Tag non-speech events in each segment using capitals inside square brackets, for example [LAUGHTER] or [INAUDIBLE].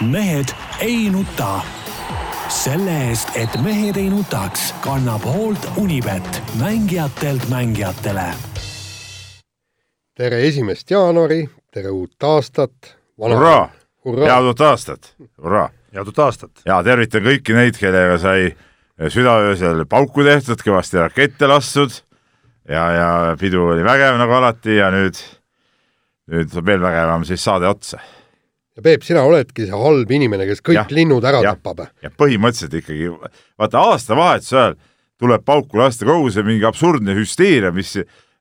mehed ei nuta. selle eest, et mehed ei nutaks, kannab hoolt Unibet, mängijatelt mängijatele. tere esimest jaanuari, tere uut aastat. hurraa, head uut aastat, hurraa. head uut aastat. ja tervitan kõiki neid, kellega sai südaöösel pauku tehtud, kõvasti rakette lastud ja, ja pidu oli vägev nagu alati ja nüüd, nüüd veel vägevam siis saade otsa ja Peep, sina oledki see halb inimene, kes kõik ja, linnud ära ja, tapab. ja põhimõtteliselt ikkagi, vaata aastavahetuse ajal tuleb pauku lasta kogu see mingi absurdne hüsteeria, mis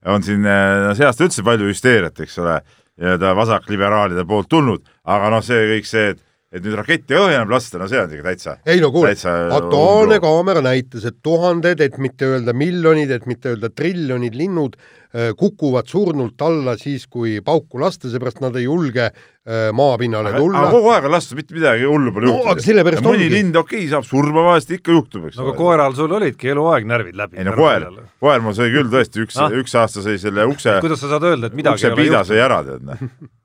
on siin no, see aasta üldse palju hüsteeriat, eks ole, nii-öelda vasakliberaalide poolt tulnud, aga noh, see kõik see, et et nüüd raketti ei tohi enam lasta, no see on ikka täitsa. ei no kuule, Aktuaalne Kaamera näitas, et tuhanded, et mitte öelda miljonid, et mitte öelda triljonid linnud äh, kukuvad surnult alla siis, kui pauku lasta, seepärast nad ei julge äh, maapinnale tulla. aga kogu aeg on lastud, mitte midagi hullu pole juhtunud no,. sellepärast mõni lind, okei okay,, saab surma vahest, ikka juhtub, eks no aga koeral sul olidki eluaeg närvid läbi. ei no koer, koer mul sai küll tõesti üks ah., üks aasta sai selle ukse. kuidas sa saad öelda, et midagi ukse piida sai ära, tead noh [LAUGHS]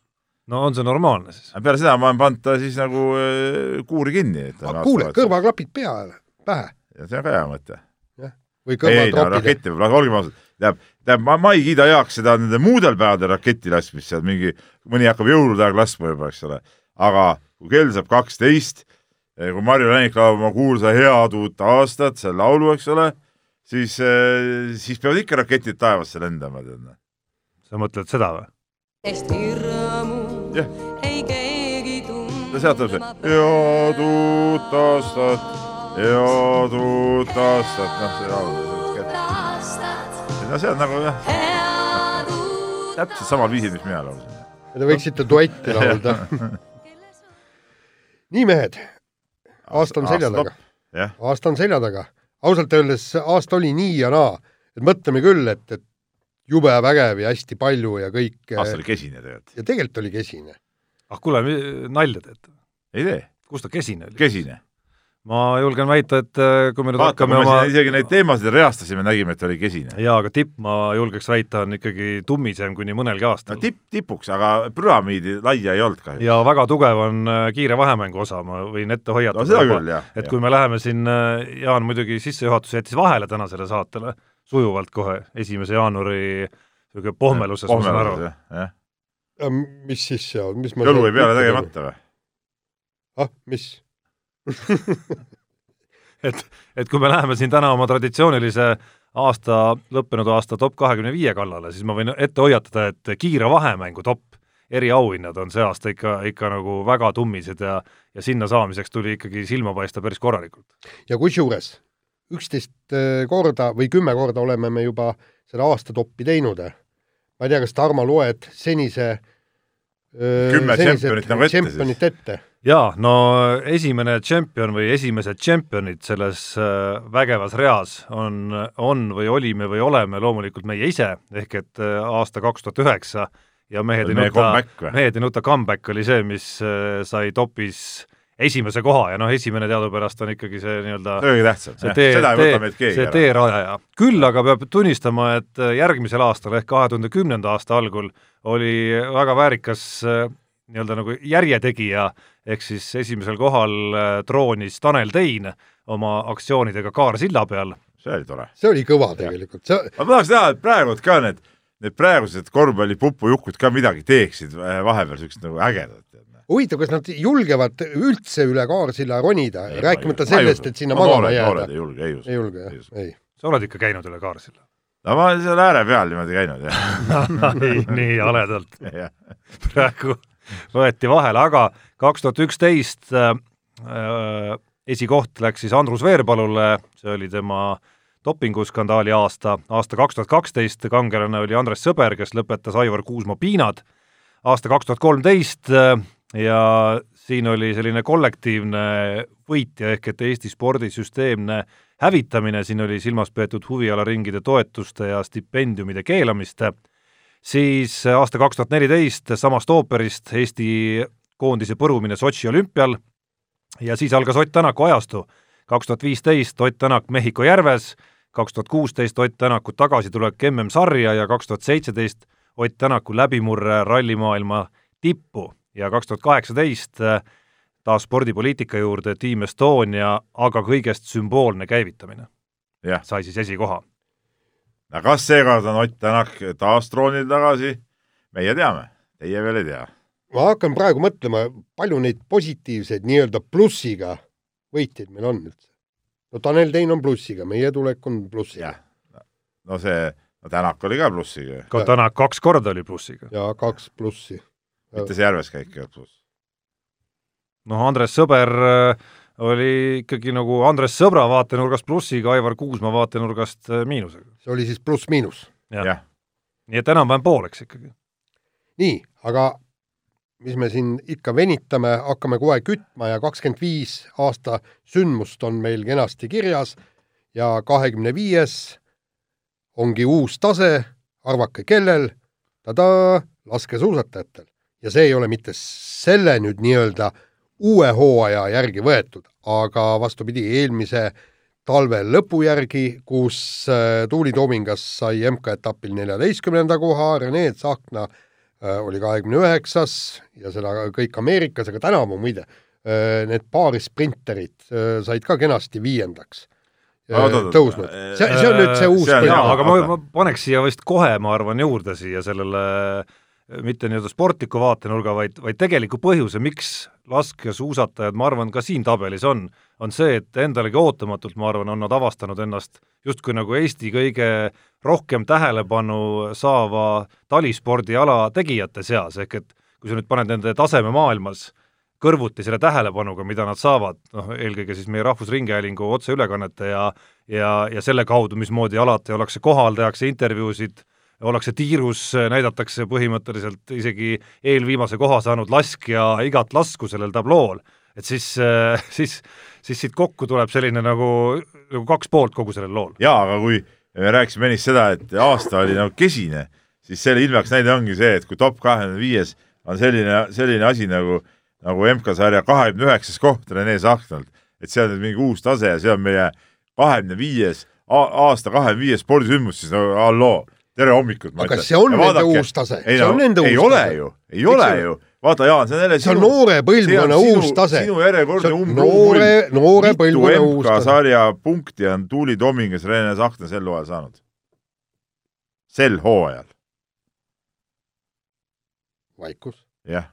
no on see normaalne siis? peale seda ma olen pannud ta siis nagu äh, kuuri kinni. kuule, kõrvaklapid peale, pähe. see on ka hea mõte. või kõrvatropid. ei no raketti, olgem ausad, tähendab, tähendab, ma, ma ei kiida heaks seda nende muudel päevadel raketi laskmist, seal mingi, mõni hakkab jõulude aeg laskma juba, eks ole, aga kui kell saab kaksteist, eh, kui Marju Länik laulab oma kuulsa Head uut aastat, see laulu, eks ole, siis, eh, siis peavad ikka raketid taevasse lendama, tead. Noh. sa mõtled seda või? Jah. no sealt tuleb see head uut aastat, head uut aastat, noh, see laul. no see on nagu jah, täpselt samal viisil, mis mina laulsin. Te võiksite duetti laulda [LAUGHS] nii, mehed, aasta on selja taga. aasta on selja taga. ausalt öeldes aasta oli nii ja naa, et mõtleme küll, et, et jube vägev ja hästi palju ja kõik. aasta oli kesine tegelikult. ja tegelikult oli kesine. ah kuule, nalja teete? ei tee. kus ta kesine oli? kesine. ma julgen väita, et äh, kui me nüüd Vaata, hakkame oma isegi neid teemasid reastasime, nägime, et oli kesine. jaa, aga tipp, ma julgeks väita, on ikkagi tummisem kuni mõnelgi aastal. no tipp tipuks, aga püramiidi laia ei olnud kahjuks. ja väga tugev on äh, kiire vahemängu osa, ma võin ette hoiatada no,. seda küll, jah. et ja. kui me läheme siin, Jaan muidugi sissejuhatuse jättis vahele tänasele saatele sujuvalt kohe, esimese jaanuari niisugune pohmeluses, ma saan aru. jah. mis siis seal, mis ma jõlu jäi peale tegemata või? ah, mis [LAUGHS] et, et kui me läheme siin täna oma traditsioonilise aasta, lõppenud aasta top kahekümne viie kallale, siis ma võin ette hoiatada, et kiire vahemängu top eriauhinnad on see aasta ikka, ikka nagu väga tummised ja ja sinna saamiseks tuli ikkagi silma paista päris korralikult. ja kusjuures üksteist äh, korda või kümme korda oleme me juba selle aasta toppi teinud. ma ei tea, kas Tarmo loed senise äh, kümme tšempionit nagu ette siis? ette? jaa, no esimene tšempion või esimesed tšempionid selles äh, vägevas reas on, on või olime või oleme loomulikult meie ise, ehk et aasta kaks tuhat üheksa ja mehed ei nuta, mehed ei nuta comeback oli see, mis sai topis esimese koha ja noh, esimene teadupärast on ikkagi see nii-öelda kõige tähtsam, seda ei võta meilt keegi see ära. teerajaja. küll aga peab tunnistama, et äh, järgmisel aastal ehk kahe tuhande kümnenda aasta algul oli väga väärikas äh, nii-öelda nagu järjetegija, ehk siis esimesel kohal äh, troonis Tanel Tein oma aktsioonidega Kaarsilla peal. see oli tore. see oli kõva tegelikult, see ma tahaks näha, et praegu ka need, need praegused korvpallipupujukud ka midagi teeksid vahepeal, niisugust nagu ägedat huvitav, kas nad julgevad üldse üle Kaarsilla ronida, rääkimata sellest, et sinna magama jääda? ei julge, ei usu. ei julge, jah, ei. sa oled ikka käinud üle Kaarsilla? no ma olen seal ääre peal niimoodi käinud, jah. [LAUGHS] Ei, nii haledalt. [LAUGHS] Praegu võeti vahele, aga kaks tuhat üksteist äh, äh, esikoht läks siis Andrus Veerpalule, see oli tema dopinguskandaali aasta, aasta kaks tuhat kaksteist. Kangelane oli Andres Sõber, kes lõpetas Aivar Kuusma piinad, aasta kaks tuhat kolmteist äh, ja siin oli selline kollektiivne võitja ehk et Eesti spordisüsteemne hävitamine, siin oli silmas peetud huvialaringide toetuste ja stipendiumide keelamist, siis aasta kaks tuhat neliteist samast ooperist Eesti koondise põrumine Sotši olümpial ja siis algas Ott Tänaku ajastu. kaks tuhat viisteist Ott Tänak Mehhiko järves, kaks tuhat kuusteist Ott Tänaku tagasitulek MM-sarja ja kaks tuhat seitseteist Ott Tänaku läbimurre rallimaailma tippu ja kaks tuhat kaheksateist äh, taas spordipoliitika juurde, Team Estonia, aga kõigest sümboolne käivitamine jah, sai siis esikoha. no kas seekord on Ott Tänak taas troonil tagasi, meie teame, teie veel ei tea. ma hakkan praegu mõtlema, palju neid positiivseid nii-öelda plussiga võitjaid meil on üldse. no Tanel Tein on plussiga, meie tulek on plussiga jah, no see, no Tänak oli ka plussiga, ka Tänak kaks korda oli plussiga. ja kaks plussi. Mitte see Järves käik ei olnud pluss. noh, Andres Sõber äh, oli ikkagi nagu Andres Sõbra vaatenurgast plussiga, Aivar Kuusma vaatenurgast äh, miinusega. see oli siis pluss-miinus. jah, nii et enam-vähem pooleks ikkagi. nii, aga mis me siin ikka venitame, hakkame kohe kütma ja kakskümmend viis aasta sündmust on meil kenasti kirjas ja kahekümne viies ongi uus tase, arvake kellel, tadaa, laskesuusatajatel. Ja see ei ole mitte selle nüüd nii-öelda uue hooaja järgi võetud, aga vastupidi, eelmise talve lõpu järgi, kus äh, Tuuli Toomingas sai MK-etapil neljateistkümnenda koha, Rene Tsahkna äh, oli kahekümne üheksas ja seda kõik Ameerikas, aga tänavu muide, need paari sprinterid äh, said ka kenasti viiendaks äh, tõusnud. see, see on nüüd see uus See on- jaa, aga ma, ma paneks siia vist kohe, ma arvan, juurde siia sellele mitte nii-öelda sportliku vaatenurga, vaid, vaid tegeliku põhjuse, miks laskesuusatajad, ma arvan, ka siin tabelis on, on see, et endalegi ootamatult, ma arvan, on nad avastanud ennast justkui nagu Eesti kõige rohkem tähelepanu saava talispordiala tegijate seas, ehk et kui sa nüüd paned nende taseme maailmas kõrvuti selle tähelepanuga, mida nad saavad, noh, eelkõige siis meie Rahvusringhäälingu otseülekannete ja ja, ja selle kaudu, mismoodi alati ollakse kohal, tehakse intervjuusid, ollakse tiirus, näidatakse põhimõtteliselt isegi eelviimase koha saanud laskja igat lasku sellel tablool, et siis, [LAUGHS] siis, siis siit kokku tuleb selline nagu, nagu kaks poolt kogu sellel lool. jaa, aga kui me rääkisime ennist seda, et aasta oli nagu kesine, siis selle ilmeks näide ongi see, et kui top kahekümne viies on selline, selline asi nagu, nagu MK-sarja kahekümne üheksas koht Rene Sahnalt, et see on nüüd mingi uus tase ja see on meie kahekümne viies, aasta kahekümne viies spordisündmus, siis no halloo, tere hommikut. aga see on nende uus tase, see on nende uus ei ole ju, ei ole ju, vaata Jaan, see on jälle see on noore põlvkonna uus tase. sinu järjekordne umbruum noore, noore põlvkonna uus tase. sarja punkti on Tuuli Tomingas Rene Sahkna sel hooajal saanud. sel hooajal, vaikus. jah.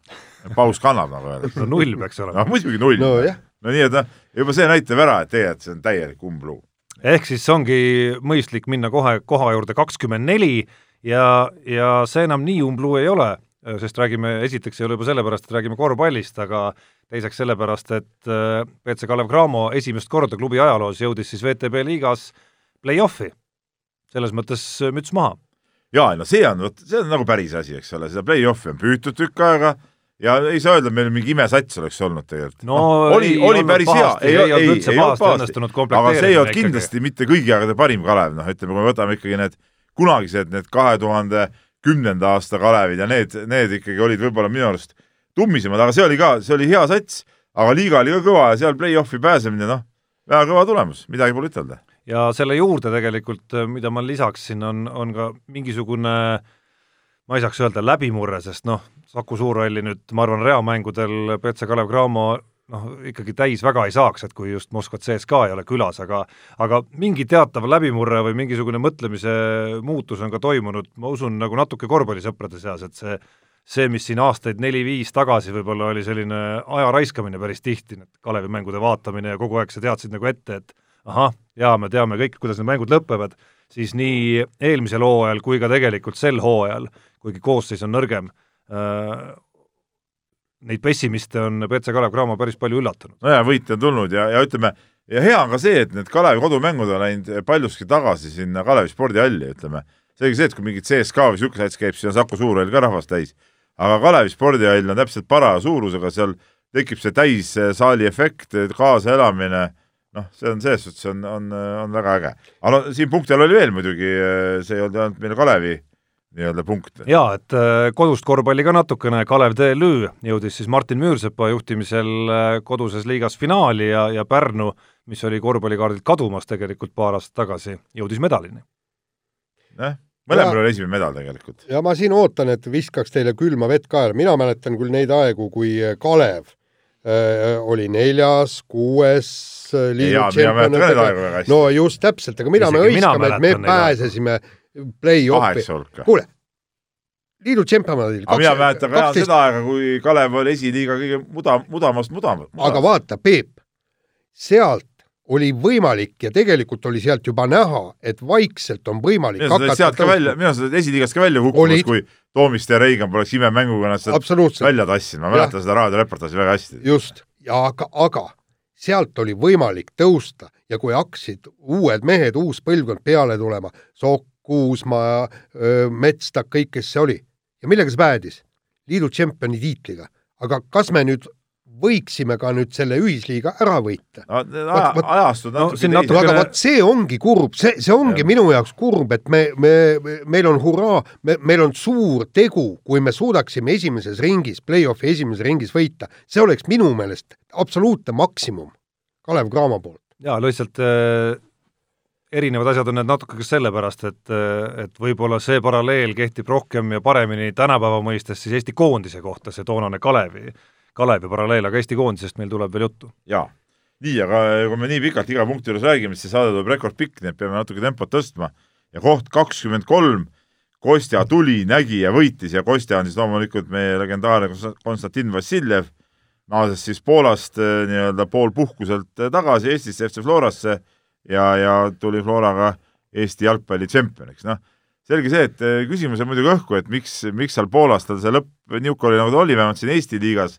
paus kannab nagu öeldakse. no null peaks olema no muidugi null. nojah, no nii, et noh, juba see näitab ära, et tegelikult see on täielik umbluu. Ehk siis ongi mõistlik minna kohe koha juurde kakskümmend neli ja, ja see enam nii umbluu ei ole, sest räägime, esiteks ei ole juba sellepärast, et räägime korvpallist, aga teiseks sellepärast, et äh, BC Kalev Cramo esimest korda klubi ajaloos jõudis siis VTB liigas play-off'i. selles mõttes äh, müts maha. jaa, no see on, vot see on nagu päris asi, eks ole, seda play-off'i on püütud tükk aega ja ei saa öelda, et meil mingi imesats oleks olnud tegelikult. No oli, ei oli olnud päris pahasti, hea, ei olnud üldse pahasti õnnestunud aga see ei olnud kindlasti mitte kõigi aegade parim Kalev, noh, ütleme, kui me võtame ikkagi need kunagised, need kahe tuhande kümnenda aasta Kalevid ja need, need ikkagi olid võib-olla minu arust tummisemad, aga see oli ka, see oli hea sats, aga liiga oli ka kõva ja seal play-off'i pääsemine, noh, väga kõva tulemus, midagi pole ütelda. ja selle juurde tegelikult, mida ma lisaksin, on, on ka mingisugune ma ei saaks öelda läbimurre, sest noh, Saku Suurhalli nüüd ma arvan, reamängudel BC Kalev Cramo noh, ikkagi täis väga ei saaks, et kui just Moskva CSKA ei ole külas, aga aga mingi teatav läbimurre või mingisugune mõtlemise muutus on ka toimunud, ma usun, nagu natuke korvpallisõprade seas, et see see, mis siin aastaid neli-viis tagasi võib-olla oli selline aja raiskamine päris tihti, need Kalevi mängude vaatamine ja kogu aeg sa teadsid nagu ette, et ahah, jaa, me teame kõik, kuidas need mängud lõpevad, siis nii eelmisel hooajal kui ka tegelikult sel hooajal, kuigi koosseis on nõrgem neid pessimiste on BC Kalev Cramo päris palju üllatanud. no ja võite on tulnud ja, ja ütleme, ja hea on ka see, et need Kalevi kodumängud on läinud paljuski tagasi sinna Kalevi spordihalli, ütleme. selge see, et kui mingit CSKA või niisugune sats käib, siis on Saku Suurhall ka rahvast täis. aga Kalevi spordihall on täpselt paraja suurusega, seal tekib see täissaali efekt, kaasaelamine, noh, see on selles suhtes on, on, on väga äge. aga no siin punkti all oli veel muidugi, see ei olnud ainult meil Kalevi nii-öelda punkt. jaa, et äh, kodust korvpalli ka natukene, Kalev TLÜ jõudis siis Martin Müürsepa juhtimisel äh, koduses liigas finaali ja, ja Pärnu, mis oli korvpallikaardilt kadumas tegelikult paar aastat tagasi, jõudis medalini. jah, mõlemal oli esimene medal tegelikult. ja ma siin ootan, et viskaks teile külma vett kaela, mina mäletan küll neid aegu, kui Kalev oli neljas, kuues äh, liidu ka hästi. no just täpselt, aga mida me Isegi mina hõiskame, et me pääsesime play-off'i. kuule, liidu tšempionaadil. aga mina mäletan ka seda aega, kui Kalev oli esiliiga kõige muda, mudamast mudav. aga vaata, Peep, sealt oli võimalik ja tegelikult oli sealt juba näha, et vaikselt on võimalik mina seda sealt ka välja, mina seda esiliigast ka välja kukkumas, Olid. kui Toomiste ja Reigan poleks imemänguga ennast välja tassinud, ma mäletan seda raadioreportaaži väga hästi. just, ja aga, aga sealt oli võimalik tõusta ja kui hakkasid uued mehed, uus põlvkond peale tulema, Sokk, Kuusmaa, Metstak, kõik, kes see oli. ja millega see päädis? liidu tšempioni tiitliga. aga kas me nüüd võiksime ka nüüd selle ühisliiga ära võita? no ajastud no natuke teised. natuke- aga vot see ongi kurb, see, see ongi Jah. minu jaoks kurb, et me, me, meil on hurraa, me, meil on suur tegu, kui me suudaksime esimeses ringis, play-off'i esimeses ringis võita. see oleks minu meelest absoluutne maksimum Kalev Cramo poolt. jaa, lihtsalt äh, erinevad asjad on need natuke ka sellepärast, et, et võib-olla see paralleel kehtib rohkem ja paremini tänapäeva mõistes siis Eesti koondise kohta, see toonane Kalevi, Kalevi paralleel, aga Eesti koondisest meil tuleb veel juttu. jaa. nii, aga kui me nii pikalt iga punkti juures räägime, siis see saade tuleb rekordpikk, nii et peame natuke tempot tõstma. ja koht kakskümmend kolm, Kostja tuli, nägi ja võitis ja Kostja on siis loomulikult meie legendaarne Konstantin Vassiljev, naases siis Poolast eh, nii-öelda poolpuhkuselt eh, tagasi Eestisse, FC Florasse ja, ja tuli Floraga Eesti jalgpalli tšempioniks, noh selge see, et eh, küsimus on muidugi õhku, et miks, miks seal Poolas tal see lõpp niuke oli, nagu ta oli, vähemalt siin Eesti liigas,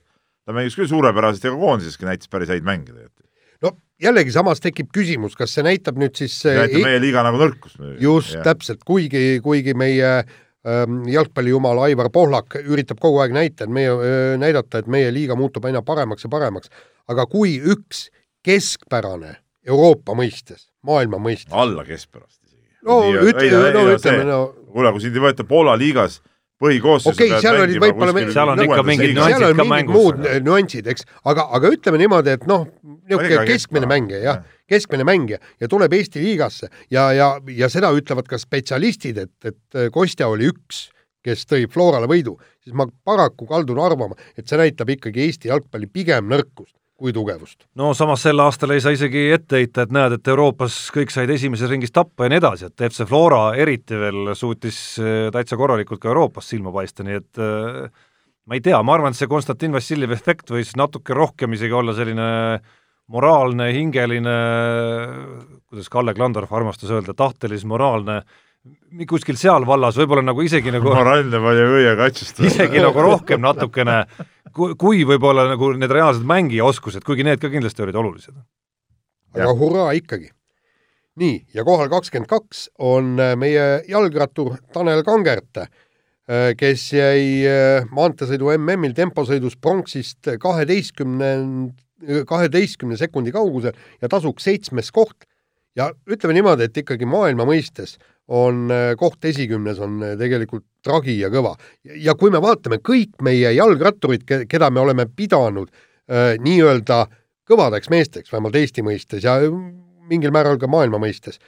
ta mängis küll suurepäraselt ja ka koondiseski näitas päris häid mänge tegelikult. no jällegi samas tekib küsimus, kas see näitab nüüd siis näitab meie liiga nagu nõrkust. just, täpselt, kuigi, kuigi meie ähm, jalgpallijumal Aivar Pohlak üritab kogu aeg näita, et meie, näidata, et meie liiga muutub aina paremaks ja paremaks, aga kui üks keskpärane Euroopa mõistes, maailma mõistes. Alla keskpärast isegi. no ütleme, no ütleme, no kuule, kui sind ei võeta Poola liigas põhikoosseisu Okei, seal olid võib-olla- Seal on ikka mingid nüansid on ka mingid mängus, muud aga- nüansid, eks, aga, aga ütleme niimoodi, et noh, niisugune keskmine mängija, jah jah., keskmine mängija ja tuleb Eesti liigasse ja, ja, ja seda ütlevad ka spetsialistid, et, et Kostja oli üks, kes tõi Florale võidu, siis ma paraku kaldun arvama, et see näitab ikkagi Eesti jalgpalli pigem nõrkust kui tugevust. no samas sel aastal ei saa isegi ette heita, et näed, et Euroopas kõik said esimeses ringis tappa ja nii edasi, et FC Flora eriti veel suutis äh, täitsa korralikult ka Euroopas silma paista, nii et äh, ma ei tea, ma arvan, et see Konstantin Vassiljev efekt võis natuke rohkem isegi olla selline moraalne, hingeline, kuidas Kalle Klandorf armastas öelda, tahtelis-moraalne, kuskil seal vallas, võib-olla nagu isegi nagu moraalne palju õie katsust. isegi nagu rohkem natukene, kui, kui võib-olla nagu need reaalsed mängijaoskused, kuigi need ka kindlasti olid olulised. aga hurraa ikkagi. nii, ja kohal kakskümmend kaks on äh, meie jalgrattur Tanel Kangert, kes jäi äh, maanteesõidu MM-il temposõidus pronksist kaheteistkümne, kaheteistkümne sekundi kaugusel ja tasuks seitsmes koht. ja ütleme niimoodi, et ikkagi maailma mõistes on äh, koht esikümnes on äh, tegelikult tragi ja kõva. ja kui me vaatame kõik meie jalgratturid, keda me oleme pidanud äh, nii-öelda kõvadeks meesteks, vähemalt Eesti mõistes ja mingil määral ka maailma mõistes,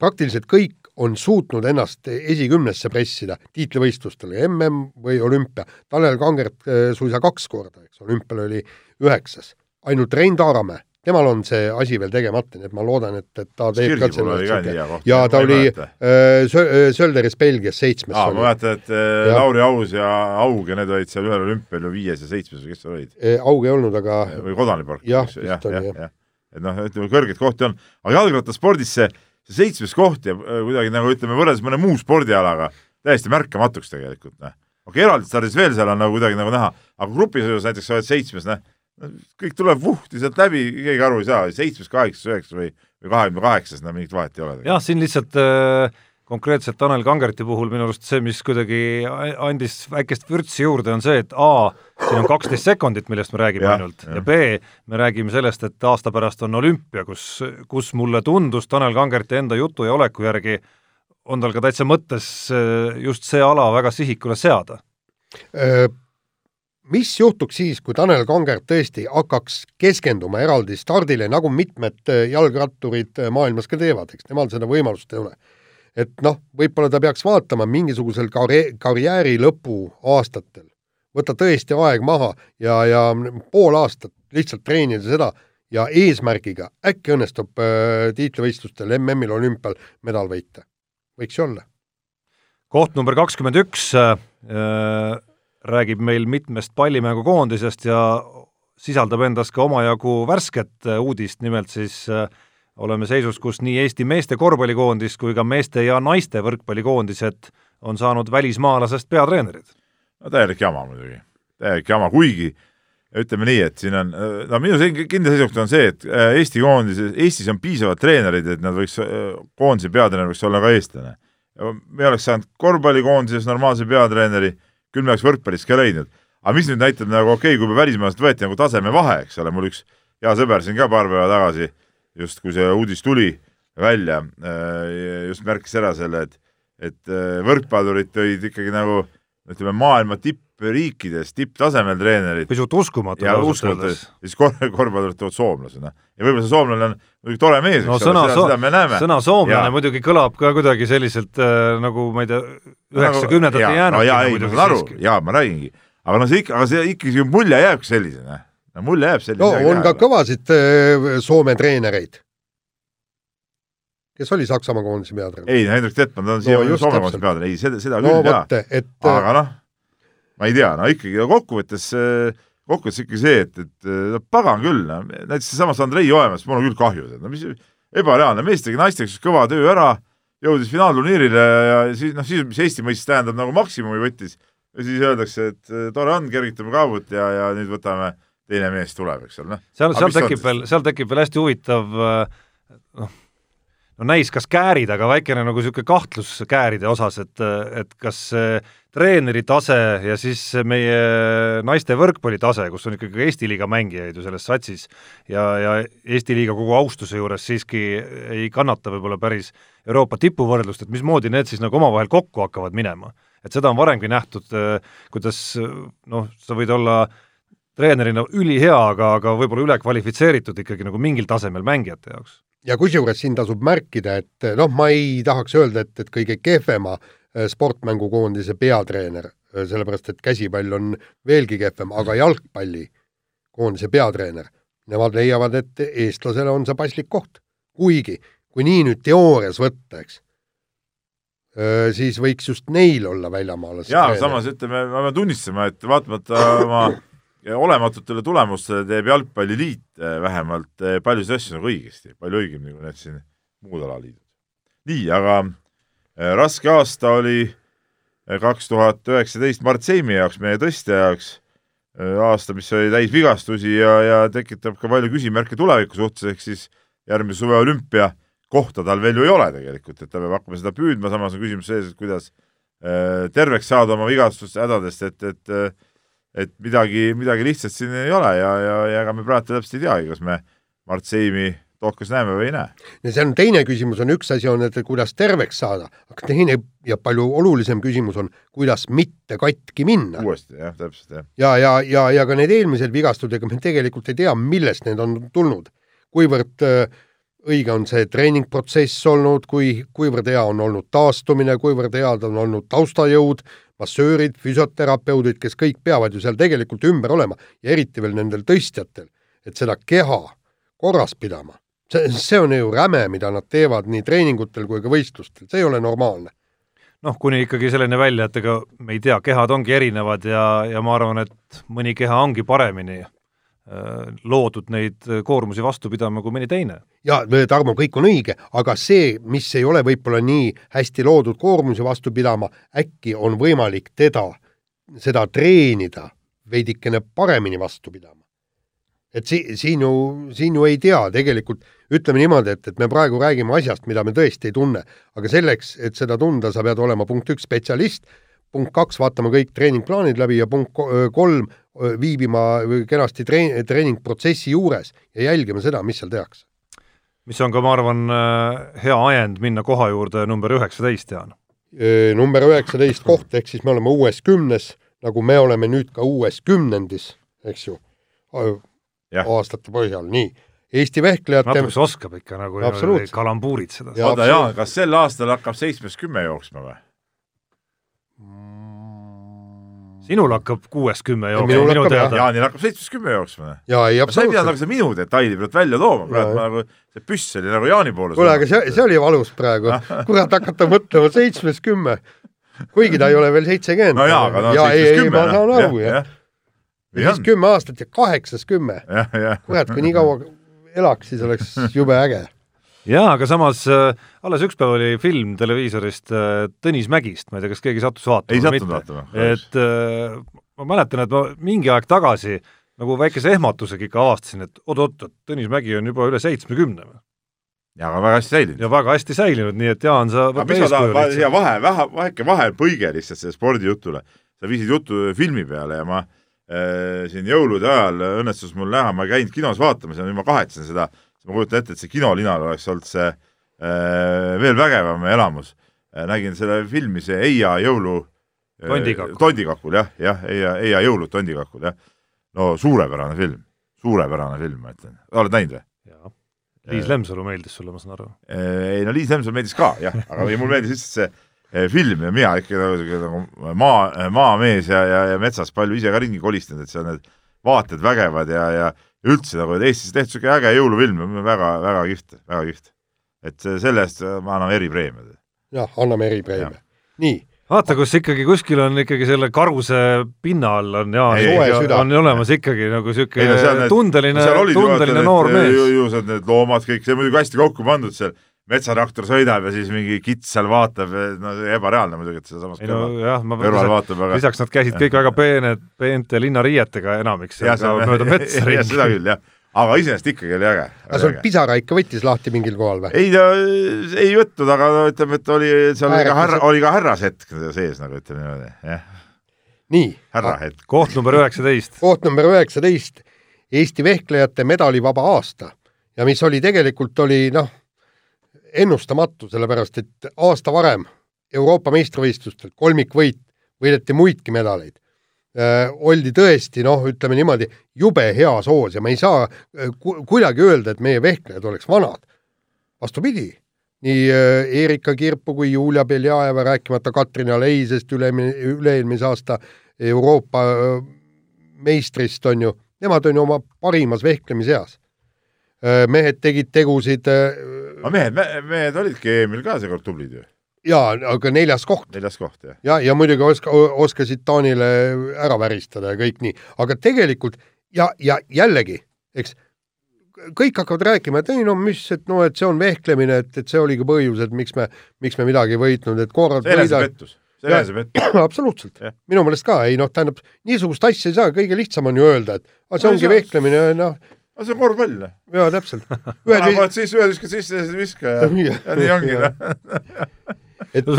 praktiliselt kõik on suutnud ennast esikümnesse pressida tiitlivõistlustel, MM või olümpia. Tanel Kangert suisa kaks korda, eks, olümpial oli üheksas. ainult Rein Taaramäe, temal on see asi veel tegemata, nii et ma loodan, et, et ta teeb oli ka selle ja ta oli äh, Sö- Sölderis Belgias seitsmes aa, ma mäletan, et äh, Jah. Lauri Aus ja Aug ja need olid seal ühel olümpial ju viies ja seitsmes või kes seal olid? Aug ei olnud, aga või Kodanipark. Jah, vist jah, oli, jah, jah. jah. et noh, ütleme kõrgeid kohti on, aga jalgrattaspordis see, see seitsmes koht jääb äh, kuidagi nagu ütleme, võrreldes mõne muu spordialaga täiesti märkamatuks tegelikult, noh. okei okay,, eraldi stardis veel seal on nagu kuidagi nagu näha, aga grupisõidus näiteks sa oled seitsmes, noh, kõik tuleb vuhti sealt läbi, keegi aru ei saa, seitsmes, kaheksas, üheksas või, või kahekümne kaheksas, no mingit vahet ei ole. jah, siin lihtsalt äh, konkreetselt Tanel Kangerti puhul minu arust see, mis kuidagi andis väikest vürtsi juurde, on see, et A, siin on kaksteist sekundit, millest me räägime Jah, ainult, ja B, me räägime sellest, et aasta pärast on olümpia, kus, kus mulle tundus Tanel Kangerti enda jutu ja oleku järgi on tal ka täitsa mõttes äh, just see ala väga sihikule seada. Mis juhtuks siis, kui Tanel Kangert tõesti hakkaks keskenduma eraldi stardile, nagu mitmed öö, jalgratturid öö, maailmas ka teevad, eks temal seda võimalust ei ole. et noh, võib-olla ta peaks vaatama mingisugusel karjää-, karjääri lõpu aastatel võta tõesti aeg maha ja, ja pool aastat lihtsalt treenida seda ja eesmärgiga äkki õnnestub äh, tiitlivõistlustel MM-il, olümpial medal võita. võiks ju olla. koht number kakskümmend üks äh, räägib meil mitmest pallimängukoondisest ja sisaldab endas ka omajagu värsket äh, uudist, nimelt siis äh, oleme seisus, kus nii Eesti meeste korvpallikoondis kui ka meeste ja naiste võrkpallikoondised on saanud välismaalasest peatreenerid. no täielik jama muidugi, täielik jama, kuigi ütleme nii, et siin on, no minu kindel seisukoht on see, et äh, Eesti koondises, Eestis on piisavalt treenereid, et nad võiks, koondise peatreener võiks olla ka eestlane. me oleks saanud korvpallikoondises normaalse peatreeneri, küll me oleks võrkpallis ka leidnud aga mis nüüd näitab nagu okei okay,, kui välismaalast võeti nagu tasemevahe, eks ole, mul üks hea sõber siin ka paar päeva tagasi, just kui see uudis tuli välja, äh, just märkis ära selle, et, et äh, võrkpallurid tõid ikkagi nagu ütleme, maailma tippriikides tipptasemel treenerid. pisut uskumatu. ja uskumatu, siis kor-, korvpallurid toovad soomlasena. ja võib-olla see soomlane on muidugi tore mees, no, sõna, seda, seda me näeme. sõna soomlane ja. muidugi kõlab ka kuidagi selliselt äh, nagu ma ei tea, nagu- üheksakümnendate nagu, jäänud. no jaa, ei, ma saan aru, jaa, ma räägingi aga noh, see ikka, aga see ikkagi mulje jääbki sellisena. no mulje jääb selline. no on ka kõvasid äh, Soome treenereid. kes oli Saksamaa koondise peatreener? ei, Hendrik Tetman, ta on siia no, Soome koondise peatreener, ei seda, seda no, küll jaa. et aga noh, ma ei tea, no ikkagi no, kokkuvõttes kokkuvõttes ikkagi see, et, et no pagan küll, no näiteks seesamas Andrei Joemast, mul on küll kahju, no mis ebareaalne, meestega ja naistega siis kõva töö ära, jõudis finaalturniirile ja siis noh, siis mis Eesti mõistes tähendab nagu maksimumi võttis ja siis öeldakse, et eh, tore on, kergitame kaabut ja, ja nüüd võtame, teine mees tuleb, eks ole, noh. seal, seal tekib veel, seal tekib veel hästi huvitav noh, no näis, kas käärid, aga väikene nagu niisugune kahtlus kääride osas, et, et kas treeneri tase ja siis meie naiste võrkpalli tase, kus on ikkagi Eesti liiga mängijaid ju selles satsis ja, ja Eesti liiga kogu austuse juures siiski ei kannata võib-olla päris Euroopa tipuvõrdlust, et mismoodi need siis nagu omavahel kokku hakkavad minema et seda on varemgi nähtud, äh, kuidas noh, sa võid olla treenerina ülihea, aga, aga võib-olla ülekvalifitseeritud ikkagi nagu mingil tasemel mängijate jaoks. Ja kusjuures siin tasub märkida, et noh, ma ei tahaks öelda, et, et kõige kehvema äh, sportmängukoondise peatreener, äh, sellepärast et käsipall on veelgi kehvem, aga jalgpallikoondise peatreener, nemad leiavad, et eestlasele on see paslik koht. kuigi, kui nii nüüd teoorias võtta, eks siis võiks just neil olla väljamaalased. jaa, samas ütleme, ma pean tunnistama, et vaatamata oma olematutele tulemustele teeb Jalgpalliliit vähemalt paljusid asju nagu õigesti, palju õigemini kui need siin muud alaliidud. nii, aga raske aasta oli kaks tuhat üheksateist Mart Seimi jaoks, meie tõstja jaoks, aasta, mis oli täis vigastusi ja, ja tekitab ka palju küsimärke tuleviku suhtes, ehk siis järgmise suve olümpia kohta tal veel ju ei ole tegelikult, et ta peab hakkama seda püüdma, samas on küsimus sees, et kuidas terveks saada oma vigastust hädadest, et, et et midagi, midagi lihtsat siin ei ole ja, ja, ja ega me praegu täpselt ei teagi, kas me Mart Seimi tohkas näeme või ei näe. ja see on teine küsimus, on üks asi on, et kuidas terveks saada, aga teine ja palju olulisem küsimus on, kuidas mitte katki minna. uuesti, jah, täpselt, jah. ja, ja, ja, ja ka need eelmised vigastused, ega me tegelikult ei tea, millest need on tulnud. kuivõrd äh, õige on see treeningprotsess olnud, kui, kuivõrd hea on olnud taastumine, kuivõrd head on olnud taustajõud, massöörid, füsioterapeudid, kes kõik peavad ju seal tegelikult ümber olema ja eriti veel nendel tõstjatel, et seda keha korras pidama. see, see on ju räme, mida nad teevad nii treeningutel kui ka võistlustel, see ei ole normaalne. Noh, kuni ikkagi selleni välja, et ega me ei tea, kehad ongi erinevad ja, ja ma arvan, et mõni keha ongi paremini loodud neid koormusi vastu pidama kui mõni teine. ja Tarmo, kõik on õige, aga see, mis ei ole võib-olla nii hästi loodud koormusi vastu pidama, äkki on võimalik teda, seda treenida veidikene paremini vastu pidama. et si-, siin ju, siin ju ei tea tegelikult, ütleme niimoodi, et, et me praegu räägime asjast, mida me tõesti ei tunne, aga selleks, et seda tunda, sa pead olema punkt üks spetsialist, punkt kaks, vaatama kõik treeningplaanid läbi ja punkt kolm, viibima kenasti treen-, treeningprotsessi juures ja jälgima seda, mis seal tehakse. mis on ka, ma arvan, hea ajend minna koha juurde number üheksateist, Jaan? Number üheksateist koht, ehk siis me oleme uues kümnes, nagu me oleme nüüd ka uues kümnendis, eks ju, aastate põhjal, nii Eesti vehklejate natuke oskab ikka nagu kalambuurid seda. oota, Jaan, kas sel aastal hakkab seitsmes kümme jooksma või? Sinul hakkab kuuest kümme Ja jooksma minu hakkab, jah. teada. Jaanil hakkab seitsmest kümme jooksma. ja ei sa ei pidanud nagu seda minu detaili praegu välja tooma, praegu ma nagu, see püss oli nagu Jaani poole kuule, aga see, see oli valus praegu, kurat hakata mõtlema seitsmest kümme, kuigi ta ei ole veel seitsekümmend. no jaa, aga no ja ei, seitsmest ei, kümme. ma saan aru jah. nii siis on, kümme aastat ja kaheksas kümme, jah, jah. kurat, kui nii kaua elaks, siis oleks jube äge. jaa, aga samas äh, alles üks päev oli film televiisorist äh, Tõnis Mägist, ma ei tea, kas keegi sattus vaatama ei või sattunud vaatama. et äh, ma mäletan, et ma mingi aeg tagasi nagu väikese ehmatusega ikka avastasin, et oot-oot, et Tõnis Mägi on juba üle seitsmekümne ja aga väga hästi säilinud. ja väga hästi säilinud, nii et Jaan, sa aga mis ma tahan, siia vahe, vähe, väike vahepõige lihtsalt selle spordijutule. sa viisid jutu filmi peale ja ma äh, siin jõulude ajal õnnestus mul näha, ma ei käinud kinos vaatamas ja nüüd ma kahetsen seda, ma kujutan ette, et see kinolinal oleks olnud see äh, veel vägevam elamus äh,. nägin selle filmi, see Eia jõulu äh, Tondikakul. tondikakul jah, jah, Eia, Eia jõulud tondikakul jah. no suurepärane film, suurepärane film, ma ütlen, oled näinud või? jaa, Liis Lemsalu meeldis sulle, ma saan aru. ei no Liis Lemsalu meeldis ka jah, aga mulle meeldis lihtsalt see film ja mina ikka nagu, nagu maa, maamees ja, ja, ja metsas palju ise ka ringi kolistanud, et seal need vaated vägevad ja ja üldse nagu et Eestis tehtud siuke äge jõulufilm, väga, väga kihvt, väga kihvt. et selle eest ma annan eripreemiad. jah, anname eripreemia. nii, vaata, kus ikkagi kuskil on ikkagi selle karuse pinna all on Jaan Ei, süda. on olemas ikkagi nagu seal need, tundeline, seal ju tundeline noor mees. ju- ilusad need loomad kõik, see on muidugi hästi kokku pandud seal, metsatraktor sõidab ja siis mingi kits seal vaatab, no ebareaalne muidugi, et seda samas ei no kõrval, jah, ma kõrval vaatab, aga lisaks nad käisid kõik väga peened, peente linnariietega enamik seal ka on- mööda metsa [LAUGHS] jah, seda ringi. küll jah, aga iseenesest ikkagi oli äge. aga sul pisara ikka võttis lahti mingil kohal või? ei ta ei võtnud, aga no ütleme, et oli seal oli ka härra, oli ka härrashetk sees nagu ütleme niimoodi, jah, nii, härrahetk. koht number üheksateist. koht number üheksateist, Eesti vehklejate medalivaba aasta ja mis oli tegelikult oli noh, ennustamatu, sellepärast et aasta varem Euroopa meistrivõistlustel kolmikvõit, võideti muidki medaleid äh,. oldi tõesti noh, ütleme niimoodi jube heas hoos ja me ei saa äh, ku kuidagi öelda, et meie vehklejad oleks vanad. vastupidi, nii äh, Erika Kirpu kui Julia Beljajeva, rääkimata Katrin Aleisest üle, üle-eelmise aasta Euroopa meistrist on ju, nemad on ju oma parimas vehklemiseas. Mehed tegid tegusid äh, aga mehed, mehed olidki EM-il ka seekord tublid ju, ja aga neljas koht neljas koht jah. ja, ja muidugi oska, oskasid Taanile ära väristada ja kõik nii, aga tegelikult ja, ja jällegi, eks kõik hakkavad rääkima, et ei no mis, et noh, et see on vehklemine, et, et see oligi põhjus, et miks me, miks me midagi ei võitnud, et korrad võidad. enesepettus, see enesepettus. [CLEARS THROAT] absoluutselt minu meelest ka, ei noh, tähendab niisugust asja ei saa, kõige lihtsam on ju öelda, et aga see ongi vehklemine, noh, aga see on korvpall jaa, täpselt. täna paned sisse, ühe viskad sisse ja siis viska ja, [LAUGHS] ja nii ongi noh.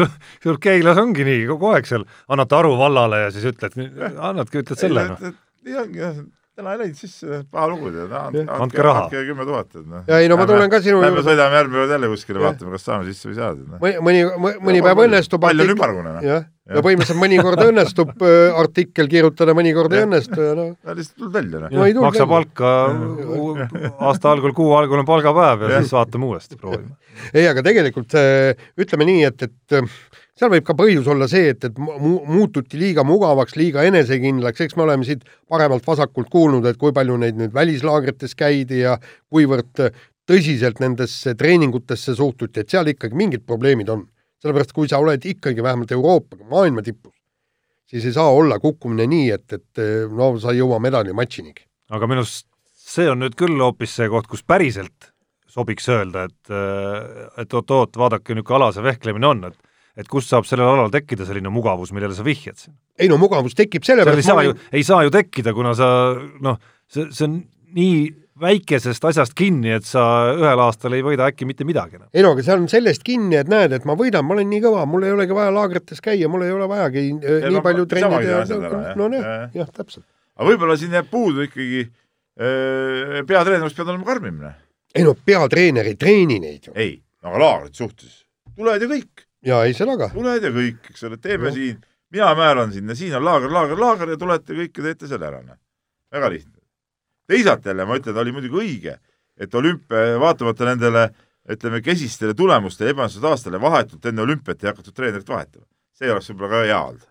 [LAUGHS] sul Keilas ongi nii kogu aeg seal, annad aru vallale ja siis ütled, annadki, ütled selle noh. nii ongi jah, täna ei läinud sisse, paha lugu tead, Andke raha. andke kümme tuhat, et noh. ja ei no ma tulen ka sinu Lähme juurde, sõidame järgmine kord jälle kuskile, vaatame, kas saame sisse või ei saa. noh. mõni, mõni, mõni päev õnnestub pall on ümmargune noh. jah, ja põhimõtteliselt mõnikord [LAUGHS] õnnestub äh, artikkel kirjutada, mõnikord ei õnnestu ja noh, lihtsalt tuleb välja noh. Maksa palka, aasta algul, kuu algul on palgapäev ja siis vaatame uuesti, proovime. [LAUGHS] ei, aga tegelikult äh, ütleme nii, et, et äh, seal võib ka põhjus olla see, et, et mu- muututi liiga mugavaks, liiga enesekindlaks, eks me oleme siit paremalt-vasakult kuulnud, et kui palju neid nüüd välislaagrites käidi ja kuivõrd tõsiselt nendesse treeningutesse suhtuti, et seal ikkagi mingid probleemid on. sellepärast, kui sa oled ikkagi vähemalt Euroopaga maailma tipus, siis ei saa olla kukkumine nii, et, et no sa ei jõua medalimatšinigi. aga minu arust see on nüüd küll hoopis see koht, kus päriselt sobiks öelda, et et oot-oot, vaadake nüüd, kui ala see vehklemine on, et et kust saab sellel alal tekkida selline mugavus, millele sa vihjad siin. ei no mugavus tekib seal ei sellepärast, saa ju, ei saa ju tekkida, kuna sa noh, see, see on nii väikesest asjast kinni, et sa ühel aastal ei võida äkki mitte midagi enam. ei no aga see on sellest kinni, et näed, et ma võidan, ma olen nii kõva, mul ei olegi vaja laagrites käia, mul ei ole vajagi äh, nii ma- palju trenni niisamagi teha jah. no Jah, jah täpselt. aga võib-olla siin jääb puudu ikkagi äh, peatreenerist pead olema karmim noh. ei no peatreener ei treeni neid ju. ei, aga laagrit suhtes, tuled ja kõik, ja ei ka. tuled ja kõik, eks ole, teeme Noh. siin, mina määran sinna, siin on laager, laager, laager ja tulete kõik ja teete selle ära, noh. väga lihtne. teisalt jälle ma ütlen, oli muidugi õige, et olümpia, vaatamata nendele ütleme, kesistele tulemustele ebaõnnestunud aastale vahetult enne olümpiat ei hakatud treenerit vahetama. see oleks võib-olla ka hea olnud.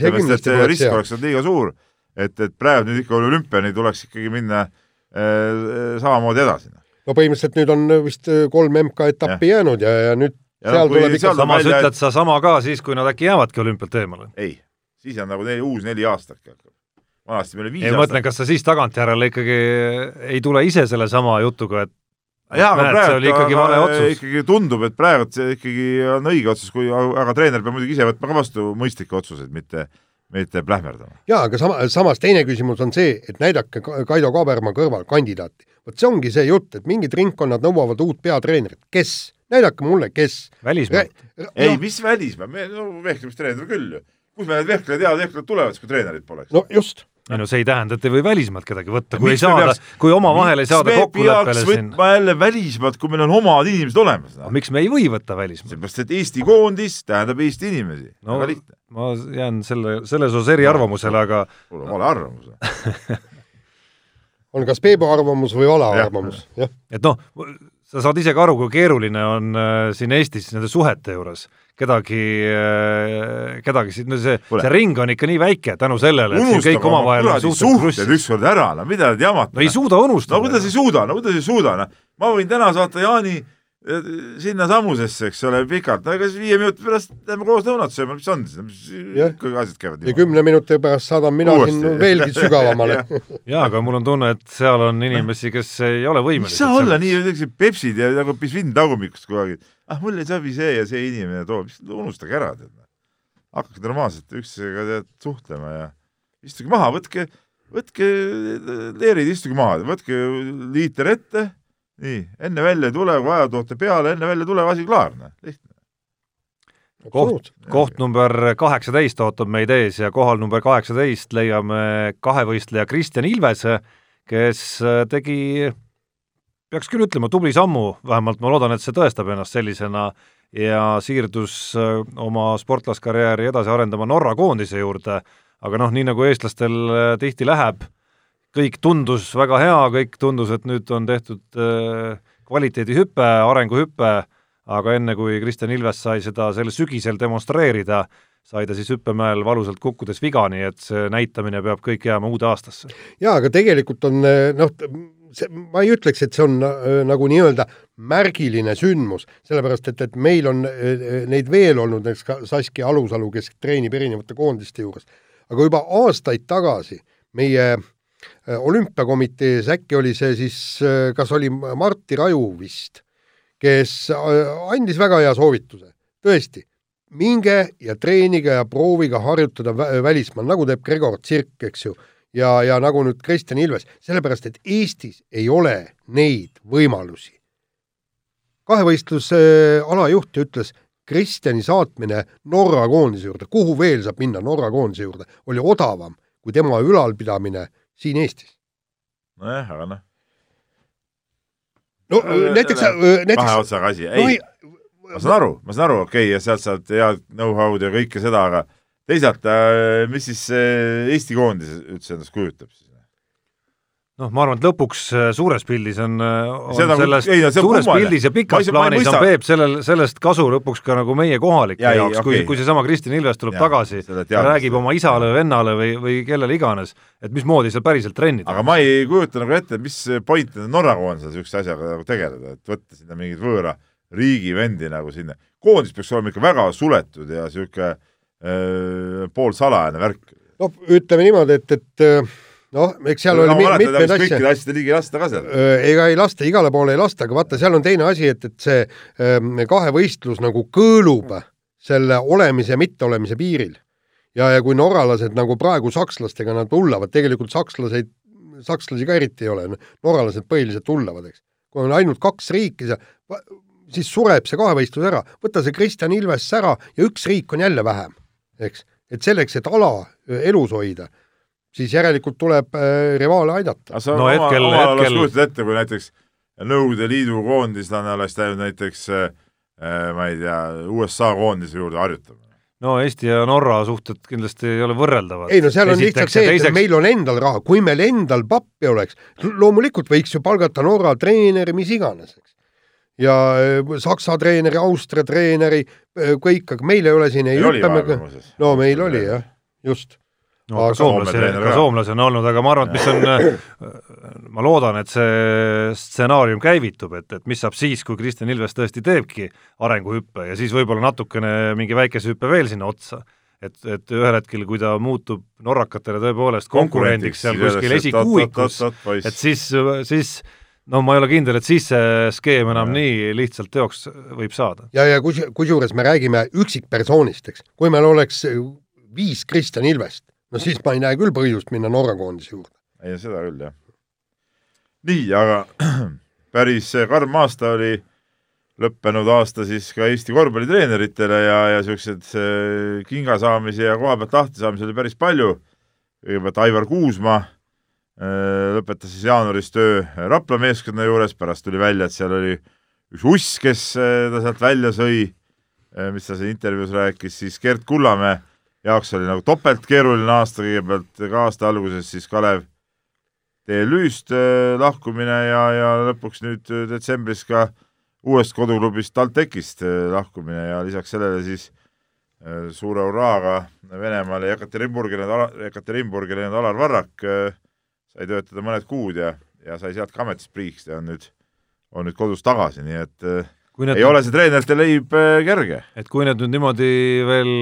kindlasti et tuleks risk oleks olnud liiga suur. et, et praegu nüüd ikka olümpiani tuleks ikkagi minna äh, samamoodi edasi. no põhimõtteliselt nüüd on vist kolm MK-etappi jäänud ja, ja nüüd seal kui tuleb ikka samas välja, et- ütled sa sama ka siis, kui nad äkki jäävadki olümpialt eemale. ei, siis on nagu neli, uus neli aastat vanasti meil oli viis ei, ma mõtlen, aastat. kas sa siis tagantjärele ikkagi ei tule ise sellesama jutuga, et jaa, aga näed, see oli praegu ikkagi vale otsus. ikkagi tundub, et praegu see ikkagi on õige otsus, kui, aga treener peab muidugi ise võtma ka vastu mõistlikke otsuseid, mitte, mitte plähmerdama. jaa, aga sama, samas teine küsimus on see, et näidake Ka- Kaido Kaaberma kõrval kandidaati. vot see ongi see jutt, et mingid ringkonnad nõuavad uut peatreenerit, kes? Näidake mulle, kes? välismaalt. ei, mis välismaa, me no, vehklemistreener küll ju. kus me need vehklejad, head vehklejad tulevad, kui treenerit poleks? no just. ei no see ei tähenda, et ei või välismaalt kedagi võtta, kui ei saada kui omavahel ei saada kokkuleppele siin. võtma jälle välismaalt, kui meil on omad inimesed olemas no.. miks me ei või võtta välismaalt? seepärast, et Eesti koondis tähendab Eesti inimesi no väga lihtne. ma jään selle, selles osas eriarvamusele, aga mul on vale arvamus. [LAUGHS] on kas Peebu arvamus või vale arvamus, jah. et noh, sa saad ise ka aru, kui keeruline on äh, siin Eestis nende suhete juures kedagi äh,, kedagi siin, no see, see ring on ikka nii väike tänu sellele, et siin kõik oma omavahel kuradi suhted suhted ükskord ära, no mida te jamate. no ei suuda unustada. no kuidas ei suuda, no kuidas ei suuda, noh. ma võin täna saata Jaani eh, sinna samusesse, eks ole, pikalt, no ega siis viie minuti pärast lähme koos lõunat sööma, mis on siis, mis ikkagi asjad käivad ja kümne minuti pärast saadan mina Uuesti. siin veelgi sügavamale. [LAUGHS] [LAUGHS] Jaa, aga mul on tunne, et seal on inimesi, kes ei ole ei võimelised saa olla nii, sellised Pepsid ja nagu pisvinn tagumikust kogu aeg, ah mul ei sobi see ja see inimene toob, unustage ära, tead. hakake normaalselt üksteisega suhtlema ja istuge maha, võtke, võtke leerid, istuge maha, võtke liiter ette, nii, enne välja ei tule, kui vaja, toote peale, enne välja ei tule, asi klaar, noh, lihtne. koht, koht number kaheksateist ootab meid ees ja kohal number kaheksateist leiame kahevõistleja Kristjan Ilvese, kes äh, tegi, peaks küll ütlema, tubli sammu, vähemalt ma loodan, et see tõestab ennast sellisena ja siirdus äh, oma sportlaskarjääri edasi arendama Norra koondise juurde, aga noh, nii nagu eestlastel äh, tihti läheb, kõik tundus väga hea, kõik tundus, et nüüd on tehtud äh, kvaliteedihüpe, arenguhüpe, aga enne, kui Kristjan Ilves sai seda sel sügisel demonstreerida, sai ta siis hüppemäel valusalt kukkudes viga, nii et see näitamine peab kõik jääma uude aastasse. jaa, aga tegelikult on noh, see, ma ei ütleks, et see on äh, nagu nii-öelda märgiline sündmus, sellepärast et, et meil on äh, neid veel olnud, näiteks ka Saskia Alusalu, kes treenib erinevate koondiste juures. aga juba aastaid tagasi meie äh, olümpiakomitees, äkki oli see siis, kas oli Martti Raju vist, kes äh, andis väga hea soovituse, tõesti minge ja treenige ja proovige harjutada vä välismaal, nagu teeb Gregor Tsirk, eks ju ja, ja nagu nüüd Kristjan Ilves, sellepärast et Eestis ei ole neid võimalusi. kahevõistluse alajuht ütles, Kristjani saatmine Norra koondise juurde, kuhu veel saab minna Norra koondise juurde, oli odavam kui tema ülalpidamine siin Eestis. nojah, aga noh. no näiteks, näiteks kahe otsaga asi, no, ei, ma saan aru, ma saan aru, okei okay,, ja sealt saad head know-how'd ja kõike seda, aga teisalt, mis siis äh, Eesti koondis üldse endast kujutab siis? noh, ma arvan, et lõpuks äh, suures pildis on, on See nagu- sellest ei, no on suures kummaline. pildis ja Ma pikas ma ei plaanis on mõista- Peep sellel, sellest kasu lõpuks ka nagu meie kohalike ei, jaoks, kui okei., kui seesama Kristjan Ilves tuleb Jaa, tagasi ja räägib oma isale, vennale või, või kellele iganes, et mismoodi seal päriselt trennida. aga ma ei kujuta nagu ette, mis point on Norra koondisel niisuguse asjaga nagu tegeleda, et võtta sinna mingeid võõra riigi vendi nagu sinna. koondis peaks olema ikka väga suletud ja niisugune poolsalajane värk. no ütleme niimoodi, et, et äh, noh, eks seal oli mi- mitmeid asju kõikide asjade ligi lasta ka seal. Öö, ega ei lasta, igale poole ei lasta, aga vaata, seal on teine asi, et, et see öö, kahevõistlus nagu kõõlub selle olemise ja mitteolemise piiril. ja, ja kui norralased nagu praegu sakslastega nad hullavad, tegelikult sakslaseid, sakslasi ka eriti ei ole, norralased põhiliselt hullavad, eks. kui on ainult kaks riiki seal, siis sureb see kahevõistlus ära, võta see Kristjan Ilves ära ja üks riik on jälle vähem, eks. et selleks, et ala öö, elus hoida, siis järelikult tuleb äh, rivaale aidata. aga sa No hetkel- oma, oma hetkel- hetkel... kujutad ette, kui näiteks Nõukogude Liidu koondislane oleks läinud näiteks äh, ma ei tea, USA koondise juurde harjutama. no Eesti ja Norra suhted kindlasti ei ole võrreldavad. ei no seal on lihtsalt see, et meil on endal raha, kui meil endal pappi oleks, loomulikult võiks ju palgata Norra treeneri, mis iganes, eks. ja äh, Saksa treeneri, Austria treeneri, kõik, aga meil ei ole siin ei Meil oli hüppe vahepeal muuseas. no meil oli jah, just no aga treener ka soomlasi on olnud, aga ma arvan, et mis on, ma loodan, et see stsenaarium käivitub, et, et mis saab siis, kui Kristjan Ilves tõesti teebki arenguhüppe ja siis võib-olla natukene mingi väikese hüppe veel sinna otsa. et, et ühel hetkel, kui ta muutub norrakatele tõepoolest konkurendiks seal kuskil esikuuikus, et siis, siis no ma ei ole kindel, et siis see skeem enam Ja. nii lihtsalt teoks võib saada. ja, ja kus, kusjuures me räägime üksikpersoonist, eks. kui meil oleks viis Kristjan Ilvest, no siis ma ei näe küll põhjust minna Norra koondise juurde. ei, seda küll, jah. nii, aga [CLEARS THROAT] päris karm aasta oli lõppenud aasta siis ka Eesti korvpallitreeneritele ja, ja niisuguseid äh, kinga saamisi ja koha pealt lahti saamisi oli päris palju. kõigepealt Aivar Kuusma äh, lõpetas siis jaanuaris töö Rapla meeskonna juures, pärast tuli välja, et seal oli üks uss, kes äh, ta sealt välja sõi, mis ta siin intervjuus rääkis, siis Gerd Kullamäe jaoks oli nagu topelt keeruline aasta, kõigepealt ka aasta alguses siis Kalev TLÜ-st äh, lahkumine ja, ja lõpuks nüüd äh, detsembris ka uuest koduklubist TalTechist äh, lahkumine ja lisaks sellele siis suure hurraaga Venemaale Jekaterinburgi läinud, Jekaterinburgi läinud Alar Varrak sai töötada mõned kuud ja, ja sai sealt ka ametist priiks ja on nüüd, on nüüd kodus tagasi, nii et kui need ei ole see treenerite leib kerge. et kui need nüüd niimoodi veel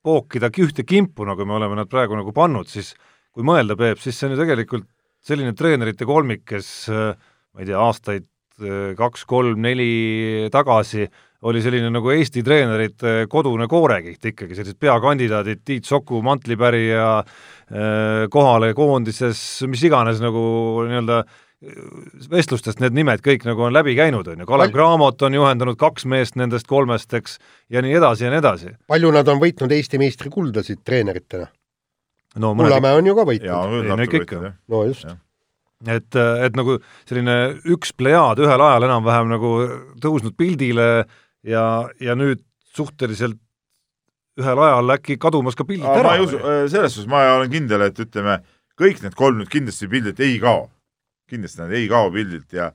äh, pookida ühte kimpu, nagu me oleme nad praegu nagu pannud, siis kui mõelda, Peep, siis see on ju tegelikult selline treenerite kolmik, kes äh, ma ei tea, aastaid äh, kaks-kolm-neli tagasi oli selline nagu Eesti treenerite kodune koorekiht ikkagi, sellised peakandidaadid, Tiit Soku, mantlipärija äh, kohale koondises, mis iganes nagu nii-öelda vestlustest need nimed kõik nagu on läbi käinud, on ju, Kalev Cramot on juhendanud kaks meest nendest kolmest, eks, ja nii edasi ja nii edasi. palju nad on võitnud Eesti meistrikuldasid treeneritena? no mõned Kullamäe on ju ka ja võitnud. Ei, no ikka ikka. no just et, et nagu selline üks plejaad ühel ajal enam-vähem nagu tõusnud pildile ja, ja nüüd suhteliselt ühel ajal äkki kadumas ka pildilt ära. selles suhtes ma olen kindel, et ütleme, kõik need kolm nüüd kindlasti pildilt ei kao. Kindlasti nad ei kao pildilt ja,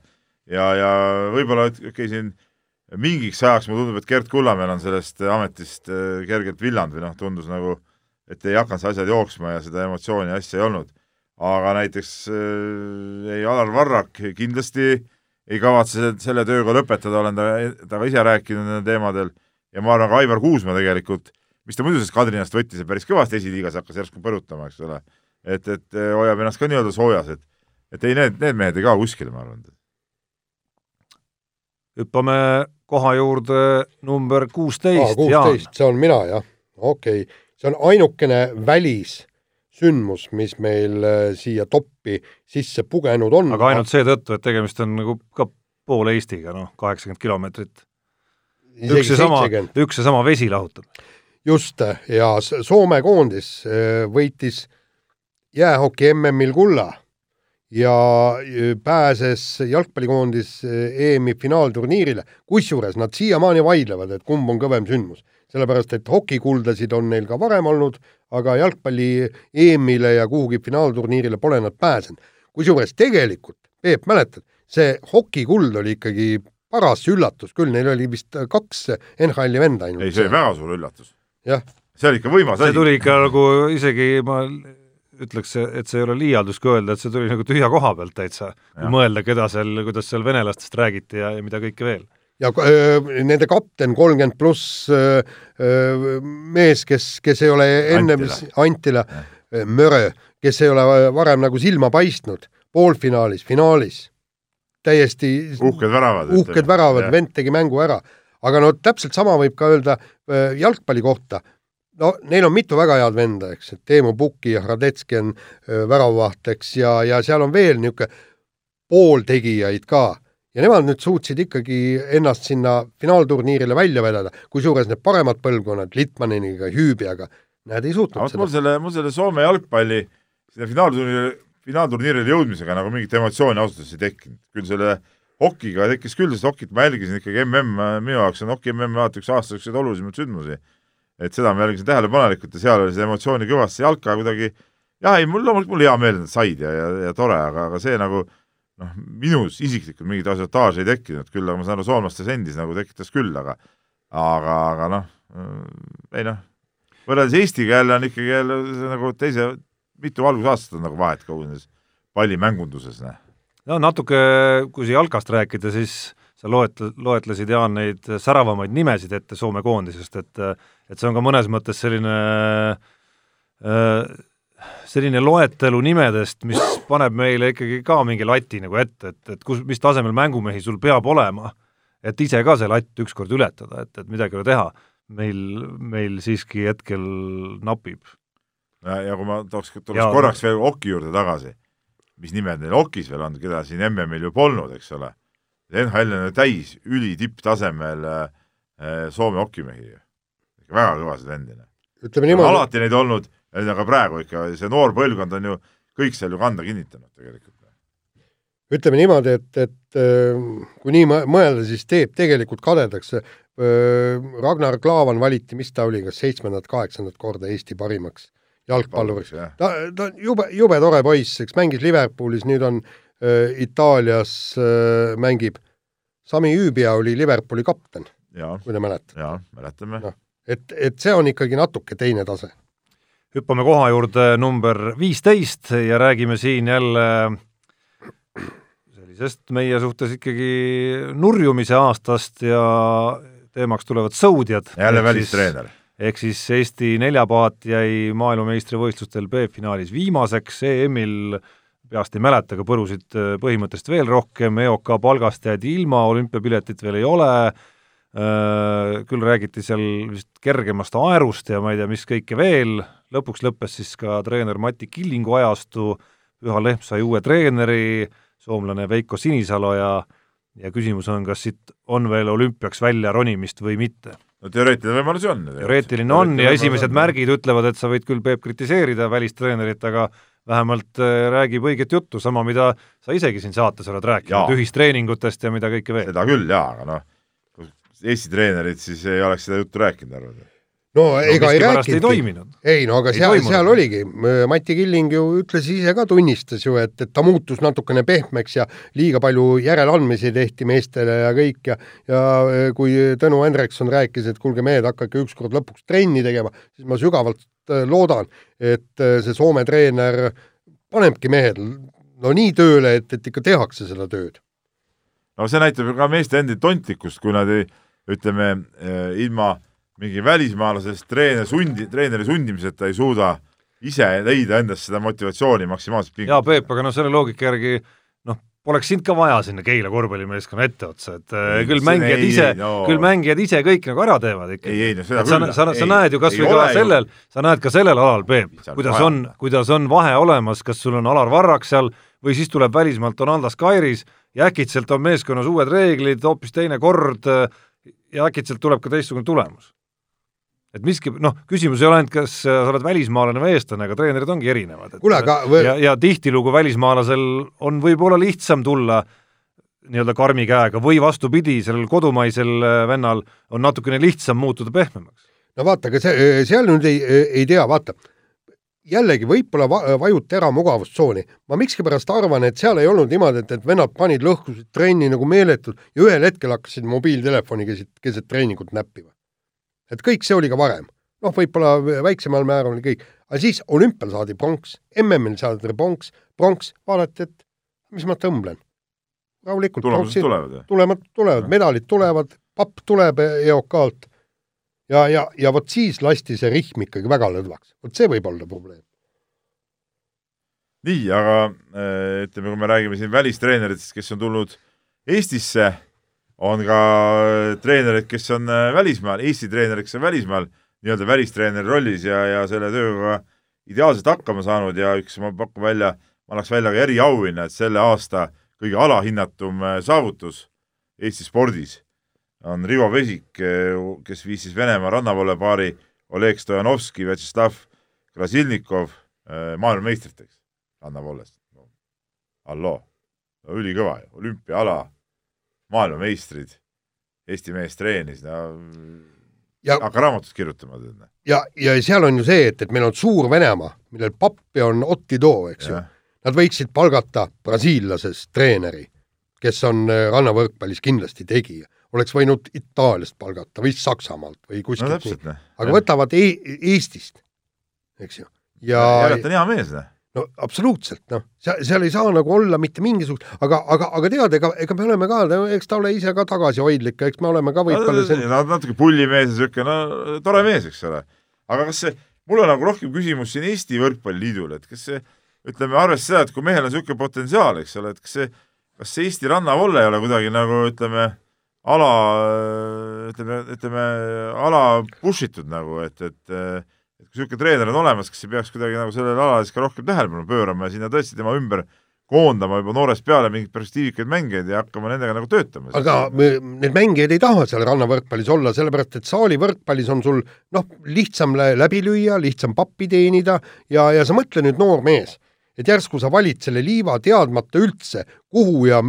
ja, ja võib-olla okei okay, siin mingiks ajaks mulle tundub, et Gerd Kullamäel on sellest ametist äh, kergelt villand või noh, tundus nagu, et ei hakanud see asjad jooksma ja seda emotsiooni ja asja ei olnud. aga näiteks äh, ei Alar Varrak kindlasti ei kavatse se- selle tööga lõpetada, olen ta, temaga ise rääkinud nendel teemadel ja ma arvan, ka Aivar Kuusma tegelikult, mis ta muidu sellest Kadrinast võttis ja päris kõvasti esiliigas hakkas järsku põrutama, eks ole, et, et eh, hoiab ennast ka nii-öelda soojas, et et ei, need, need mehed ei kao kuskile, ma arvan. hüppame koha juurde number kuusteist, Jaan. kuusteist, see on mina jah, okei okay., see on ainukene välissündmus, mis meil äh, siia toppi sisse pugenud on. aga ainult seetõttu, et tegemist on nagu ka poole Eestiga, noh, kaheksakümmend kilomeetrit. üks ja sama, üks ja sama vesi lahutab. just ja Soome koondis äh, võitis jäähoki MM-il kulla ja äh, pääses jalgpallikoondis äh, EM-i finaalturniirile, kusjuures nad siiamaani vaidlevad, et kumb on kõvem sündmus. sellepärast, et hokikuldasid on neil ka varem olnud, aga jalgpalli EM-ile ja kuhugi finaalturniirile pole nad pääsenud. kusjuures tegelikult, Peep, mäletad, see hokikuld oli ikkagi paras üllatus küll, neil oli vist kaks NHL-i venda ainult. ei, see oli väga suur üllatus. jah, see oli ikka võimas see asi. tuli ikka nagu isegi ma ütleks, et see ei ole liialdus, kui öelda, et see tuli nagu tühja koha pealt täitsa, kui mõelda, keda seal, kuidas seal venelastest räägiti ja, ja mida kõike veel. ja öö, nende kapten kolmkümmend pluss mees, kes, kes ei ole ennem Antila. Mörö, kes ei ole varem nagu silma paistnud, poolfinaalis, finaalis, täiesti uhked väravad. uhked väravad, vend tegi mängu ära. aga no täpselt sama võib ka öelda jalgpalli kohta. No neil on mitu väga head venda, eks, et Teemu Pukki ja Hradetski on väravavaht, eks, ja, ja seal on veel niisugune pooltegijaid ka ja nemad nüüd suutsid ikkagi ennast sinna finaalturniirile välja vedada, kusjuures need paremad põlvkonnad Litmaneniga, Hüübiaga, näed, ei suutnud vot mul seda. selle, mul selle Soome jalgpalli sinna finaalturniirile, finaalturniirile jõudmisega nagu mingit emotsiooni ausalt öeldes ei tekkinud. küll selle hokiga tekkis küll, sest hokit ma jälgisin ikkagi mm, minu jaoks on hoki mm alati üks aasta niisuguseid olulisemaid sündmusi. Et seda ma jälgisin tähelepanelikult ja seal oli seda emotsiooni kõvasti, jalka kuidagi jah, ei mul loomulikult mul hea meel, et nad said ja, ja, ja tore, aga, aga see nagu noh, minus isiklikult mingit asiotaaži ei tekkinud küll, aga ma saan aru, soomlastes endis nagu tekitas küll, aga aga, aga noh, ei noh, võrreldes Eestiga jälle on ikkagi jälle see nagu teise, mitu valgusaastat on nagu vahet kogu nendes pallimängunduses, noh. no natuke, kui jalkast rääkida, siis sa loetle-, loetlesid, Jaan, neid säravamaid nimesid ette Soome koondisest, et et see on ka mõnes mõttes selline selline loetelu nimedest, mis paneb meile ikkagi ka mingi lati nagu ette, et, et kus, mis tasemel mängumehi sul peab olema, et ise ka see latt ükskord ületada, et, et midagi ei ole teha. meil, meil siiski hetkel napib. ja, ja kui ma tooks, tuleks korraks veel Oki juurde tagasi, mis nimed neil Okis veel on, keda siin MM-il ju polnud, eks ole NHL on täis ülitipptasemel äh, Soome hokimehi, väga kõvasid vendi. ütleme niimoodi. alati neid olnud, aga praegu ikka see noor põlvkond on ju kõik seal ju kanda kinnitanud tegelikult. ütleme niimoodi, et, et äh, kui nii mõelda, siis teeb tegelikult kadedaks. Äh, Ragnar Klavan valiti, mis ta oli, kas seitsmendat, kaheksandat korda Eesti parimaks jalgpalluriks. ta, ta on jube, jube tore poiss, eks mängis Liverpoolis, nüüd on Äh, Itaalias äh, mängib. Sami Hüübia oli Liverpooli kapten, kui te mäletate. jaa, mäletame no,. Et, et see on ikkagi natuke teine tase. hüppame koha juurde number viisteist ja räägime siin jälle sellisest meie suhtes ikkagi nurjumise aastast ja teemaks tulevad sõudjad. jälle välistreener ehk siis Eesti neljapaat jäi maailmameistrivõistlustel B-finaalis viimaseks, EM-il peast ei mäleta, aga põrusid põhimõtteliselt veel rohkem, EOK palgast jäädi ilma, olümpiapiletit veel ei ole, küll räägiti seal vist kergemast aerust ja ma ei tea, mis kõike veel, lõpuks lõppes siis ka treener Mati Killingu ajastu, Püha Lehm sai uue treeneri, soomlane Veiko Sinisalu ja ja küsimus on, kas siit on veel olümpiaks välja ronimist või mitte no teoreetiline võimalus ju on. teoreetiline on ja esimesed märgid ütlevad, et sa võid küll, Peep, kritiseerida välistreenerit, aga vähemalt äh, räägib õiget juttu, sama mida sa isegi siin saates oled rääkinud, ühistreeningutest ja mida kõike veel. seda küll jaa, aga noh, Eesti treenerid siis ei oleks seda juttu rääkinud, arvad? no ega no, ei rääkinudki. ei no aga ei seal, seal oligi, Mati Killing ju ütles ise ka, tunnistas ju, et, et ta muutus natukene pehmeks ja liiga palju järeleandmisi tehti meestele ja kõik ja ja äh, kui Tõnu Hendrikson rääkis, et kuulge mehed, hakake ükskord lõpuks trenni tegema, siis ma sügavalt Äh, loodan, et äh, see Soome treener panebki mehed no nii tööle, et, et ikka tehakse seda tööd. no see näitab ju ka meeste endi tontlikkust, kui nad ei, ütleme äh, ilma mingi välismaalasest treeneri sundi, treeneri sundimiseta ei suuda ise leida endas seda motivatsiooni maksimaalselt pingutada. jaa, Peep, aga no selle loogika järgi poleks sind ka vaja sinna Keila korvpallimeeskonna etteotsa, et äh, ei, küll mängijad ei, ise no., küll mängijad ise kõik nagu ära teevad ikkagi. ei, ei no seda küll. sa, sa, sa näed ju kas või ka sellel, sa näed ka sellel alal, Peep, kuidas vaja. on, kuidas on vahe olemas, kas sul on Alar Varrak seal või siis tuleb välismaalt Donaldas Kairis ja äkitselt on meeskonnas uued reeglid, hoopis teine kord äh, ja äkitselt tuleb ka teistsugune tulemus et miski, noh, küsimus ei ole ainult, kas sa oled välismaalane või eestlane, aga treenerid ongi erinevad. kuule, aga või... ja, ja tihtilugu välismaalasel on võib-olla lihtsam tulla nii-öelda karmi käega või vastupidi, sellel kodumaisel äh, vennal on natukene lihtsam muutuda pehmemaks. no vaata, aga see, äh, seal nüüd ei, ei tea, vaata, jällegi võib-olla va vajuta ära mugavustsooni. ma miskipärast arvan, et seal ei olnud niimoodi, et, et vennad panid lõhkusid trenni nagu meeletult ja ühel hetkel hakkasid mobiiltelefoni keset, keset treeningut näppima et kõik see oli ka varem. noh, võib-olla väiksemal määral oli kõik, aga siis olümpial saadi pronks, MM-il saadi pronks, pronks, vaadati, et mis ma tõmblen. rahulikult. tulemused tulevad? tulevad, tulevad, medalid tulevad, papp tuleb EOK-lt ja, ja, ja vot siis lasti see rihm ikkagi väga lõdvaks. vot see võib olla probleem. nii, aga äh, ütleme, kui me räägime siin välistreeneritest, kes on tulnud Eestisse on ka äh, treenerid, kes on äh, välismaal, Eesti treenerid, kes on välismaal nii-öelda välistreeneri rollis ja, ja selle tööga ideaalselt hakkama saanud ja üks, ma pakun välja, ma annaks välja ka eriauhinna, et selle aasta kõige alahinnatum saavutus Eesti spordis on Rivo Vesik, kes viis siis Venemaa rannavoolepaari Oleg Stojanovski, Vjatšeslav Krasilnikov maailmameistriteks rannavoolest no.. halloo, ülikõva ju, olümpiaala maailmameistrid, Eesti mees treenis, no ja, hakka raamatut kirjutama. ja, ja seal on ju see, et, et meil on suur Venemaa, millel pappi on Otti Too, eks ja. ju. Nad võiksid palgata brasiillasest treeneri, kes on äh, rannavõrkpallis kindlasti tegija. Oleks võinud Itaaliast palgata või Saksamaalt või no kuskilt täpselt, noh. aga võtavad e Eestist, eks ju. ja, järelikult on hea mees, noh. no absoluutselt, noh, seal, seal ei saa nagu olla mitte mingisugust, aga, aga, aga tead, ega, ega me oleme ka, eks ta ole ise ka tagasihoidlik, eks me oleme ka võib-olla see no, natuke pullimees ja niisugune, no tore mees, eks ole. aga kas see, mul on nagu rohkem küsimus siin Eesti Võrkpalliliidule, et kas see, ütleme, arvestades seda, et kui mehel on niisugune potentsiaal, eks ole, et kas see, kas see Eesti rannavolle ei ole kuidagi nagu ütleme, ala, ütleme, ütleme ala push itud nagu, et, et et kui niisugune treener on olemas, kas ei peaks kuidagi nagu sellele alale siis ka rohkem tähelepanu pöörama ja sinna tõesti tema ümber koondama juba noorest peale mingeid perspektiivikaid mängijaid ja hakkama nendega nagu töötama. aga me, need mängijad ei taha seal rannavõrkpallis olla, sellepärast et saalivõrkpallis on sul noh, lihtsam läbi lüüa, lihtsam pappi teenida ja, ja sa mõtle nüüd, noor mees, et järsku sa valid selle liiva teadmata üldse, kuhu ja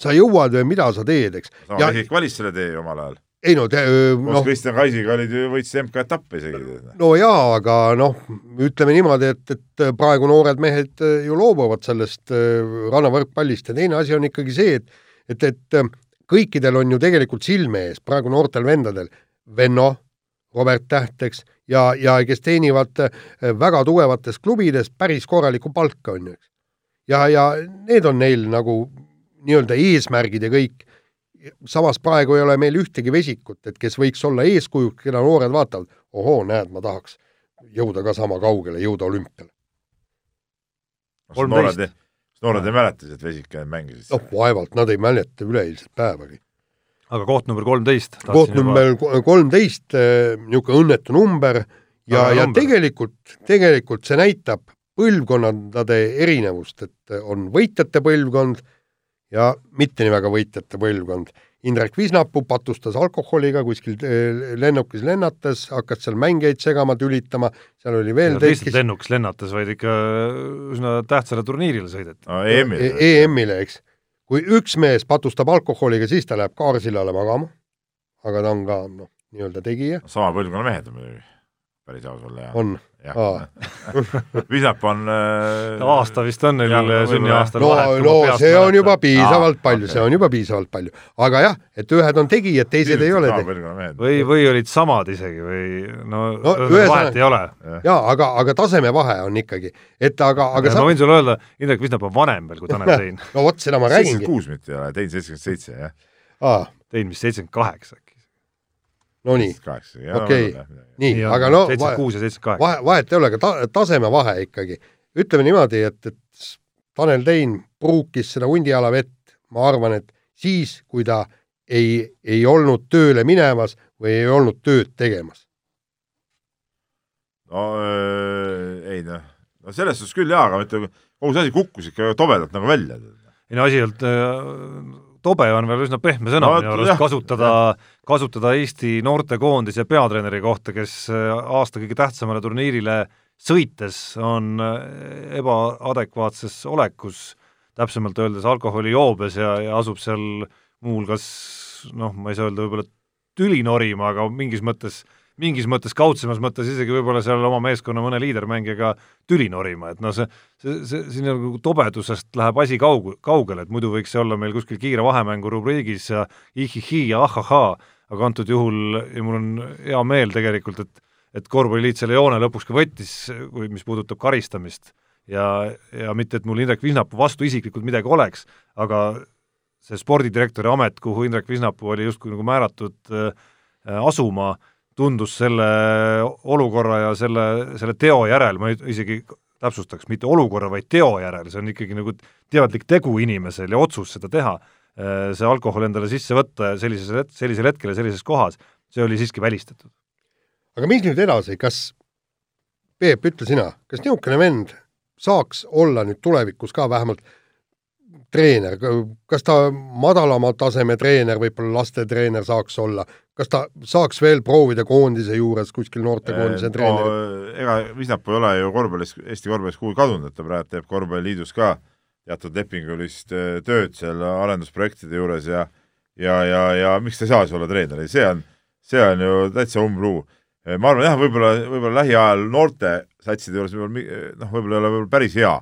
sa jõuad või mida sa teed, eks. sama Mehhik valis selle tee omal ajal ei no te, noh. Kristjan Kaisiga olid ju, võitsid MK-etappe isegi. no jaa, aga noh, ütleme niimoodi, et, et praegu noored mehed ju loobuvad sellest rannavõrkpallist ja teine asi on ikkagi see, et et, et kõikidel on ju tegelikult silme ees, praegu noortel vendadel, Venno, Robert Täht, eks, ja, ja kes teenivad väga tugevates klubides päris korralikku palka, on ju, eks. ja, ja need on neil nagu nii-öelda eesmärgid ja kõik samas praegu ei ole meil ühtegi vesikut, et kes võiks olla eeskujuks, keda noored vaatavad, ohoo, näed, ma tahaks jõuda ka sama kaugele, jõuda olümpiale. noored, noored ei mäleta, et vesik mängisid? noh, vaevalt, nad ei mäleta üleeilset päevagi. aga koht number kolmteist? koht number kolmteist, eh, niisugune õnnetu number ja, ja number. tegelikult, tegelikult see näitab põlvkonnade erinevust, et on võitjate põlvkond ja mitte nii väga võitjate põlvkond. Indrek Visnapuu patustas alkoholiga kuskil eh, lennukis lennates, hakkas seal mängijaid segama, tülitama, seal oli veel teist lihtsalt lennukis lennates, vaid ikka üsna tähtsale turniirile sõideti no,. EM-ile e. EM-ile, eks. kui üks mees patustab alkoholiga, siis ta läheb kaarsillale magama, aga ta on ka noh, nii-öelda tegija. sama põlvkonna mehed on muidugi, päris aus olla, jah. on [LAUGHS] Visnap on äh, aasta vist on neil sünniaastal no, no see on juba piisavalt Aa, palju okay., see on juba piisavalt palju. aga jah, et ühed on tegijad, teised Süüt, ei ole tegijad. või, või olid samad isegi või no, no vahet ei ole. jaa, aga, aga tasemevahe on ikkagi, et aga, aga sa... ma võin sulle öelda, Indrek Visnap on vanem veel kui Tanel [LAUGHS] Tein. no vot, seda ma räägingi. seitsekümmend kuus mitte ei ole, Tein seitsekümmend seitse, jah. Tein vist seitsekümmend kaheksa Nonii, okei, nii, aga no vahe, vahet ei ole, aga ta, tasemevahe ikkagi. ütleme niimoodi, et, et Tanel Tein pruukis seda hundiala vett, ma arvan, et siis, kui ta ei, ei olnud tööle minemas või ei olnud tööd tegemas. no äh, ei noh, no selles suhtes küll jaa, aga ütleme, kogu see asi kukkus ikka tobedalt nagu välja. ei no asi ei olnud äh tobe on veel üsna pehme sõna no, minu arust kasutada, kasutada Eesti noortekoondise peatreeneri kohta, kes äh, aasta kõige tähtsamale turniirile sõites on äh, ebaadekvaatses olekus, täpsemalt öeldes alkoholijoobes ja, ja asub seal muuhulgas noh, ma ei saa öelda võib-olla tüli norima, aga mingis mõttes äh, mingis mõttes kaudsemas mõttes isegi võib-olla seal oma meeskonna mõne liidermängijaga tüli norima, et noh, see, see, see, siin nagu tobedusest läheb asi kaug-, kaugele, et muidu võiks see olla meil kuskil kiire vahemängu rubriigis ja ihihi ja ahahaa, aga antud juhul ja mul on hea meel tegelikult, et et korvpalliliit selle joone lõpuks ka võttis, kui, mis puudutab karistamist ja, ja mitte, et mul Indrek Visnapuu vastu isiklikult midagi oleks, aga see spordidirektori amet, kuhu Indrek Visnapuu oli justkui nagu määratud äh, asuma äh,, tundus selle olukorra ja selle, selle teo järel, ma isegi täpsustaks, mitte olukorra, vaid teo järel, see on ikkagi nagu teadlik tegu inimesel ja otsus seda teha, see alkohol endale sisse võtta sellises, sellisel hetkel ja sellises kohas, see oli siiski välistatud. aga mis nüüd edasi, kas, Peep, ütle sina, kas niisugune vend saaks olla nüüd tulevikus ka vähemalt treener, kas ta madalama taseme treener, võib-olla lastetreener saaks olla, kas ta saaks veel proovida koondise juures kuskil noortekoondise treeneri no,? ega Visnapuu ei ole ju korvpallis, Eesti korvpallis kuhugi kadunud, et ta praegu teeb korvpalliliidus ka teatud lepingulist äh, tööd seal arendusprojektide juures ja ja, ja, ja miks ta ei saa siis olla treener, see on, see on ju täitsa umbluu. Äh, ma arvan jah, võib-olla, võib-olla lähiajal noorte satside juures võib-olla noh, võib-olla ei ole võib-olla päris hea,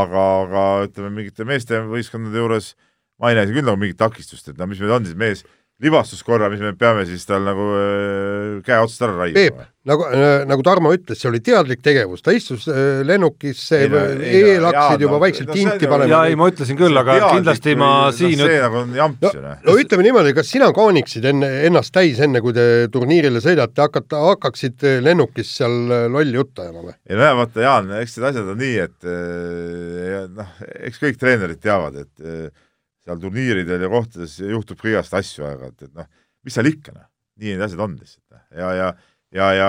aga, aga ütleme, mingite meeste võistkondade juures ma ei näe küll nagu mingit takistust, et no mis meil on siis mees libastuskorra, mis me peame siis tal nagu äh, käe otsast ära Peep raiuma., nagu, nagu Tarmo ütles, see oli teadlik tegevus, ta istus äh, lennukisse Ei no-, ei no- eel jaa, hakkasid juba no- vaikselt no see tinti ju- panema jaa, ei ma ütlesin küll, aga kindlasti ma siin see üt- nagu on jamps no, ju noh. no ütleme niimoodi, kas sina kaaniksid enne, ennast täis, enne kui te turniirile sõidate, hakata, hakkaksid lennukis seal äh, lolli juttu ajama või? ei no jah, vaata Jaan, eks need asjad on nii, et äh, ja noh, eks kõik treenerid teavad, et äh, seal turniiridel ja kohtades juhtub ka igast asju aeg-ajalt, et noh, mis seal ikka noh, nii need asjad on lihtsalt noh. ja, ja ja, ja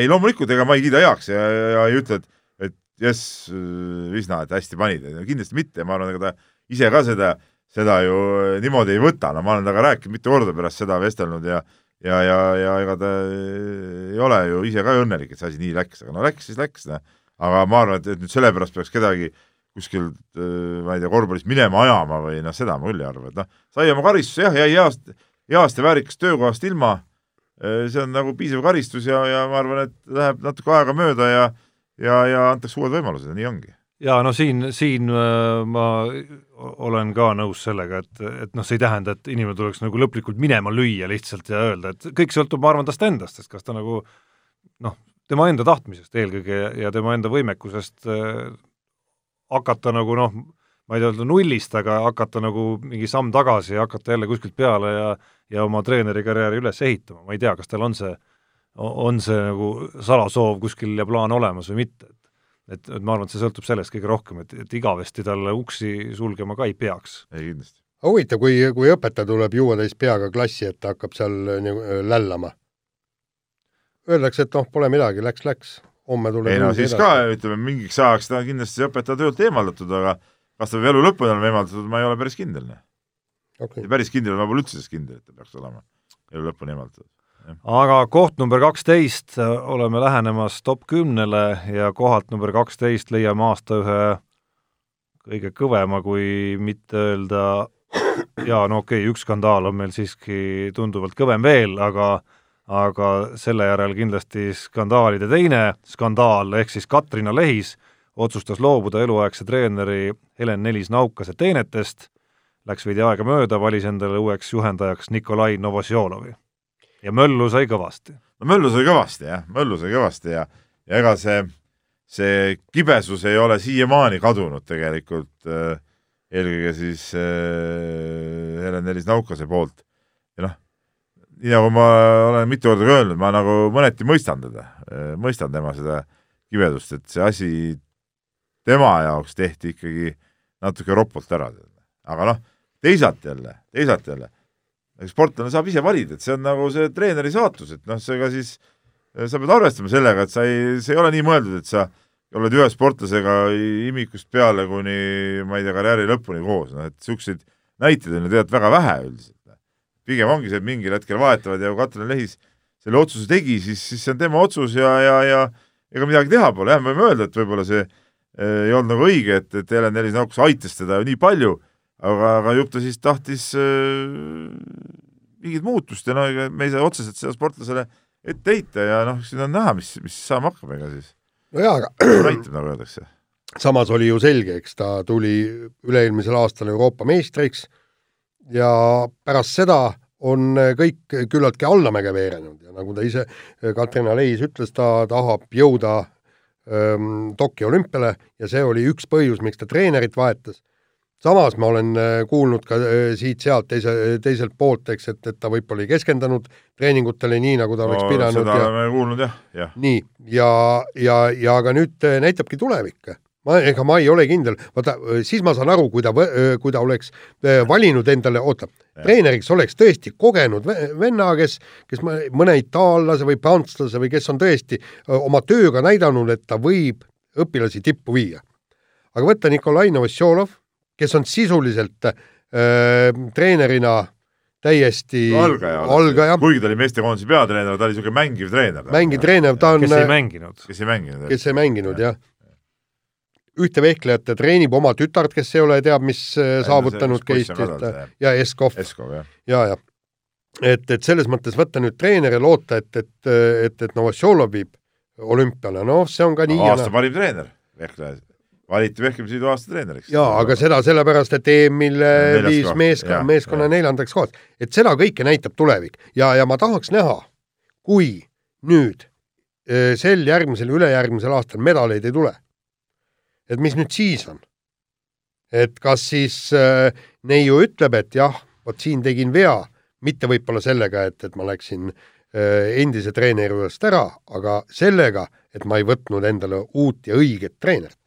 ei loomulikult, ega ma ei kiida heaks ja, ja, ja ei ütle, et et jess, Visna, et hästi panid, kindlasti mitte, ma arvan, ega ta ise ka seda, seda ju niimoodi ei võta, no ma olen temaga rääkinud mitu korda pärast seda vestelnud ja ja, ja, ja ega ta ei ole ju ise ka õnnelik, et see asi nii läks, aga no läks siis läks, noh. aga ma arvan, et, et nüüd sellepärast peaks kedagi kuskilt, ma ei tea, korvpallis minema ajama või noh, seda ma küll ei arva, et noh, sai oma karistuse jah, jäi heast, heast ja väärikast töökohast ilma, see on nagu piisav karistus ja, ja ma arvan, et läheb natuke aega mööda ja ja, ja antakse uued võimalused ja nii ongi. ja no siin, siin äh, ma olen ka nõus sellega, et, et noh, see ei tähenda, et inimene tuleks nagu lõplikult minema lüüa lihtsalt ja öelda, et kõik sõltub, ma arvan, tast endast, sest kas ta nagu noh, tema enda tahtmisest eelkõige ja, ja tema enda võimekusest äh, hakata nagu noh, ma ei tea, nullist, aga hakata nagu mingi samm tagasi ja hakata jälle kuskilt peale ja ja oma treenerikarjääri üles ehitama, ma ei tea, kas tal on see, on see nagu salasoov kuskil ja plaan olemas või mitte, et et, et ma arvan, et see sõltub sellest kõige rohkem, et, et igavesti talle uksi sulgema ka ei peaks. ei kindlasti. huvitav, kui, kui õpetaja tuleb juuatäis peaga klassi ette, hakkab seal nagu lällama. Öeldakse, et noh, pole midagi, läks, läks, homme tuleb ei no siis ka, ütleme mingiks ajaks ta kindlasti õpetaja töölt eemaldatud, aga kas ta peab elu lõpuni olema eemaldatud, ma ei ole päris kindel. okay. päris kindel, ma pole üldse selles kindel, et ta peaks olema elu lõpuni eemaldatud. aga koht number kaksteist, oleme lähenemas top kümnele ja kohalt number kaksteist leiame aasta ühe kõige kõvema, kui mitte öelda jaa, no okei okay,, üks skandaal on meil siiski tunduvalt kõvem veel, aga aga selle järel kindlasti skandaalide teine skandaal, ehk siis Katrina Lehis otsustas loobuda eluaegse treeneri Helen Nelis-Naukase teenetest, läks veidi aega mööda, valis endale uueks juhendajaks Nikolai Novosjolovi. ja möllu sai kõvasti. no möllu sai kõvasti jah, möllu sai kõvasti ja, ja ega see, see kibesus ei ole siiamaani kadunud tegelikult äh, eelkõige siis äh, Helen Nelis-Naukase poolt. ja noh, nii nagu ma olen mitu korda ka öelnud, ma nagu mõneti mõistan teda, mõistan tema seda kibedust, et see asi tema jaoks tehti ikkagi natuke ropult ära. aga noh, teisalt jälle, teisalt jälle, sportlane saab ise valida, et see on nagu see treeneri saatus, et noh, seega siis sa pead arvestama sellega, et sa ei, see ei ole nii mõeldud, et sa oled ühe sportlasega imikust peale kuni ma ei tea, karjääri lõpuni koos, noh et niisuguseid näiteid on ju tegelikult väga vähe üldiselt pigem ongi see, et mingil hetkel vahetavad ja kui Katrin Lehis selle otsuse tegi, siis, siis see on tema otsus ja, ja, ja ega midagi teha pole, jah, me võime öelda, et võib-olla see eh, ei olnud nagu õige, et, et Helen Nelis-Naukus aitas teda ju nii palju, aga, aga jupp ta siis tahtis äh, mingit muutust ja no ega me ei saa otseselt seda sportlasele ette heita ja noh, siin on näha, mis, mis saama hakkab, ega siis nojah, aga [CLEARS THROAT] näitab, nagu öeldakse. samas oli ju selge, eks ta tuli üle-eelmisel aastal Euroopa meistriks ja pärast seda on kõik küllaltki allamäge veerenud ja nagu ta ise, Katrina Leis ütles, ta tahab jõuda ähm, Tokyo olümpiale ja see oli üks põhjus, miks ta treenerit vahetas. samas ma olen kuulnud ka äh, siit-sealt teise, teiselt poolt, eks, et, et ta võib-olla ei keskendunud treeningutele nii, nagu ta oleks no, pidanud. seda ja, oleme kuulnud jah, jah. nii, ja, ja, ja aga nüüd näitabki tulevik ma, ega ma ei ole kindel, vaata siis ma saan aru, kui ta, kui ta oleks valinud endale, oota, treeneriks oleks tõesti kogenud venna, kes, kes mõne itaallase või prantslase või kes on tõesti oma tööga näidanud, et ta võib õpilasi tippu viia. aga võtta Nikolai Novosjolov, kes on sisuliselt äh, treenerina täiesti algaja, algaja., kuigi ta oli meestekoondise peatreener, ta oli niisugune mängiv treener. mängiv treener, ta on kes ei mänginud. kes ei mänginud. kes ei mänginud, jah ühte vehklejat ta treenib oma tütart, kes ei ole teab mis saavutanud ka Eestit ja Eskov. Jah. ja, ja et, et selles mõttes võtta nüüd treener ja loota, et, et, et, et Novosjolov viib olümpiale, noh, see on ka nii. aasta parim treener, vehkleja. valiti vehklemisliidu aastatreeneriks. jaa, aga seda sellepärast, et EM-il viis jah, meeskonna jah. neljandaks kohaks. et seda kõike näitab tulevik ja, ja ma tahaks näha, kui nüüd öö, sel järgmisel, ülejärgmisel aastal medaleid ei tule. Et mis nüüd siis on? et kas siis äh, neiu ütleb, et jah, vot siin tegin vea, mitte võib-olla sellega, et, et ma läksin äh, endise treeneri juurest ära, aga sellega, et ma ei võtnud endale uut ja õiget treenerit.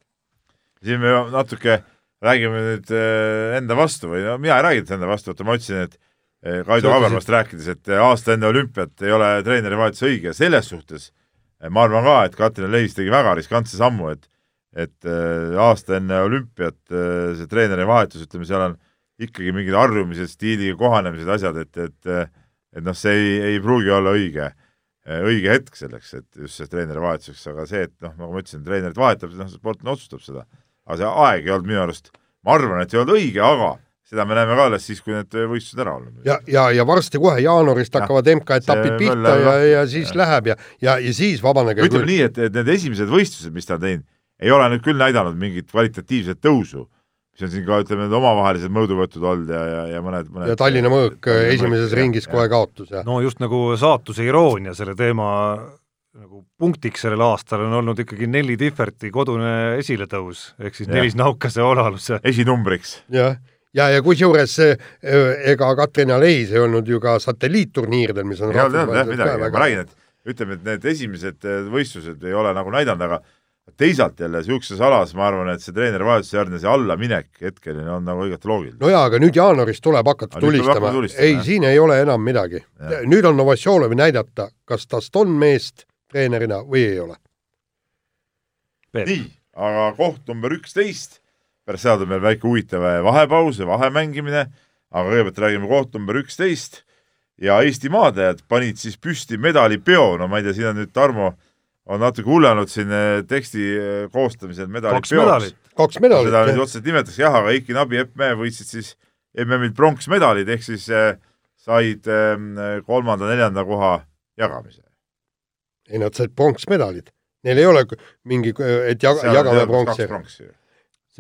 siin me natuke räägime nüüd eh, enda vastu või no mina ei rääginud enda vastu, vaata ma ütlesin, et eh, Kaido Habermast rääkides, et eh, aasta enne olümpiat ei ole treeneri vahetus õige, selles suhtes eh, ma arvan ka, et Katrin Leis tegi väga riskantse sammu, et et eh, aasta enne olümpiat eh, see treeneri vahetus, ütleme, seal on ikkagi mingid harjumised, stiiliga kohanemised, asjad, et, et et noh, see ei, ei pruugi olla õige, õige hetk selleks, et just see treeneri vahetuseks, aga see, et noh, nagu ma ütlesin, treenerit vahetab, noh, sportlane otsustab seda aga see aeg ei olnud minu arust, ma arvan, et ei olnud õige, aga seda me näeme ka alles siis, kui need võistlused ära olnud. ja, ja, ja varsti kohe jaanuarist Jah, hakkavad MK-etapid pihta ja, lahti. ja siis Jah. läheb ja, ja, ja siis vabanege ütleme nii, et, et need esimesed võistlused, mis ta on teinud, ei ole nüüd küll näidanud mingit kvalitatiivset tõusu, mis on siin ka, ütleme, need omavahelised mõõduvõtud olnud ja, ja, ja mõned, mõned ja Tallinna mõõk Tallinna esimeses mõõk, ringis jah, kohe kaotus ja no just nagu saatuse iroonia selle teema nagu punktiks sellel aastal on olnud ikkagi Nelli Differti kodune esiletõus, ehk siis. Nelis Naukase osaluse. esinumbriks. jah, ja, ja kusjuures eh, ega Katrin Aleis ei olnud ju ka satelliitturniiridel, mis on ei olnud jah midagi, ma räägin, et ütleme, et need esimesed eh, võistlused ei ole nagu näidanud, aga teisalt jälle niisuguses alas ma arvan, et see treenerivahetuse järgne see allaminek hetkeni on nagu õigati loogiline. no jaa, aga nüüd jaanuaris tuleb hakata Aga tulistama, ei, siin ei ole enam midagi. Nüüd on Novosjolovi näidata, kas tast on meest treenerina või ei ole. nii, aga koht number üksteist, pärast seda tuleb meil väike huvitav vahepaus ja vahemängimine, aga kõigepealt räägime koht number üksteist. Ja Eesti maadlejad panid siis püsti medalipeo, no ma ei tea, siin on nüüd Tarmo on natuke hullenud siin eh, teksti eh, koostamisel kaks medalipeoks. medalit. kaks seda medalit nüüd jah. otseselt nimetatakse jah, aga Eiki Nabi, Epp Mäe võitsid siis MM-il pronksmedalid ehk siis eh, said eh, kolmanda-neljanda koha jagamise. ei, nad said pronksmedalid. Neil ei ole mingi, et jaga, jagame pronksi.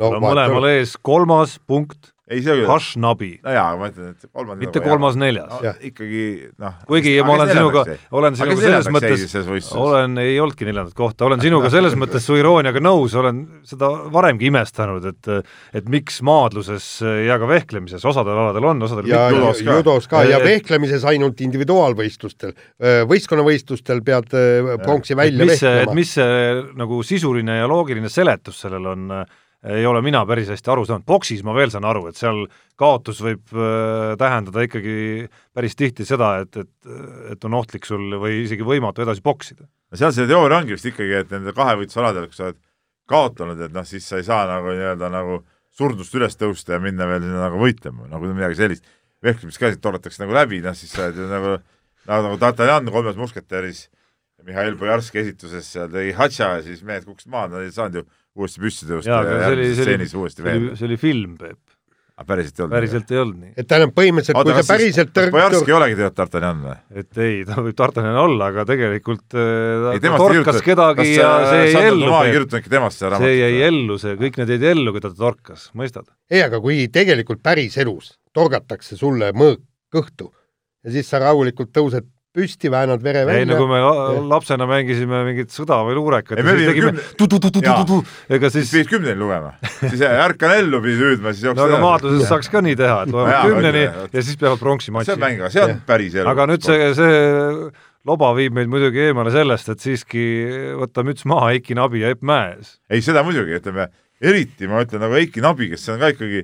no on mõlemal ees kolmas punkt, ei, see oli, Hašnabi, no jaa, ma ütlen, et kolmanda mitte kolmas-neljas no, ikkagi noh. kuigi ma olen sinuga, olen sinuga selles mõttes, olen olen, ei olnudki neljandat kohta, olen sinuga selles mõttes su irooniaga nõus, olen seda varemgi imestanud, et et miks maadluses ja ka vehklemises osadel aladel on, osadel ja judos ka. judos ka. Ja Et- vehklemises ainult individuaalvõistlustel. võistkonnavõistlustel pead äh, pronksi välja mis see, et vehklema. mis see nagu sisuline ja loogiline seletus sellel on, ei ole mina päris hästi aru saanud, boksis ma veel saan aru, et seal kaotus võib äh, tähendada ikkagi päris tihti seda, et, et, et on ohtlik sul või isegi võimatu edasi boksida. no seal see teooria ongi vist ikkagi, et nende kahevõitlusaladel, kui sa oled kaotanud, et noh, siis sa ei saa nagu nii-öelda nagu surdust üles tõusta ja minna veel sinna nagu võitlema, nagu midagi sellist. vehklemist ka siit torratakse nagu läbi, noh siis sa oled ju nagu, nagu, nagu D'Artagnan kolmes musketäris Mihhail Bojarski esituses seal tegi hatša ja siis mehed kukkusid maha, nad ei saanud ju uuesti püsti tõusta ja aga see oli, järgmises see stseenis oli, uuesti veel. see oli film, Peep. aga päriselt ei olnud? päriselt ei olnud nii. et tähendab põhimõtteliselt, kui sa päriselt kas Bojarski ei olegi tegelikult D'Artagnan või? et ei, ta võib Tartane olla, aga tegelikult äh, ei, ta temast torkas kedagi ja äh, see jäi ellu, Tomaa ei kirjutanud äkki temast seda see jäi raamatut? ellu, see, kõik need jäid ellu, keda ta torkas, mõistad? ei, aga kui tegelikult päriselus torgatakse sulle mõõk kõhtu ja siis sa rahulikult tõused püsti, väänad vere ei välja. no kui me la- lapsena mängisime mingit sõda või luurekat Ei, ja me siis tegime tu-tu-tu-tu-tu-tu, ega siis pidid kümneni lugema, siis ärkan ellu pidid hüüdma, siis no jooksed aga maadluses saaks ka nii teha, et jaa, kümneni ja siis peavad pronksi see on matši. mäng, aga see on päris elu. aga nüüd see, see loba viib meid muidugi eemale sellest, et siiski võtta müts maha Eiki Nabi ja Epp Mäe ees. ei, seda muidugi, ütleme, eriti ma ütlen nagu Eiki Nabi, kes on ka ikkagi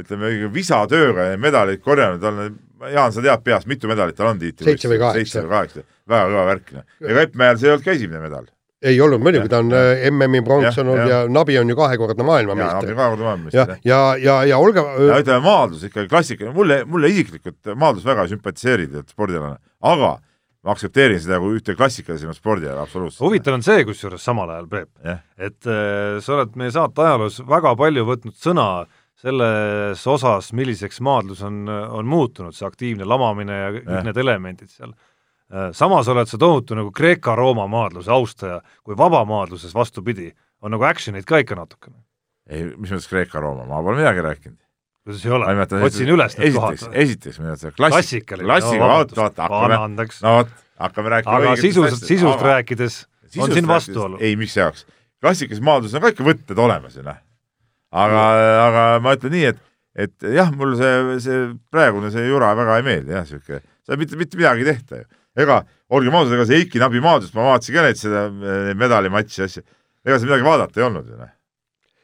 ütleme, visatööga neid medaleid korjanud, on, Jaan, sa tead peast, mitu medalit tal on tiitli? Seitse või kaheksa. seitse või kaheksa, väga kõva värk. noh. ega Epp Mäel see ei olnud ka esimene medal. ei olnud muidugi, ta on Jah, äh, MM-i pronks olnud ja jah. Nabi on ju kahekordne maailmameister. Ja maailmameister, jah. ja, ja, ja olge ja ütleme, maadlus ikkagi klassikaline, mulle, mulle isiklikult maadlus väga sümpatiseerib, et spordialane, aga ma aktsepteerin seda kui ühte klassikalisema spordiala, absoluutselt. huvitav on see, kusjuures samal ajal, Peep, jah, et äh, sa oled meie saate ajaloos väga palju võtnud sõna selles osas, milliseks maadlus on, on muutunud, see aktiivne lamamine ja kõik Jah. need elemendid seal. samas oled sa tohutu nagu Kreeka-Rooma maadluse austaja, kui vabamaadluses vastupidi, on nagu action'it ka ikka natukene. ei, mis mõttes Kreeka-Rooma, ma pole midagi rääkinud. kuidas ei ole, otsin üles need kohad esiteks,. esiteks minu arust klassik, klassika, vaata, vaata, anna hakkame, no vot, hakkame rääkima aga sisust, sisust Aga- rääkides on siin vastuolu. ei, mis jaoks, klassikalises maaduses on ka ikka võtted olemas ju noh. aga, aga ma ütlen nii, et, et jah, mul see, see praegune see jura väga ei meeldi jah, sihuke, seal mitte, mitte midagi ei tehta ju. ega olgem ausad, ega see Eiki Nabi maadlust ma vaatasin ka neid seda eh, medalimatši asja, ega seal midagi vaadata ei olnud ju noh.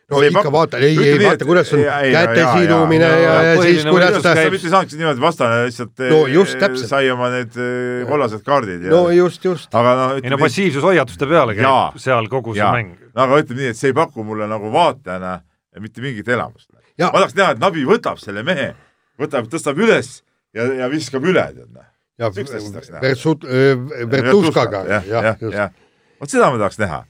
no See ei ikka vaata, ei, ei nii, vaata, kuidas on käte sidumine ja, jaa, ja siis kuidas ta mitte ei saanudki niimoodi vastane lihtsalt No eh, just, täpselt. sai oma need eh, kollased kaardid ja no just, just. aga noh, ei no passiivsushoiatuste peale käib seal kogu see mäng. aga ütleme nii, et see ei paku mulle nagu vaatajana mitte mingit elamust. Ma tahaks näha, et Nabi võtab selle mehe, võtab, tõstab üles ja, ja viskab üle, tead noh. ja näha. Versut-, Vertuskaga, jah, just. vot seda ma tahaks näha.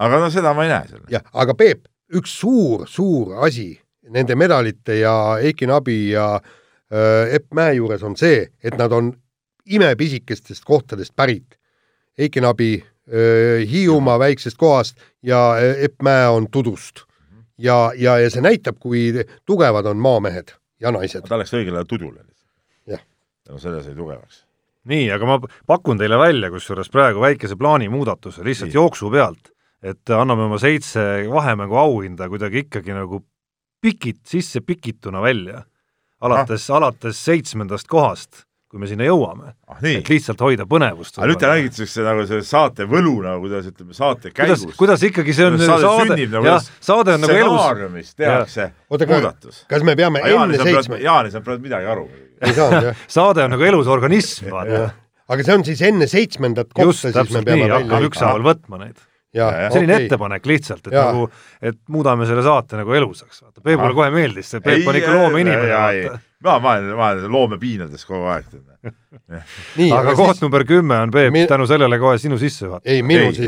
aga no seda ma ei näe seal. jah, aga Peep, üks suur-suur asi nende medalite ja Eiki Nabi ja äh, Epp Mäe juures on see, et nad on imepisikestest kohtadest pärit. Eiki Nabi äh, Hiiumaa väiksest kohast ja äh, Epp Mäe on Tudust. ja, ja, ja see näitab, kui tugevad on maamehed ja naised. ta läks õigel ajal tudule. Jah. no selle sai tugevaks. nii, aga ma pakun teile välja kusjuures praegu väikese plaani muudatuse lihtsalt Nii. jooksu pealt, et anname oma seitse vahemängu auhinda kuidagi ikkagi nagu pikit, sisse pikituna välja. alates, alates seitsmendast kohast, kui me sinna jõuame, ah nii et, lihtsalt hoida põnevust. aga nüüd te räägite siukse nagu see saate võlu nagu kuidas ütleme, saate käigus,. kuidas ikkagi see on Kuidas saade saade, sünnib nagu jah saade on nagu elus, stsenaariumis tehakse muudatus. kas me peame enne seitsme, Jaanis on praegu midagi aru. ei saanud jah [LAUGHS] saade on nagu elus organism, vaata. aga see on siis enne seitsmendat kohta, just, siis me peame nii, hakkame välja. ükshaaval võtma neid. ja, Ja, ja. selline okei. ettepanek lihtsalt, et Jaa. nagu, et muudame selle saate nagu elusaks, vaata, Peepule Ahah. kohe meeldis see, Peep on ikka loomeinimene, vaata. ma, ma olen, ma olen loomepiinades kogu aeg. [LAUGHS] nii, aga koht siis, number kümme on Peep Mi- tänu sellele kohe sinu sissejuhatus. ei minu õige.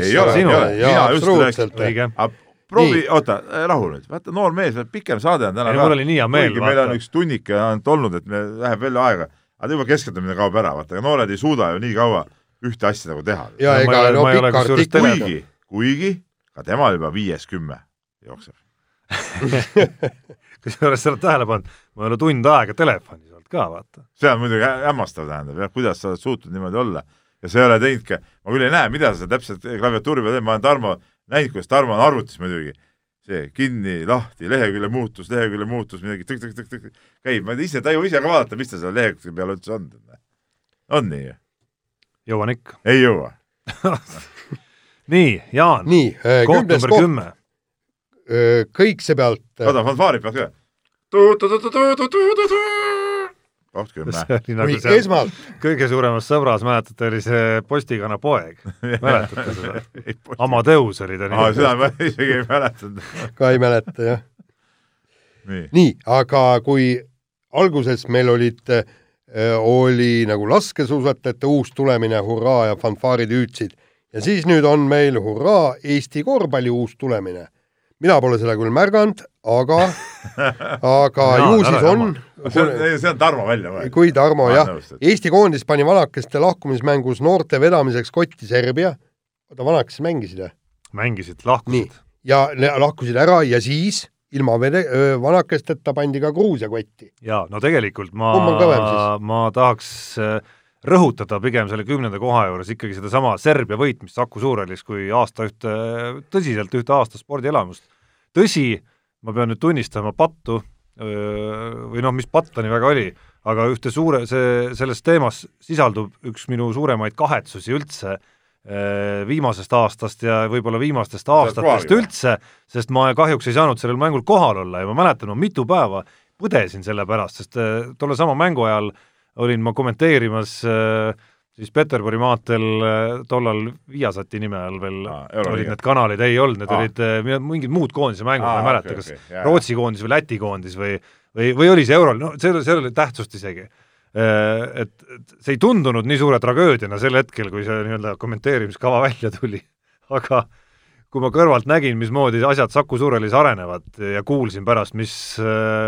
proovi oota, rahu nüüd, vaata noor mees, pikem saade on täna mul oli nii hea meel, kuigi meil on üks tunnike ainult olnud, et me läheb veel aega, aga juba keskendumine kaob ära, vaata, aga noored ei suuda ju nii kaua ühte asja nagu teha. ja Ma ei ega no pikk artikkel kuigi, kuigi ka temal juba viies kümme jookseb. [LAUGHS] kusjuures sa oled tähele pannud, ma ei ole tund aega telefonis olnud ka, vaata. see on muidugi hä- hämmastav, tähendab jah, kuidas sa oled suutnud niimoodi olla ja sa ei ole teinud ka, ma küll ei näe, mida sa täpselt klaviatuuri peal teed, ma olen Tarmo näinud, kuidas Tarmo on arvutis muidugi see kinni, lahti, lehekülje muutus, lehekülje muutus, midagi tõk-tõk-tõk-tõk käib, ma ise taju ise ka vaadata, mis ta seal lehekülje peal üldse on. on nii ju? jõuan ikka. ei jõua. [LAUGHS] nii, Jaan, nii, koht kümnes number koht. Kõik see pealt, oota, fanfaarid peavad ka. oli kui esmalt, kõige suuremas sõbras, mäletate, oli see postikana poeg. mäletate seda? Amadeus oli ta aa, seda nimi. ma isegi ei mäletanud. ka ei mäleta jah. nii, nii, aga kui alguses meil olid, oli nagu laskesuusatajate uus tulemine, hurraa ja fanfaarid hüüdsid ja siis nüüd on meil hurraa, Eesti korvpalli uus tulemine. Mina pole seda küll märganud, aga, [LAUGHS] aga Jaa, ju siis on see on, see on Tarmo välja mõeldud. kui Tarmo Ma jah Eesti koondis pani vanakeste lahkumismängus noorte vedamiseks kotti Serbia, oota vanakesed mängisid või? mängisid, lahkusid., ja lahkusid ära ja siis ilma vede-, vanakesteta pandi ka Gruusia kotti. jaa, no tegelikult ma ma tahaks äh, rõhutada pigem selle kümnenda koha juures ikkagi sedasama Serbia võitmist Saku Suurhallis kui aasta ühte, tõsiselt ühte aasta spordielamust. tõsi, ma pean nüüd tunnistama pattu või noh, mis pattani väga oli, aga ühte suure, see, selles teemas sisaldub üks minu suuremaid kahetsusi üldse viimasest aastast ja võib-olla viimastest aastatest üldse, sest ma kahjuks ei saanud sellel mängul kohal olla ja ma mäletan, ma mitu päeva põdesin selle pärast, sest äh, tolle sama mängu ajal olin ma kommenteerimas äh, siis Peterburi maanteel äh, tollal Viasati nime all veel Aa, olid need kanalid, ei olnud, need Aa. olid äh, mi- mingid muud koondise mängud, ma Aa, ei mäleta okei, kas jaa, jaa. Rootsi koondis või Läti koondis või või, või oli see Eurol, no seal, seal oli tähtsust isegi. Et, et see ei tundunud nii suure tragöödiana sel hetkel, kui see nii-öelda kommenteerimiskava [LAUGHS] välja tuli, aga kui ma kõrvalt nägin, mismoodi asjad Saku Suurhallis arenevad ja kuulsin pärast, mis,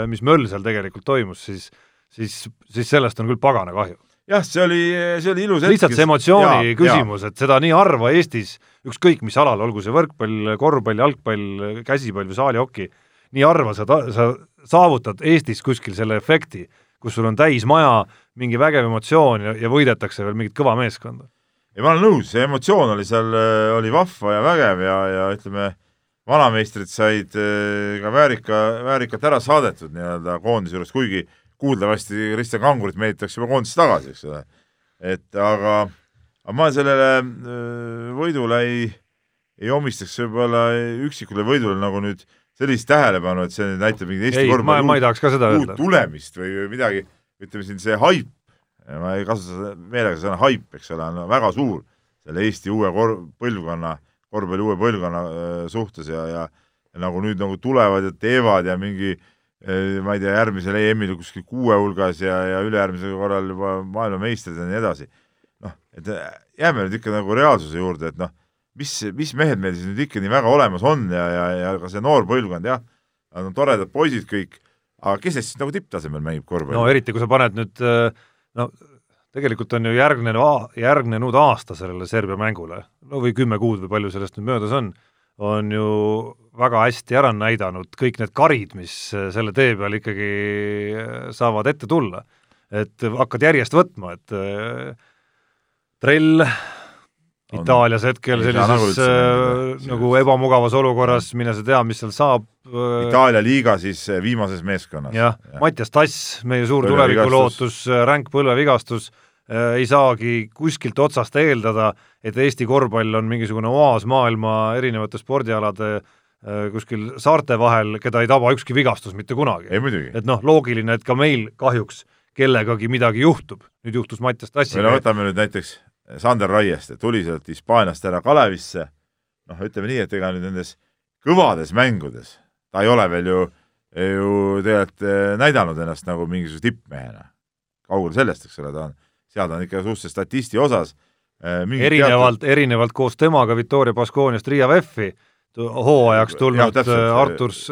mis möll seal tegelikult toimus, siis siis, siis sellest on küll pagana kahju. jah, see oli, see oli ilus hetk. lihtsalt see emotsiooni ja, küsimus, et seda nii harva Eestis, ükskõik mis alal, olgu see võrkpall, korvpall, jalgpall, käsipall või saalihoki, nii harva sa, sa saavutad Eestis kuskil selle efekti, kus sul on täis maja, mingi vägev emotsioon ja, ja võidetakse veel mingit kõva meeskonda. ei, ma olen nõus, see emotsioon oli seal, oli vahva ja vägev ja, ja ütleme, vanameistrid said eh, ka väärika, väärikalt ära saadetud nii-öelda koondise juures, kuigi kuuldavasti Kristjan Kangurit meelitatakse juba koondisse tagasi, eks ole. et aga, aga ma sellele eh, võidule ei, ei omistaks võib-olla üksikule võidule nagu nüüd sellist tähelepanu, et see näitab mingit Eesti korvpalli ma, ma ei tahaks ka seda öelda. tulemist või, midagi, ütleme siin see haip, ma ei kasuta meelega sõna haip, eks ole, on väga suur selle Eesti uue kor-, põlvkonna korvpalli uue põlvkonna äh, suhtes ja, ja ja nagu nüüd nagu tulevad ja teevad ja mingi äh, ma ei tea, järgmisel EM-il kuskil kuue hulgas ja, ja ülejärgmisel korral juba maailmameistrid ja nii edasi. noh, et äh, jääme nüüd ikka nagu reaalsuse juurde, et noh, mis, mis mehed meil siis nüüd ikka nii väga olemas on ja, ja, ja ka see noor põlvkond, jah, nad on toredad poisid kõik, aga kes neist siis nagu tipptasemel mängib korvpalli? no eriti, kui sa paned nüüd no tegelikult on ju järgnenud, järgnenud aasta sellele Serbia mängule, no või kümme kuud või palju sellest nüüd möödas on, on ju väga hästi ära näidanud kõik need karid, mis selle tee peal ikkagi saavad ette tulla. et hakkad järjest võtma, et äh, trell Itaalias hetkel sellises äh, nagu ebamugavas olukorras, mine sa tea, mis seal saab. Äh, Itaalia liiga siis äh, viimases meeskonnas. jah ja., Mattias Tass, meie suur tulevikulootus, äh, ränk põlvevigastus äh,, ei saagi kuskilt otsast eeldada, et Eesti korvpall on mingisugune oaas maailma erinevate spordialade äh, kuskil saarte vahel, keda ei taba ükski vigastus mitte kunagi. et noh, loogiline, et ka meil kahjuks kellegagi midagi juhtub. nüüd juhtus Mattias Tassiga. no võtame nüüd näiteks Sander Raieste tuli sealt Hispaaniast ära Kalevisse, noh, ütleme nii, et ega nüüd nendes kõvades mängudes ta ei ole veel ju, ju tegelikult eh, näidanud ennast nagu mingisuguse tippmehena. kaugel sellest, eks ole, ta on, seal ta on ikka suhteliselt statisti osas eh, erinevalt teatud..., erinevalt koos temaga Victoria Baskooniast Riia Veffi hooajaks tulnud eh, Arturs,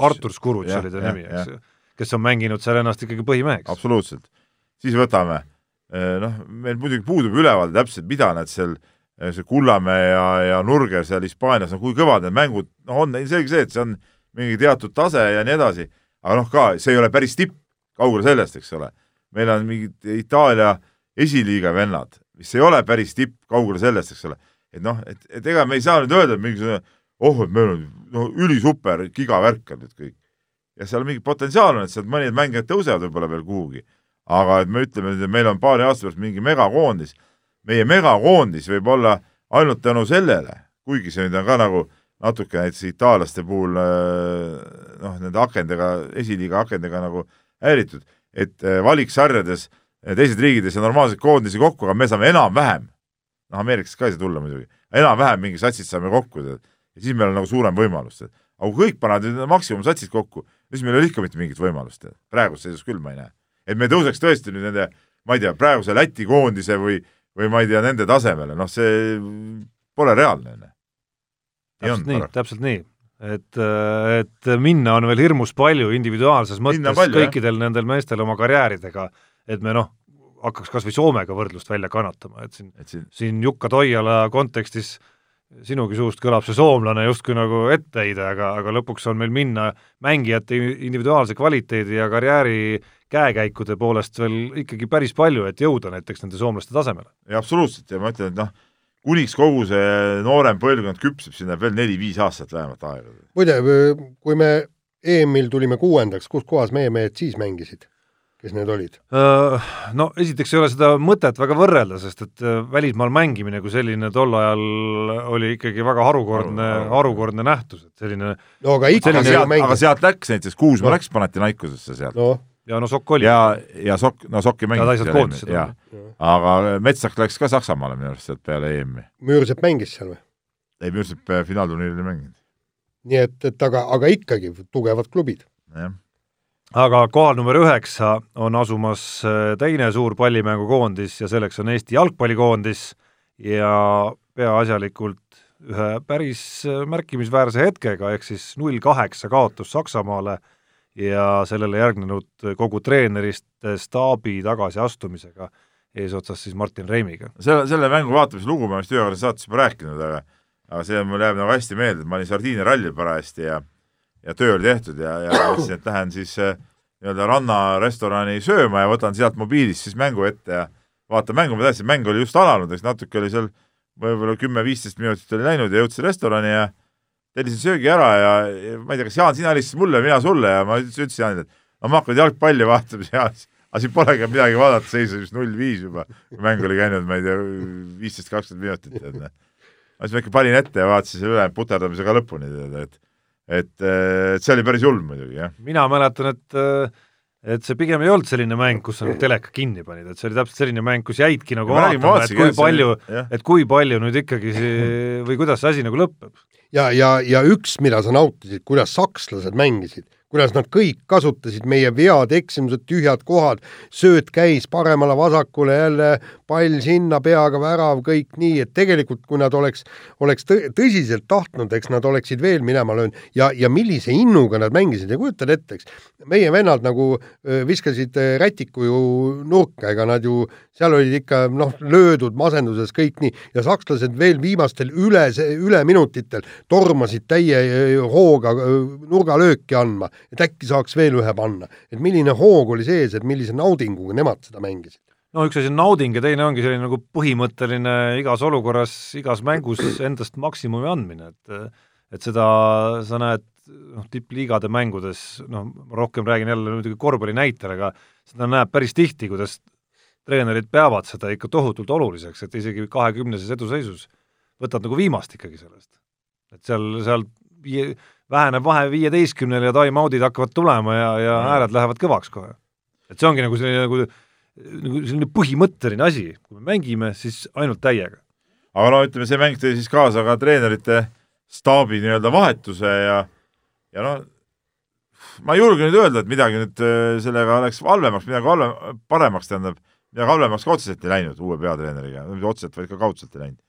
Artur Skurutš oli ta nimi, eks ju, kes on mänginud seal ennast ikkagi põhimeheks. absoluutselt. siis võtame Äh, noh, meil muidugi puudub ülevaade täpselt, mida nad seal, äh, see Kullamäe ja, ja Nurger seal Hispaanias, no kui kõvad need mängud, noh, on selge see, et see on mingi teatud tase ja nii edasi, aga noh, ka see ei ole päris tipp, kaugel sellest, eks ole. meil on mingid Itaalia esiliiga vennad, mis ei ole päris tipp, kaugel sellest, eks ole. et noh, et, et ega me ei saa nüüd öelda, et mingisugune oh, et meil on no ülisuper gigavärk on nüüd kõik. ja seal mingi potentsiaal on, et sealt mõned mängijad tõusevad võib-olla veel kuhugi aga et me ütleme, et meil on paari aasta pärast mingi megakoondis, meie megakoondis võib olla ainult tänu sellele, kuigi see nüüd on ka nagu natuke näiteks itaallaste puhul äh, noh, nende akendega, esiliiga akendega nagu häiritud, et äh, valiksarjades teised riigid ei saa normaalseid koondisi kokku, aga me saame enam-vähem, noh, Ameerikas ka ei saa tulla muidugi, enam-vähem mingi satsid saame kokku, tead, ja siis meil on nagu suurem võimalus, tead. aga kui kõik panevad nüüd maksimumsatsid kokku, siis meil ei ole ikka mitte mingit võimalust, tead. praeguses seisus küll ma ei näe et me tõuseks tõesti nüüd nende, ma ei tea, praeguse Läti koondise või, või ma ei tea, nende tasemele, noh, see pole reaalne. täpselt nii, täpselt nii et, et minna on veel hirmus palju individuaalses mõttes palju, kõikidel jah. nendel meestel oma karjääridega, et me noh, hakkaks kas või Soomega võrdlust välja kannatama, et siin, siin... siin Jukka Toiala kontekstis sinugi suust kõlab see soomlane justkui nagu etteheide, aga, aga lõpuks on meil minna mängijate individuaalse kvaliteedi ja karjääri käekäikude poolest veel ikkagi päris palju, et jõuda näiteks nende soomlaste tasemele. jaa, absoluutselt ja ma ütlen, et noh, kuniks kogu see noorem põlvkond küpseb, siin läheb veel neli-viis aastat vähemalt aega. muide, kui me EM-il tulime kuuendaks, kus kohas meie mehed siis mängisid? Kes need olid? No esiteks ei ole seda mõtet väga võrrelda, sest et välismaal mängimine kui selline tol ajal oli ikkagi väga harukordne, harukordne nähtus, et selline no aga ikka selline... sealt, aga sealt läks näiteks, Kuusma no. läks Panathinaikosesse sealt no ja no Sokk oli. ja, ja Sokk, no Sokk ei mänginud seal EM-i, jaa. aga Metsak läks ka Saksamaale minu arust sealt peale EM-i. Müürsepp mängis seal või? ei, Müürsepp äh, finaalturniiril ei mänginud. nii et, et aga, aga ikkagi tugevad klubid. jah. Aga kohal number üheksa on asumas äh, teine suur pallimängukoondis ja selleks on Eesti jalgpallikoondis ja peaasjalikult ühe päris äh, märkimisväärse hetkega, ehk siis null kaheksa kaotus Saksamaale ja sellele järgnenud kogu treeneriste staabi tagasiastumisega, eesotsas siis Martin Reimiga. selle, selle mängu vaatamise lugu ma vist ühe korra saates juba rääkinud, aga aga see mul jääb nagu hästi meelde, et ma olin Sardiinia rallil parajasti ja ja töö oli tehtud ja, ja [COUGHS] mõtlesin, et lähen siis äh, nii-öelda rannarestorani sööma ja võtan sealt mobiilist siis mängu ette ja vaatan mängu, ma teadsin, mäng oli just alanud, eks natuke oli seal võib-olla kümme-viisteist minutit oli läinud ja jõudsin restorani ja tellisin söögi ära ja, ja ma ei tea, kas Jaan, sina helistasid mulle, mina sulle ja ma ütlesin Jaanile, et no ma hakkan jalgpalli vaatama ja aga siin polegi midagi vaadata, seis oli vist null viis juba, kui mäng oli käinud, ma ei tea, viisteist, kakskümmend minutit, et noh. siis ma ikka panin ette ja vaatasin selle üle puterdamise ka lõpuni, et et, et see oli päris julm muidugi, jah. mina mäletan, et et see pigem ei olnud selline mäng, kus sa nagu teleka kinni panid, et see oli täpselt selline mäng, kus jäidki nagu vaatama, et kui palju, et kui palju nüüd ikkagi see [LAUGHS] või kuidas see asi nagu lõpeb. ja, ja, ja üks, mida sa nautisid, kuidas sakslased mängisid kuidas nad kõik kasutasid meie vead, eksimused, tühjad kohad, sööt käis paremale-vasakule, jälle pall sinna, peaga värav, kõik nii, et tegelikult kui nad oleks, oleks tõ tõsiselt tahtnud, eks nad oleksid veel minema löönud. Ja, ja millise innuga nad mängisid ja kujutad ette, eks, meie vennad nagu viskasid rätiku ju nurka, ega nad ju, seal olid ikka noh, löödud masenduses kõik nii. Ja sakslased veel viimastel üle, üleminutitel tormasid täie hooga nurgalööki andma et äkki saaks veel ühe panna. et milline hoog oli sees, et millise naudinguga nemad seda mängisid no üks asi on nauding ja teine ongi selline nagu põhimõtteline igas olukorras, igas mängus endast maksimumi andmine, et et seda sa näed noh, tippliigade mängudes, noh, rohkem räägin jälle muidugi korvpalli näitel, aga seda näeb päris tihti, kuidas treenerid peavad seda ikka tohutult oluliseks, et isegi kahekümneses eduseisus võtad nagu viimast ikkagi sellest. et seal, seal viie, väheneb vahe viieteistkümnele ja time-out'id hakkavad tulema ja, ja hääled lähevad kõvaks kohe. et see ongi nagu selline nagu, nagu selline põhimõtteline asi, kui me mängime, siis ainult täiega. aga no ütleme, see mäng tõi siis kaasa ka treenerite staabi nii-öelda vahetuse ja, ja noh, ma ei julge nüüd öelda, et midagi nüüd äh, sellega oleks halvemaks, midagi halvem, paremaks tähendab, midagi halvemaks ka otseselt ei läinud uue peatreeneriga, mitte otseselt, vaid ka kaudselt ei läinud.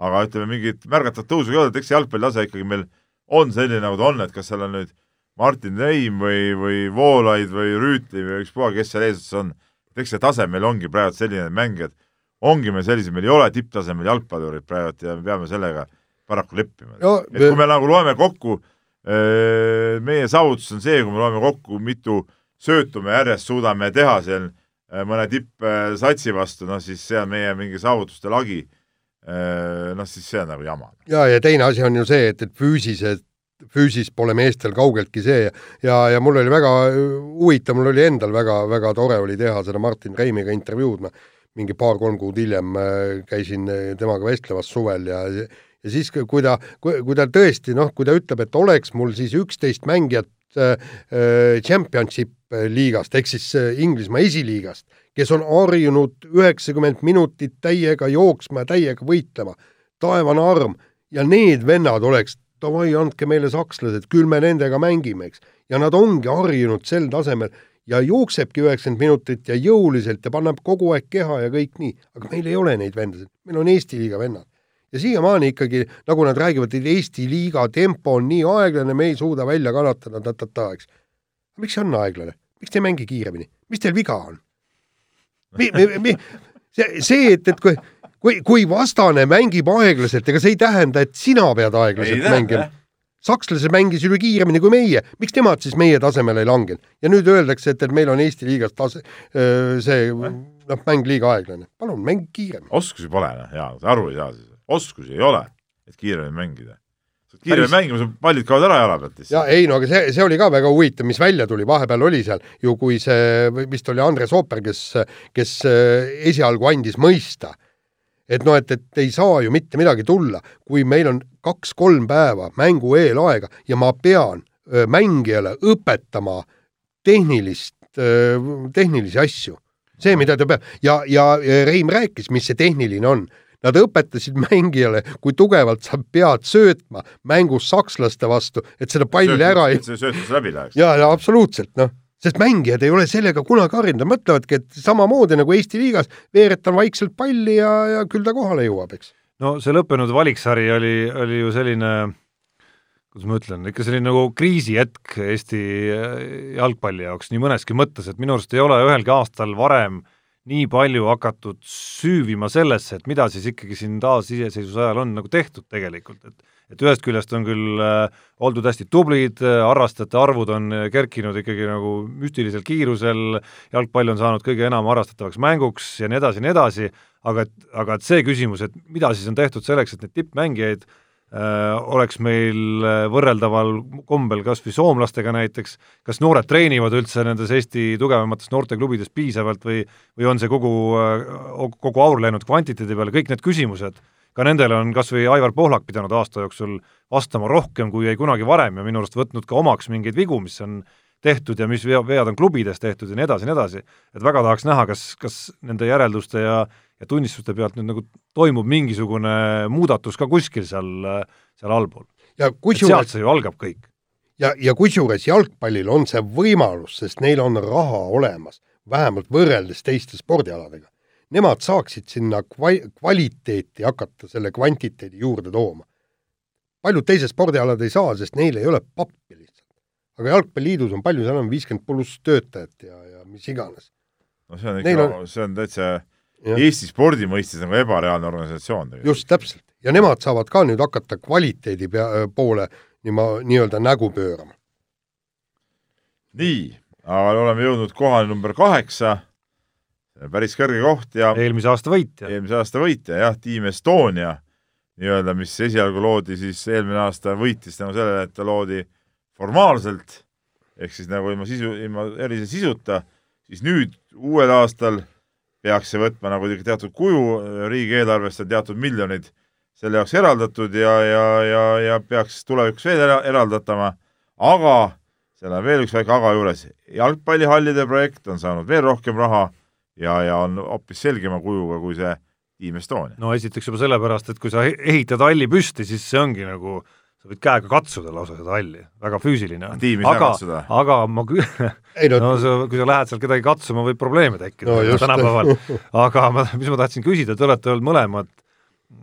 aga ütleme, mingit märgatavat tõusu ei olnud, et eks see jalgpallitase ikkagi meil on selline, nagu ta on, et kas seal on nüüd Martin Reim või, või Voolaid või Rüütli või ükspuha, kes seal eesotsas on, eks see tase meil ongi praegu selline mängijad, ongi meil sellised, meil ei ole tipptasemel jalgpallurid praegu ja me peame sellega paraku leppima no,. et kui me nagu loeme kokku, meie saavutus on see, kui me loeme kokku, mitu söötu me järjest suudame teha seal mõne tippsatsi vastu, noh siis see on meie mingi saavutuste lagi noh, siis see on nagu jama. ja, ja teine asi on ju see, et, et füüsilised füüsis pole meestel kaugeltki see. Ja, ja mul oli väga huvitav, mul oli endal väga-väga tore oli teha seda Martin Reimiga intervjuud, ma mingi paar-kolm kuud hiljem äh, käisin äh, temaga vestlemas suvel ja ja siis, kui ta, kui ta tõesti noh, kui ta ütleb, et oleks mul siis üksteist mängijat äh, championship liigast ehk siis Inglismaa esiliigast kes on harjunud üheksakümmend minutit täiega jooksma ja täiega võitlema, taevane arm, ja need vennad oleks, davai, andke meile sakslased, küll me nendega mängime, eks. ja nad ongi harjunud sel tasemel ja jooksebki üheksakümmend minutit ja jõuliselt ja paneb kogu aeg keha ja kõik nii, aga meil ei ole neid vendasid, meil on Eesti liiga vennad. ja siiamaani ikkagi, nagu nad räägivad, et Eesti liiga tempo on nii aeglane, me ei suuda välja kannatada ta-ta-ta, eks. miks see on aeglane, miks te ei mängi kiiremini, mis teil viga on? mi, mi, mi, see, see, et, et kui, kui, kui vastane mängib aeglaselt, ega see ei tähenda, et sina pead aeglaselt ei mängima. sakslased mängisid ju kiiremini kui meie, miks nemad siis meie tasemele ei langenud? ja nüüd öeldakse, et, et meil on Eesti liigas tase, see noh, mäng liiga aeglane. palun, mäng kiiremini. oskusi pole, noh, jaa, aru ei saa siis. oskusi ei ole, et kiiremini mängida kiire Päris... mängimise pallid kaovad ära jala pealt lihtsalt. ja ei no aga see, see oli ka väga huvitav, mis välja tuli, vahepeal oli seal ju, kui see vist oli Andres Ooper, kes, kes äh, esialgu andis mõista, et noh, et, et ei saa ju mitte midagi tulla, kui meil on kaks-kolm päeva mängu eelaega ja ma pean mängijale õpetama tehnilist, tehnilisi asju. see, mida ta peab ja, ja Reim rääkis, mis see tehniline on Nad õpetasid mängijale, kui tugevalt sa pead söötma mängus sakslaste vastu, et seda palli ära ei. see söötus läbi läheks. ja, ja absoluutselt, noh, sest mängijad ei ole sellega kunagi harjunud, nad mõtlevadki, et samamoodi nagu Eesti liigas, veeretan vaikselt palli ja, ja küll ta kohale jõuab, eks. no see lõppenud valiksari oli, oli ju selline kuidas ma ütlen, ikka selline nagu kriisihetk Eesti jalgpalli jaoks nii mõneski mõttes, et minu arust ei ole ühelgi aastal varem äh, nii palju hakatud süüvima sellesse, et mida siis ikkagi siin taasiseseisvuse ajal on nagu tehtud tegelikult, et et ühest küljest on küll äh, oldud hästi tublid, harrastajate arvud on kerkinud ikkagi nagu müstilisel kiirusel, jalgpall on saanud kõige enam harrastatavaks mänguks ja nii edasi ja nii edasi, aga et, aga et see küsimus, et mida siis on tehtud selleks, et neid tippmängijaid äh, oleks meil võrreldaval kombel kas või soomlastega näiteks, kas noored treenivad üldse nendes Eesti tugevamates noorteklubides piisavalt või või on see kogu, kogu aur läinud kvantiteedi peale, kõik need küsimused ka nendele on kas või Aivar Pohlak pidanud aasta jooksul vastama rohkem, kui jäi kunagi varem ja minu arust võtnud ka omaks mingeid vigu, mis on tehtud ja mis vea, vead on klubides tehtud ja nii edasi ja nii edasi. et väga tahaks näha, kas, kas nende järelduste ja, ja tunnistuste pealt nüüd nagu toimub mingisugune muudatus ka kuskil seal, seal allpool. sealt see ju algab kõik. ja, ja kusjuures jalgpallil on see võimalus, sest neil on raha olemas, vähemalt võrreldes teiste spordialadega nemad saaksid sinna kva-, kvaliteeti hakata selle kvantiteedi juurde tooma. paljud teised spordialad ei saa, sest neil ei ole pappi lihtsalt. aga Jalgpalliliidus on palju, seal on viiskümmend pluss töötajat ja, ja mis iganes. no see on ikka, on... see on täitsa ja. Eesti spordi mõistes nagu ebareaalne organisatsioon tegelikult. just, täpselt. ja nemad saavad ka nüüd hakata kvaliteedi pea, poole niima-, nii-öelda nägu pöörama. nii, aga oleme jõudnud kohale number kaheksa päris kõrge koht ja eelmise aasta võitja. eelmise aasta võitja jah, Team Estonia nii-öelda, mis esialgu loodi siis eelmine aasta, võitis tänu sellele, et ta loodi formaalselt, ehk siis nagu ilma sisu, ilma erilise sisuta, siis nüüd uuel aastal peaks see võtma nagu teatud kuju, riigieelarvest on teatud miljonid selle jaoks eraldatud ja, ja, ja, ja peaks tulevikus veel era, eraldatama, aga seal on veel üks väike aga juures, jalgpallihallide projekt on saanud veel rohkem raha ja, ja on hoopis selgema kujuga kui see Team Estonia. no esiteks juba sellepärast, et kui sa ehitad halli püsti, siis see ongi nagu sa võid käega katsuda lausa seda halli, väga füüsiline on. aga, aga ma kü-, no, [LAUGHS] no sa, kui sa lähed seal kedagi katsuma, võib probleeme tekkida no, tänapäeval. [LAUGHS] aga ma, mis ma tahtsin küsida, te olete olnud mõlemad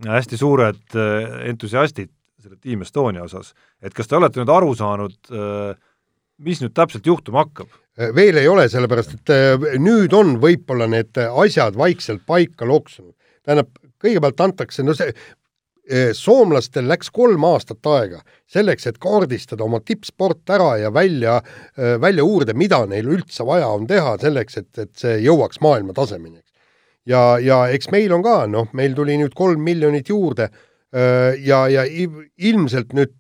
hästi suured äh, entusiastid selle Team Estonia osas, et kas te olete nüüd aru saanud, äh, mis nüüd täpselt juhtuma hakkab? Äh, veel ei ole, sellepärast et äh, nüüd on võib-olla need asjad vaikselt paika loksunud. tähendab, kõigepealt antakse, no see, äh, soomlastel läks kolm aastat aega selleks, et kaardistada oma tippsport ära ja välja, välja uurida, mida neil üldse vaja on teha selleks, et, et see jõuaks maailma tasemeni. ja, ja eks meil on ka, noh, meil tuli nüüd kolm miljonit juurde ja, ja ilmselt nüüd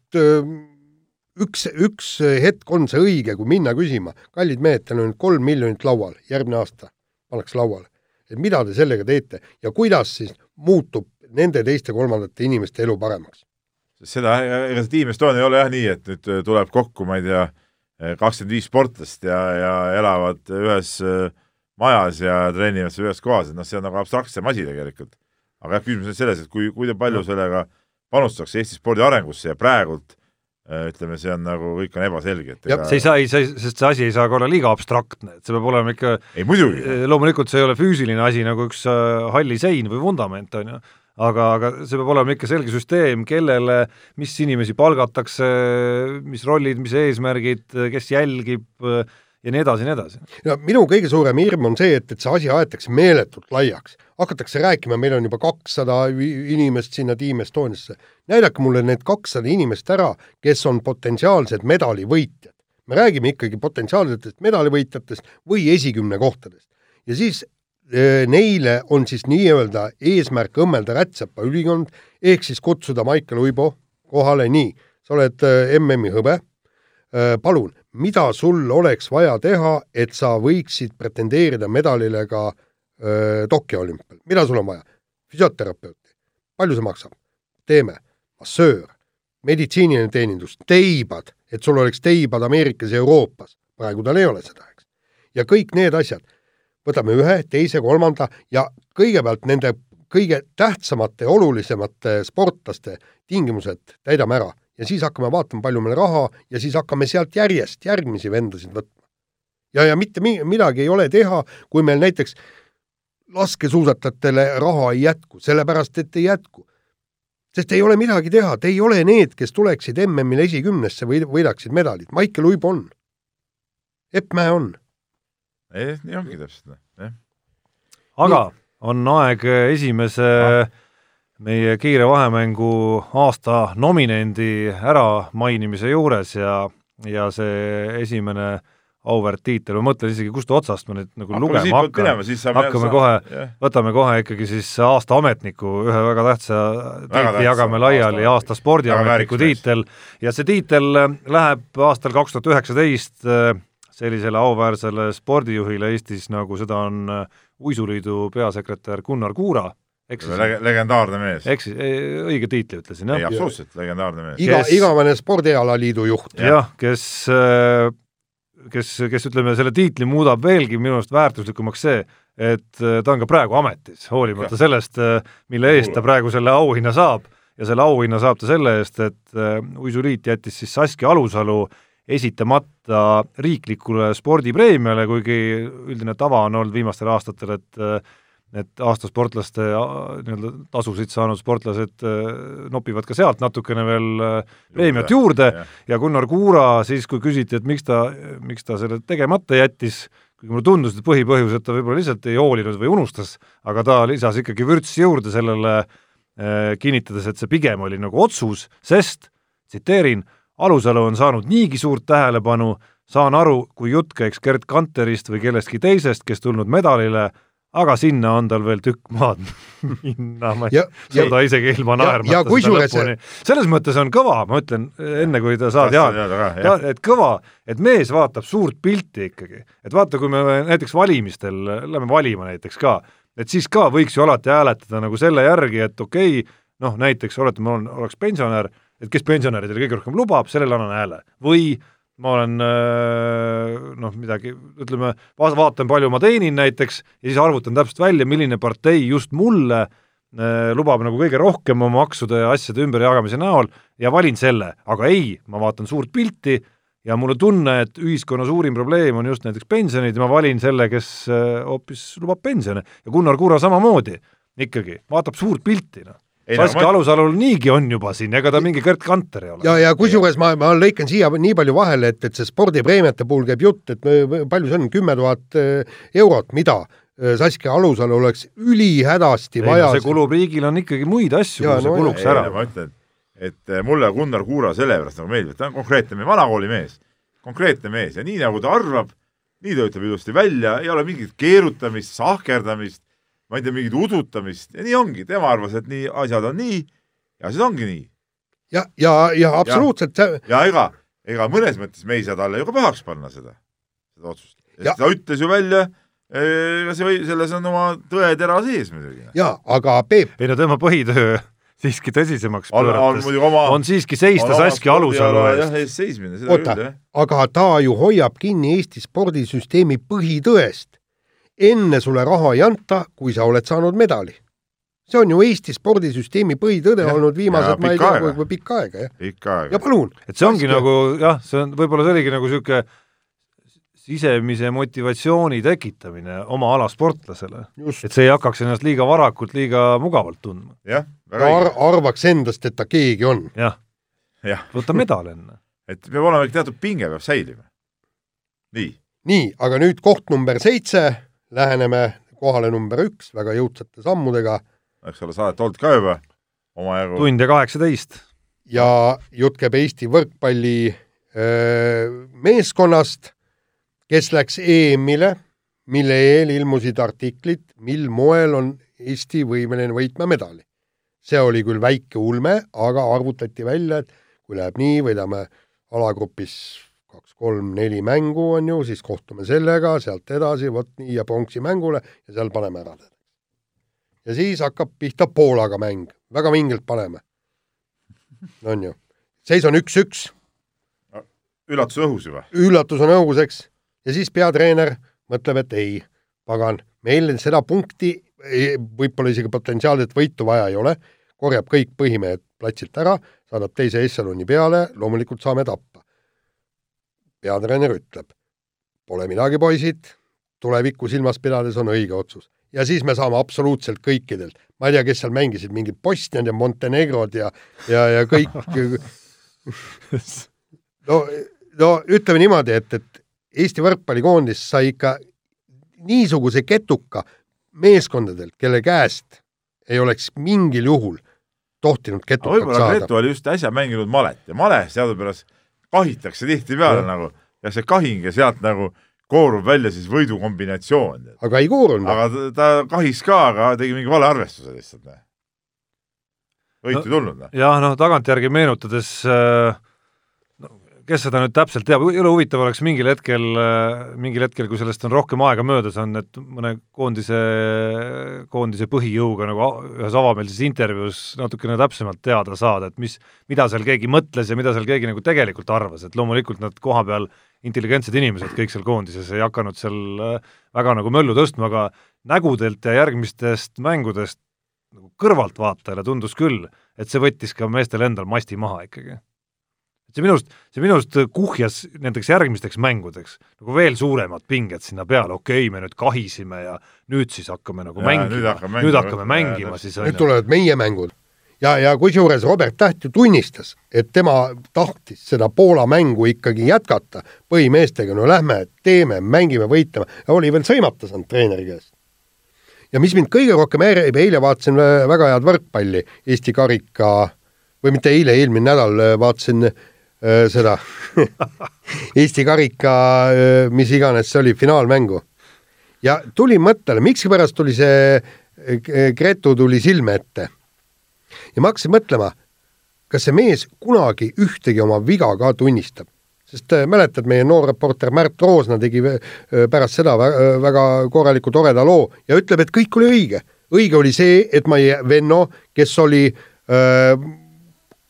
üks, üks hetk on see õige, kui minna küsima, kallid mehed, teil on nüüd kolm miljonit laual, järgmine aasta pannakse lauale. et mida te sellega teete ja kuidas siis muutub nende teiste-kolmandate inimeste elu paremaks? seda, ega see Team Estonia ei ole jah nii, et nüüd tuleb kokku, ma ei tea, kakskümmend viis sportlast ja, ja elavad ühes äh, majas ja treenivad seal ühes kohas, et noh, see on nagu abstraktsem asi tegelikult. aga jah, küsimus on selles, et kui, kui palju sellega panustatakse Eesti spordi arengusse ja praegult Äh, ütleme, see on nagu, kõik on ebaselge, et ega... see ei saa, ei, see, sest see asi ei saa ka olla liiga abstraktne, et see peab olema ikka ei muidugi. Äh, loomulikult see ei ole füüsiline asi nagu üks äh, halli sein või vundament, on ju, aga, aga see peab olema ikka selge süsteem, kellele, mis inimesi palgatakse, mis rollid, mis eesmärgid, kes jälgib ja nii edasi ja nii edasi. no minu kõige suurem hirm on see, et, et see asi aetakse meeletult laiaks hakatakse rääkima, meil on juba kakssada inimest sinna Team Estoniasse. näidake mulle need kakssada inimest ära, kes on potentsiaalsed medalivõitjad. me räägime ikkagi potentsiaalsetest medalivõitjatest või esikümne kohtadest. ja siis e, neile on siis nii-öelda eesmärk õmmelda rätsepa ülikond, ehk siis kutsuda Maicel Uibo kohale, nii, sa oled e, MM-i hõbe, e, palun, mida sul oleks vaja teha, et sa võiksid pretendeerida medalile ka äh, Tokyo olümpial, mida sul on vaja? füsioterapeuti, palju see maksab? teeme, massöör, meditsiiniline teenindus, teibad, et sul oleks teibad Ameerikas ja Euroopas, praegu tal ei ole seda, eks. ja kõik need asjad, võtame ühe, teise, kolmanda ja kõigepealt nende kõige tähtsamate ja olulisemate sportlaste tingimused täidame ära ja siis hakkame vaatama, palju meil raha ja siis hakkame sealt järjest järgmisi vendasid võtma. ja, ja mitte mi midagi ei ole teha, kui meil näiteks laskesuusatajatele raha ei jätku, sellepärast et ei jätku. sest ei ole midagi teha, te ei ole need, kes tuleksid MM-il esikümnesse või võidaksid medalid, Maicel Uib on. Epp Mäe on. nii ongi täpselt, jah. aga on aeg esimese ah. Meie kiire vahemängu aasta nominendi äramainimise juures ja, ja see esimene auväärt tiitel, ma mõtlen isegi, kust otsast ma nüüd nagu Hakkame lugema hakkan hakkame kohe jah., võtame kohe ikkagi siis aasta ametniku, ühe väga tähtsa tiitli jagame aasta laiali, ametniku. aasta spordiametniku tiitel ja see tiitel äh, läheb aastal kaks tuhat üheksateist äh, sellisele auväärsele spordijuhile Eestis, nagu seda on äh, Uisuliidu peasekretär Gunnar Kuura, Lege-, legendaarne mees. eksis, õige tiitli ütlesin, ei, jah? absoluutselt legendaarne mees. iga Kes-, igavene spordialaliidu juht. jah, kes, kes, kes ütleme, selle tiitli muudab veelgi minu arust väärtuslikumaks see, et äh, ta on ka praegu ametis, hoolimata sellest, mille eest ta praegu selle auhinna saab ja selle auhinna saab ta selle eest, et äh, uisuliit jättis siis Saskia Alusalu esitamata riiklikule spordipreemiale, kuigi üldine tava on olnud viimastel aastatel, et äh, et aastasportlaste äh, nii-öelda tasusid saanud sportlased äh, nopivad ka sealt natukene veel äh, preemiat juurde jah. ja Gunnar Kuura siis, kui küsiti, et miks ta, miks ta selle tegemata jättis, kuigi mulle tundus, et põhipõhjus, et ta võib-olla lihtsalt ei hoolinud või unustas, aga ta lisas ikkagi vürtsi juurde sellele eh, kinnitades, et see pigem oli nagu otsus, sest tsiteerin, Alusalu on saanud niigi suurt tähelepanu, saan aru, kui jutt käiks Gerd Kanterist või kellestki teisest, kes tulnud medalile, aga sinna on tal veel tükk maad [LAUGHS] minna, ma ei Ja- suuda isegi ilma ja- naermata ja seda lõpuni. selles mõttes on kõva, ma ütlen enne, kui ta saad Jaan, jah. et kõva, et mees vaatab suurt pilti ikkagi, et vaata, kui me näiteks valimistel lähme valima näiteks ka, et siis ka võiks ju alati hääletada nagu selle järgi, et okei okay,, noh näiteks oletame, oleks pensionär, et kes pensionäridele kõige rohkem lubab, sellele annan hääle. või ma olen äh, noh, midagi, ütleme, va- vaatan, palju ma teenin näiteks ja siis arvutan täpselt välja, milline partei just mulle äh, lubab nagu kõige rohkem oma maksude ja asjade ümberjagamise näol ja valin selle, aga ei, ma vaatan suurt pilti ja mul on tunne, et ühiskonna suurim probleem on just näiteks pensionid ja ma valin selle, kes äh, hoopis lubab pensione ja Gunnar Kura samamoodi ikkagi, vaatab suurt pilti, noh. Saskia ma- Alusalul niigi on juba siin, ega ta mingi Gerd Kanter ei ole. ja, ja kusjuures ma, ma lõikan siia nii palju vahele, et, et see spordipreemiate puhul käib jutt, et me- palju see on, kümme tuhat eh, eurot, mida eh, Saskia Alusalu oleks ülihädasti vaja see kulub, riigil on ikkagi muid asju, kuhu see no kuluks ei, ära. ma ütlen, et eh, mulle Gunnar Kuura sellepärast nagu meeldib, et ta on konkreetne mees, vanakooli mees, konkreetne mees ja nii nagu ta arvab, nii ta ütleb ilusti välja, ei ole mingit keerutamist, sahkerdamist, ma ei tea, mingit udutamist ja nii ongi, tema arvas, et nii asjad on nii ja asjad ongi nii. ja, ja, ja absoluutselt ja ega, ega mõnes mõttes me ei saa talle ju ka pahaks panna seda, seda otsust. Ja- ta ütles ju välja, ega see või, selles on oma tõetera sees muidugi. ja aga Peep, ei no tema põhitöö siiski tõsisemaks on, on pöörates muidugi oma on siiski seista Saskia Alusalu eest. eest seismine, seda oota aga ta ju hoiab kinni Eesti spordisüsteemi põhitõest. Enne sulle raha ei anta, kui sa oled saanud medali. see on ju Eesti spordisüsteemi põhitõde Jah, olnud viimased ja, ma ei pikka tea aega., kui pikka aega, jah. pikka ja aega. palun, et see ongi Saskia- nagu jah, see on, võib-olla see oligi nagu niisugune sisemise motivatsiooni tekitamine oma ala sportlasele, just et see ei hakkaks ennast liiga varakult liiga mugavalt tundma. jah, väga ar õige. arvaks endast, et ta keegi on. jah, jah, võta medal enne. [LAUGHS] et peab olema ikka teatud pinge peab säilima. nii, nii, aga nüüd koht number seitse, läheneme kohale number üks väga jõudsate sammudega eks ole, sa oled olnud ka juba omajagu. tund ja kaheksateist. ja jutt käib Eesti võrkpalli öö, meeskonnast, kes läks EM-ile, mille eel ilmusid artiklid, mil moel on Eesti võimeline võitma medali. see oli küll väike ulme, aga arvutati välja, et kui läheb nii, võidame alagrupis kaks-kolm-neli mängu, on ju, siis kohtume sellega, sealt edasi, vot nii ja pronksi mängule ja seal paneme ära. ja siis hakkab pihta Poolaga mäng, väga vingelt paneme. on ju, seis on üks-üks, üllatus õhus juba. üllatus on õhus, eks, ja siis peatreener mõtleb, et ei, pagan, meil seda punkti, võib-olla isegi potentsiaalset võitu vaja ei ole, korjab kõik põhimehed platsilt ära, saadab teise ešeloni peale, loomulikult saame tappa. Peatreener ütleb, pole midagi, poisid, tulevikku silmas pidades on õige otsus. ja siis me saame absoluutselt kõikidelt, ma ei tea, kes seal mängisid, mingid Bosniad ja Montenegrod ja, ja, ja kõik [LAUGHS] no, no ütleme niimoodi, et, et Eesti võrkpallikoondis sai ikka niisuguse ketuka meeskondadelt, kelle käest ei oleks mingil juhul tohtinud ketukat võib-olla saada Gretu. oli just äsja mänginud malet ja male teadupärast kahitakse tihtipeale nagu ja see kahing ja sealt nagu koorub välja siis võidukombinatsioon. aga ei koorunud. aga ta, kahis ka, aga tegi mingi vale arvestuse lihtsalt. võitu ei tulnud. noh. jah, noh tagantjärgi meenutades äh, no, kes seda nüüd täpselt teab, jõle huvitav oleks mingil hetkel, mingil hetkel, kui sellest on rohkem aega möödas, on, et mõne koondise, koondise põhijõuga nagu ühes avameelses intervjuus natukene täpsemalt teada saada, et mis, mida seal keegi mõtles ja mida seal keegi nagu tegelikult arvas, et loomulikult nad kohapeal intelligentsed inimesed kõik seal koondises ei hakanud seal väga nagu möllu tõstma, aga nägudelt ja järgmistest mängudest nagu kõrvaltvaatajale tundus küll, et see võttis ka meestel endal masti maha ikkagi et see minu arust, see minu arust kuhjas nendeks järgmisteks mängudeks nagu veel suuremad pinged sinna peale, okei okay,, me nüüd kahisime ja nüüd siis hakkame nagu Jaa, mängima, nüüd hakkame nüüd mängima, hakkame mängima täpselt. siis nüüd tulevad meie mängud. Ja, ja kusjuures Robert Täht ju tunnistas, et tema tahtis seda Poola mängu ikkagi jätkata. Põhimeestega, no lähme, teeme, mängime, võitleme. Ja oli veel sõimata saanud treeneri käest. ja mis mind kõige rohkem häirib, eile vaatasin vä- väga head võrkpalli Eesti karika või mitte eile, eelmine nädal äh, vaatasin äh, seda [LAUGHS] Eesti karika, mis iganes see oli, finaalmängu ja tulin mõttele, miksipärast tuli see äh, Gretu tuli silme ette. ja ma hakkasin mõtlema, kas see mees kunagi ühtegi oma viga ka tunnistab, sest äh, mäletad, meie noor reporter Märt Roosna tegi äh, pärast seda väga, korraliku toreda loo ja ütleb, et kõik oli õige. õige oli see, et meie Venno, kes oli öö,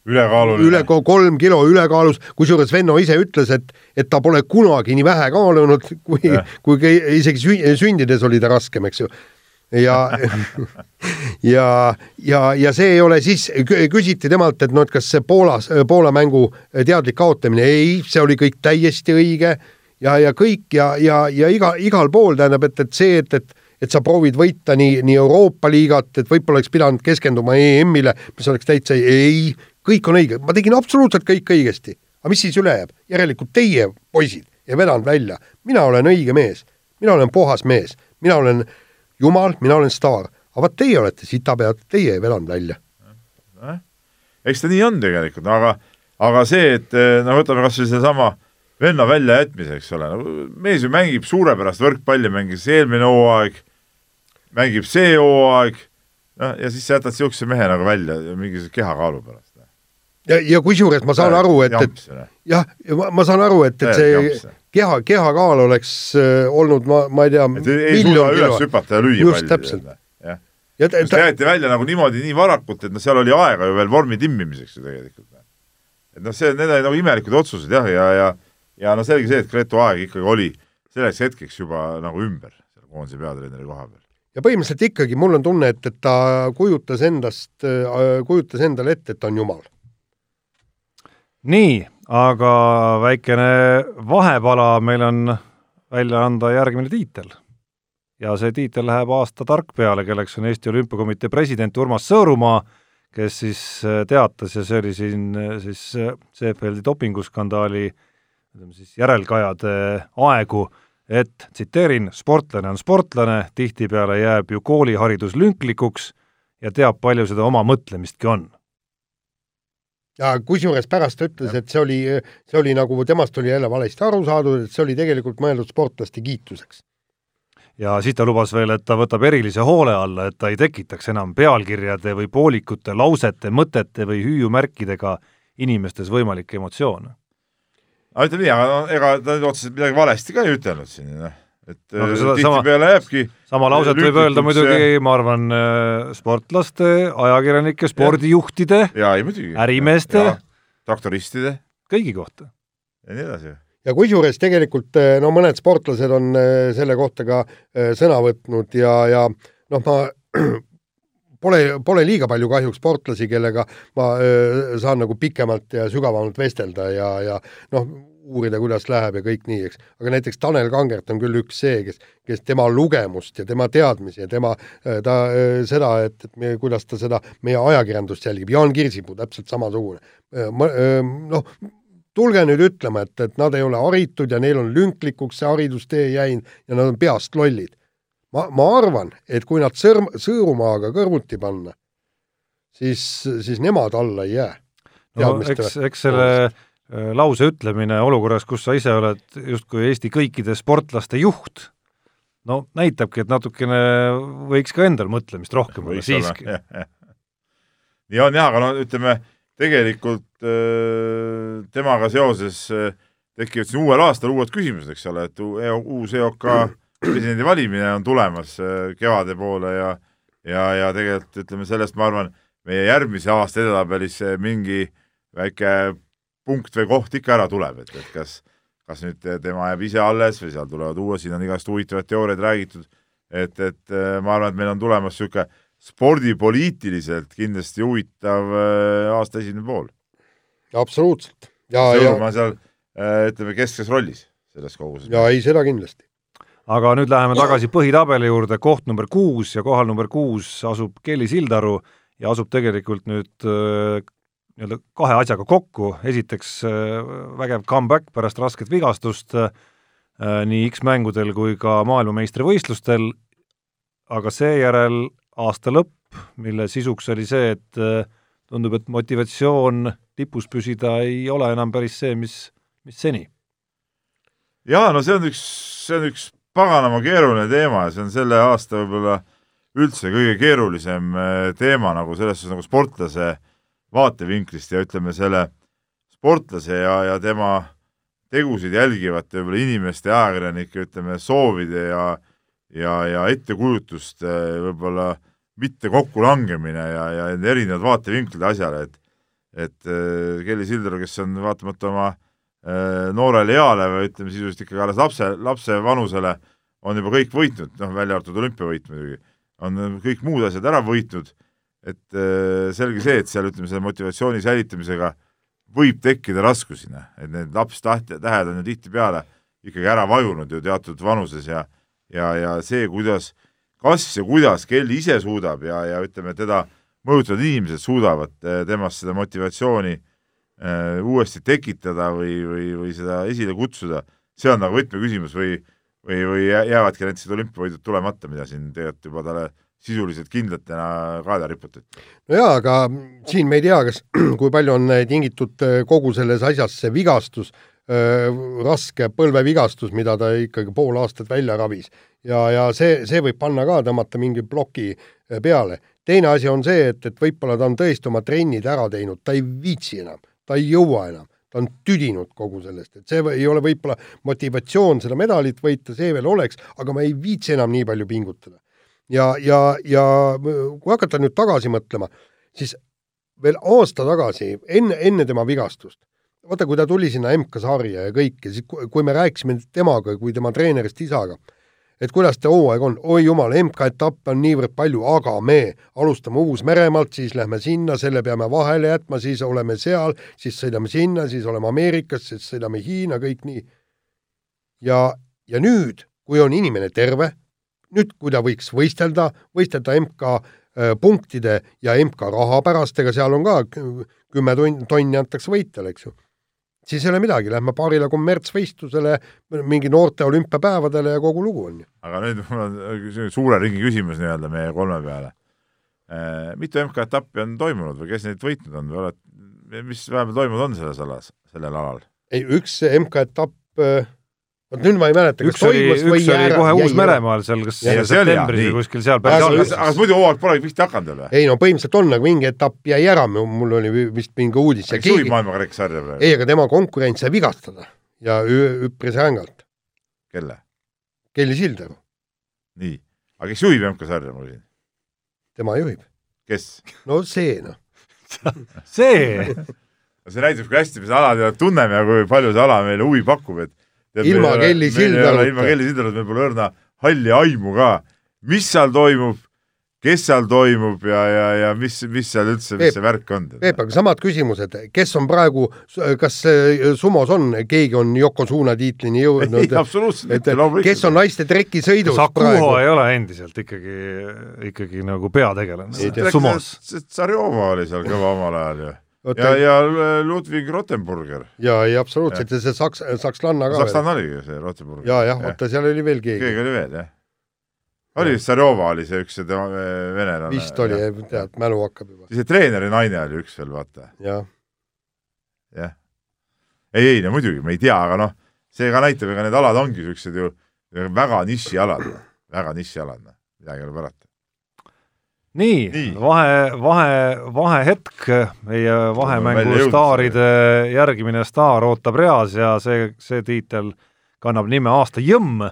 ülekaaluline. üle ko- kolm kilo ülekaalus, kusjuures Venno ise ütles, et, et ta pole kunagi nii vähe kaalunud, kui kui isegi sü- sündides oli ta raskem, eks ju. ja, [LAUGHS] ja, ja, ja see ei ole siis, küsiti temalt, et noh, et kas see Poolas, Poola mängu teadlik kaotamine, ei, see oli kõik täiesti õige ja, ja kõik ja, ja, ja iga, igal pool tähendab, et, et see, et, et et sa proovid võita nii, nii Euroopa liigat, et võib-olla oleks pidanud keskenduma EM-ile, mis oleks täitsa ei, kõik on õige, ma tegin absoluutselt kõik õigesti. aga mis siis üle jääb? järelikult teie, poisid, ei vedanud välja. mina olen õige mees, mina olen puhas mees, mina olen jumal, mina olen staar. aga vot teie olete sitapead, teie ei vedanud välja. eks ta nii on tegelikult, aga, aga see, et eh, no võtame kas või sedasama venna väljajätmise, eks ole, no mees ju mängib suurepärast võrkpalli, mängis eelmine hooaeg, mängib see hooaeg, noh, ja siis sa jätad niisuguse mehe nagu välja mingisuguse kehakaalu pärast. ja, ja kusjuures ma saan aru, et, et jah, ma, ma saan aru, et, et Täielik see keha, kehakaal oleks äh, olnud, ma, ma ei tea, ei suuda üles hüpata ja lüüa Just täpselt. jah, ja ta, ta, jäeti välja nagu niimoodi nii varakult, et noh, seal oli aega ju veel vormi timmimiseks ju tegelikult. et noh, see, need olid nagu imelikud otsused jah, ja, ja ja no selge see, et Gretu aeg ikkagi oli selleks hetkeks juba nagu ümber seal koondise peatreeneri koha peal. ja põhimõtteliselt ikkagi mul on tunne, et, et ta kujutas endast, kujutas endale ette, et ta on jumal. nii, aga väikene vahepala meil on välja anda järgmine tiitel. ja see tiitel läheb aasta tark peale, kelleks on Eesti Olümpiakomitee president Urmas Sõõrumaa, kes siis äh, teatas ja see oli siin äh, siis äh, Seefeldi dopinguskandaali ütleme siis järelkajade aegu, et tsiteerin, sportlane on sportlane, tihtipeale jääb ju kooliharidus lünklikuks ja teab, palju seda oma mõtlemistki on ja kusjuures pärast ta ütles, et see oli, see oli nagu temast oli jälle valesti aru saadud, et see oli tegelikult mõeldud sportlaste kiituseks. ja siis ta lubas veel, et ta võtab erilise hoole alla, et ta ei tekitaks enam pealkirjade või poolikute lausete, mõtete või hüüumärkidega inimestes võimalikke emotsioone. aga ütleme nii, aga no ega ta nüüd otseselt midagi valesti ka ei ütelnud siin, noh. Et äh, tihtipeale jääbki sama lauset võib öelda muidugi, ma arvan, sportlaste, ajakirjanike, spordijuhtide, ja ei muidugi. Ärimeeste., traktoristide kõigi kohta. ja nii edasi. ja kusjuures tegelikult no mõned sportlased on selle kohta ka sõna võtnud ja, ja noh, ma [CLEARS THROAT] pole, pole liiga palju kahjuks sportlasi, kellega ma öö, saan nagu pikemalt ja sügavamalt vestelda ja, ja noh, uurida, kuidas läheb ja kõik nii, eks. aga näiteks Tanel Kangert on küll üks see, kes, kes tema lugemust ja tema teadmisi ja tema, ta öö, seda, et, et me, kuidas ta seda meie ajakirjandust jälgib, Jaan Kirsipuu täpselt samasugune. noh, tulge nüüd ütlema, et, et nad ei ole haritud ja neil on lünklikuks see haridustee jäinud ja nad on peast lollid ma, ma arvan, et kui nad sõrm, Sõõrumaaga kõrvuti panna, siis, siis nemad alla ei jää. no eks, eks selle äh, lause ütlemine olukorras, kus sa ise oled justkui Eesti kõikide sportlaste juht, no näitabki, et natukene võiks ka endal mõtlemist rohkem olla siiski. nii on jah, aga no ütleme, tegelikult äh, temaga seoses äh, tekivad siin uuel aastal uued küsimused, eks ole, et uus EOK presidendi valimine on tulemas kevade poole ja ja, ja tegelikult ütleme sellest, ma arvan, meie järgmise aasta edetabelis mingi väike punkt või koht ikka ära tuleb, et, et kas, kas nüüd tema jääb ise alles või seal tulevad uued, siin on igast huvitavaid teooriaid räägitud, et, et äh, ma arvan, et meil on tulemas niisugune spordipoliitiliselt kindlasti huvitav äh, aasta esimene pool. absoluutselt. ja, ja ma seal äh, ütleme keskses rollis selles koguses. ja ei, seda kindlasti aga nüüd läheme tagasi põhitabeli juurde, koht number kuus ja kohal number kuus asub Kelly Sildaru ja asub tegelikult nüüd nii-öelda kahe asjaga kokku, esiteks äh, vägev comeback pärast rasket vigastust äh, nii X-mängudel kui ka maailmameistrivõistlustel, aga seejärel aasta lõpp, mille sisuks oli see, et tundub, et motivatsioon tipus püsida ei ole enam päris see, mis, mis seni. jaa, no see on üks, see on üks paganama keeruline teema ja see on selle aasta võib-olla üldse kõige keerulisem äh, teema nagu selles suhtes nagu sportlase vaatevinklist ja ütleme, selle sportlase ja, ja tema tegusid jälgivate võib-olla inimeste, ajakirjanike, ütleme, soovide ja ja, ja ettekujutuste võib-olla mitte kokkulangemine ja, ja erinevad vaatevinklid asjale, et et äh, Kelly Sildaru, kes on vaatamata oma Äh, noorele eale või ütleme sisuliselt ikkagi alles lapse, lapse vanusele on juba kõik võitnud, noh, välja arvatud olümpiavõit muidugi, on kõik muud asjad ära võitnud, et äh, selge see, et seal ütleme, selle motivatsiooni säilitamisega võib tekkida raskusi, noh, et need lapstähed on ju tihtipeale ikkagi ära vajunud ju teatud vanuses ja ja, ja see, kuidas, kas ja kuidas kell ise suudab ja, ja ütleme, teda mõjutavad inimesed suudavad äh, temast seda motivatsiooni äh, uuesti tekitada või, või, või seda esile kutsuda, see on nagu võtmeküsimus või, või, või jäävadki näiteks olümpiavõidud tulemata, mida siin tegelikult juba talle sisuliselt kindlatena kaela riputati. no jaa, aga siin me ei tea, kas, [CLEARS THROAT] kui palju on tingitud äh, kogu selles asjas see vigastus, äh, raske põlvevigastus, mida ta ikkagi pool aastat välja ravis. ja, ja see, see võib panna ka, tõmmata mingi ploki peale. teine asi on see, et, et võib-olla ta on tõesti oma trennid ära teinud, ta ei viitsi enam ta ei jõua enam, ta on tüdinud kogu sellest, et see ei ole võib-olla motivatsioon seda medalit võita, see veel oleks, aga ma ei viitsi enam nii palju pingutada. Ja, ja, ja kui hakata nüüd tagasi mõtlema, siis veel aasta tagasi, enne, enne tema vigastust, vaata, kui ta tuli sinna MK-sarja ja kõike, siis kui me rääkisime temaga kui tema treenerist isaga, et kuidas see hooaeg on, oi jumal, MK-etappe on niivõrd palju, aga me alustame Uus-Meremaalt, siis lähme sinna, selle peame vahele jätma, siis oleme seal, siis sõidame sinna, siis oleme Ameerikas, siis sõidame Hiina, kõik nii. ja, ja nüüd, kui on inimene terve, nüüd, kui ta võiks võistelda, võistelda MK äh, punktide ja MK raha pärast, ega seal on ka kümme tonni antakse võitjale, eks ju siis ei ole midagi, lähme paarile kommertsvõistlusele, mingi noorte olümpiapäevadele ja kogu lugu on ju. aga nüüd mul on suure ringi küsimus nii-öelda meie kolme peale. Äh, mitu MK-etappi on toimunud või kes neid võitnud on või oled, mis vahepeal toimunud on selles alas, sellel alal? ei, üks MK-etapp äh, vot nüüd ma ei mäleta, kas toimus või üks oli kohe Uus-Meremaal seal, kas ja, septembris või kuskil seal päris alguses. aga muidu hooaeg polegi pihta hakanud veel või? ei no põhimõtteliselt on, aga mingi etapp jäi ära, mul oli vist mingi uudis. kes juhib maailmakarika sarja praegu? ei, aga tema konkurent sai vigastada ja üpris rängalt. kelle? Kelly Sildaru. nii, aga kes juhib MK-sarja, ma küsin? tema juhib. kes? no see noh [LAUGHS] see see näitab, kui hästi me seda ala tunneme ja kui palju see ala meile huvi pakub, et ilma Kelly Sildaruta. ilma Kelly Sildaruta meil pole õrna halli aimu ka, mis seal toimub, kes seal toimub ja, ja, ja mis, mis seal üldse, mis see värk on? Peep, aga samad küsimused, kes on praegu, kas sumos on, keegi on Yokozuna tiitlini jõudnud? ei, absoluutselt mitte, loomulikult. kes on naiste trekisõidus Sakuho praegu? ei ole endiselt ikkagi, ikkagi nagu peategelane sumos. Tsarjova oli seal kõva omal ajal ju ja, ja Ludwig Rottenburger. ja, ja absoluutselt ja see Saks-, sakslanna ka sakslanna oligi see Rottenburger. ja, jah, oota, seal oli veel keegi. keegi oli veel, jah. oli vist Sarjova oli see üks see tema eh, venelane. vist oli, tead, mälu hakkab juba. see treeneri naine oli üks veel, vaata. jah. jah. ei, ei no muidugi, me ei tea, aga noh, see ka näitab, ega need alad ongi siuksed ju väga nišialad, väga nišialad, noh, midagi ei ole parata nii, nii., vahe, vahe, vahehetk, meie vahemängu staaride järgimine staar ootab reas ja see, see tiitel kannab nime aasta jõmm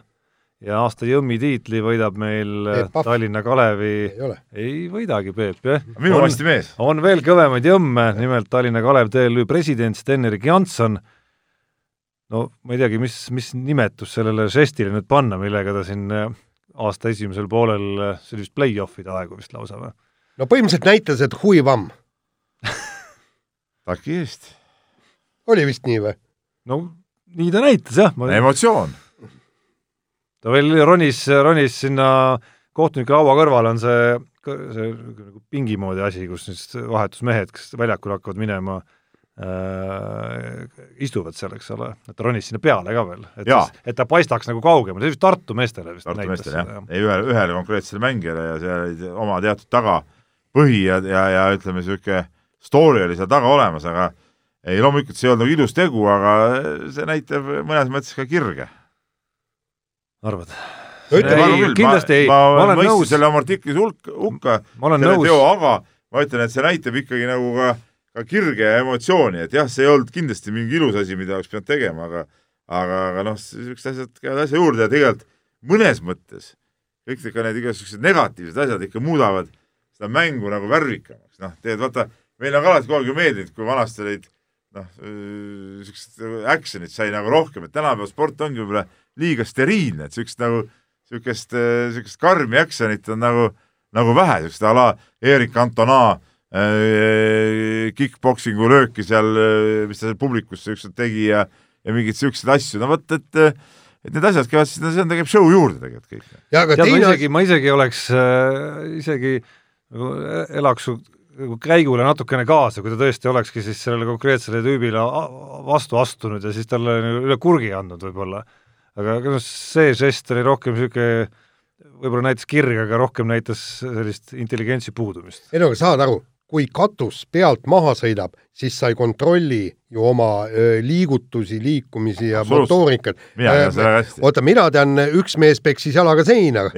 ja aasta jõmmi tiitli võidab meil Tallinna Kalevi ei, ei võidagi Peep, jah. minu arsti mees. on veel kõvemaid jõmme, nimelt Tallinna Kalev TLÜ president Sten-Erik Janson, no ma ei teagi, mis, mis nimetus sellele žestile nüüd panna, millega ta siin aasta esimesel poolel, äh, see oli vist play-off'ide aegu vist lausa või? no põhimõtteliselt näitas, et huivamm [LAUGHS] taki eest. oli vist nii või? no nii ta näitas jah ma.... emotsioon ta veel ronis, ronis sinna kohtuniku laua kõrval on see, see nagu pingi moodi asi, kus siis vahetusmehed, kes väljakul hakkavad minema äh,, istuvad seal, eks ole, et ta ronis sinna peale ka veel, et siis, et ta paistaks nagu kaugemal, see vist Tartu meestele vist Tartu meestele jah ja., ei ühele, ühele konkreetsele mängijale ja seal olid oma teatud tagapõhi ja, ja, ja ütleme, niisugune story oli seal taga olemas, aga ei, loomulikult see ei olnud nagu ilus tegu, aga see näitab mõnes mõttes ka kirge arvad? kindlasti ei, ma, ma olen nõus. selle oma artiklis hulk, hukka, selle teo, aga ma ütlen, et see näitab ikkagi nagu ka, ka kirge emotsiooni, et jah, see ei olnud kindlasti mingi ilus asi, mida oleks pidanud tegema, aga aga, aga noh, niisugused asjad käivad asja juurde ja tegelikult mõnes mõttes kõik ikka need igasugused negatiivsed asjad ikka muudavad seda mängu nagu värvikamaks, noh, tegelikult vaata, meile on ka alati kogu aeg ju meeldinud, kui vanasti olid noh, niisugused action'id sai nagu rohkem, et tänapäeval sport ongi võib-olla liiga steriilne, et niisugust nagu, niisugust, niisugust karmi action'it on nagu, nagu vähe, niisugust a la Erik Cantona äh, kick-poksingu lööki seal, mis ta seal publikusse ükskord tegi ja ja mingeid niisuguseid asju, no vot, et et need asjad käivad siis, no see on, käib show juurde tegelikult kõik. ja aga teine ma isegi, ma isegi oleks äh,, isegi nagu elaks su nagu käigule natukene kaasa, kui ta tõesti olekski siis sellele konkreetsele tüübile vastu astunud ja siis talle üle kurgi andnud võib-olla aga noh, see žest oli rohkem niisugune, võib-olla näitas kirge, aga rohkem näitas sellist intelligentsi puudumist. ei no aga saad aru, kui katus pealt maha sõidab, siis sa ei kontrolli ju oma öö, liigutusi, liikumisi ja motoorikat. oota, mina tean, üks mees peksis jalaga seina.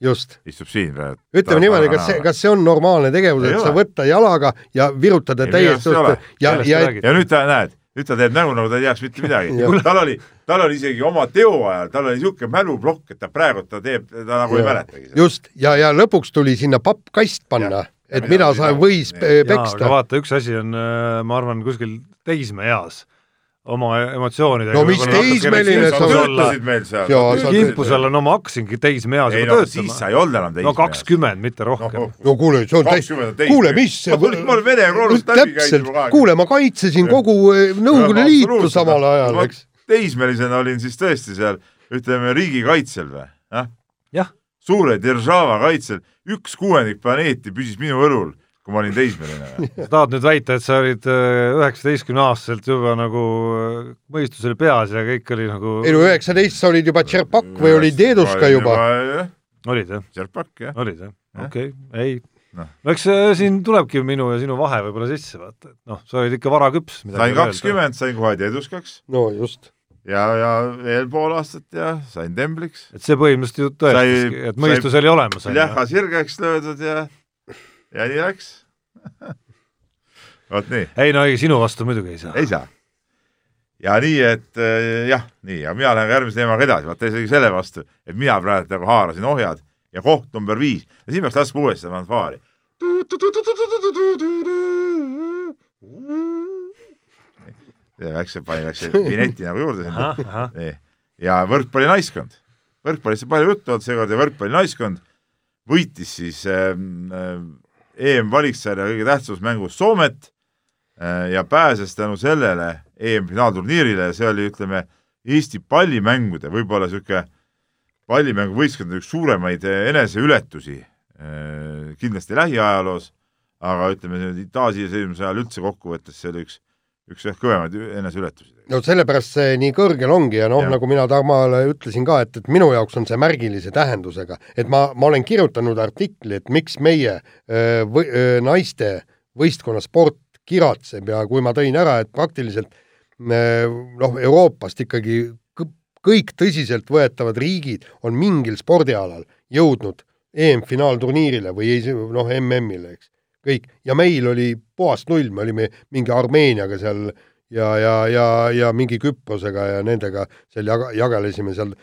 just. istub siin praegu. ütleme niimoodi, kas see, kas see on normaalne tegevus, et sa võtta jalaga ja virutada täiesti ja, ja, ja nüüd ta, näed, nüüd ta teeb nägu, nagu ta ei teaks mitte midagi tal oli, tal oli isegi oma teo ajal, tal oli niisugune mäluplokk, et ta praegu ta teeb, ta nagu ja. ei mäletagi. just, ja, ja lõpuks tuli sinna pappkast panna, et mida sa võis peksta. vaata, üks asi on, äh, ma arvan, kuskil teismeeas oma emotsioonidega. no mis teismeline sa töötasid meil seal? kimpusel on no ma hakkasingi teismeeas juba no, töötama. siis sa ei olnud enam teismeeas. no kakskümmend, mitte rohkem no,. [LAUGHS] no kuule, see on täis, kuule, mis ma tulin, ma olen Vene kroonist läbi käinud juba. kuule, ma kaitsesin kogu eh, Nõukogude Liitu samal ajal, eks. teismelisena olin siis tõesti seal, ütleme, riigikaitsel või, jah? jah. Suure Deržava kaitsel, üks kuuendik planeeti püsis minu õlul kui ma olin teismeline. sa tahad nüüd väita, et sa olid äh, üheksateistkümneaastaselt juba nagu äh, mõistusel peas ja kõik oli nagu ei no üheksateist sa olid juba Tšerpak või olid Deeduska juba? olid jah? Tšerpak jah. olid jah, okei okay., ei noh, no eks äh, siin tulebki minu ja sinu vahe võib-olla sisse, vaata, et noh, sa olid ikka varaküps. sain kakskümmend, sain kohe teeduskaks. no just. Ja, ja veel pool aastat ja sain tembliks. et see põhimõtteliselt ju tõestaski, et mõistus sai, oli olemas. lähas sirgeks löödud ja ja nii läks [LAUGHS] vot nii. ei no ei, sinu vastu muidugi ei saa. ei saa. ja nii, et äh, jah, nii, ja mina lähen järgmise teemaga edasi, vaata isegi selle vastu, et mina praegu nagu haarasin ohjad ja koht number viis ja siin peaks laskma uuesti seda fanfaari. Läks, pani, läks vineti nagu juurde sinna. nii, ja võrkpallinaiskond, võrkpallist on palju juttu olnud seekord ja võrkpallinaiskond võitis siis äh, EM-valiksarja kõige tähtsamas mängus Soomet äh, ja pääses tänu sellele EM-finaalturniirile ja see oli, ütleme, Eesti pallimängude võib-olla niisugune pallimänguvõistkond üks suuremaid äh, eneseületusi kindlasti lähiajaloos, aga ütleme, taasiseseisvumise ajal üldse kokkuvõttes see oli üks, üks jah kõvemaid eneseületusi. no sellepärast see nii kõrgel ongi ja noh, nagu mina Tarmale ütlesin ka, et, et minu jaoks on see märgilise tähendusega, et ma, ma olen kirjutanud artikli, et miks meie öö, või, öö, naiste võistkonnasport kiratseb ja kui ma tõin ära, et praktiliselt noh, Euroopast ikkagi kõik tõsiseltvõetavad riigid on mingil spordialal jõudnud EM-finaalturniirile või noh, MM-ile, eks. Kõik, ja meil oli puhas null, me olime mingi Armeeniaga seal ja, ja, ja, ja mingi Küprosega ja nendega seal jaga, jagelesime seal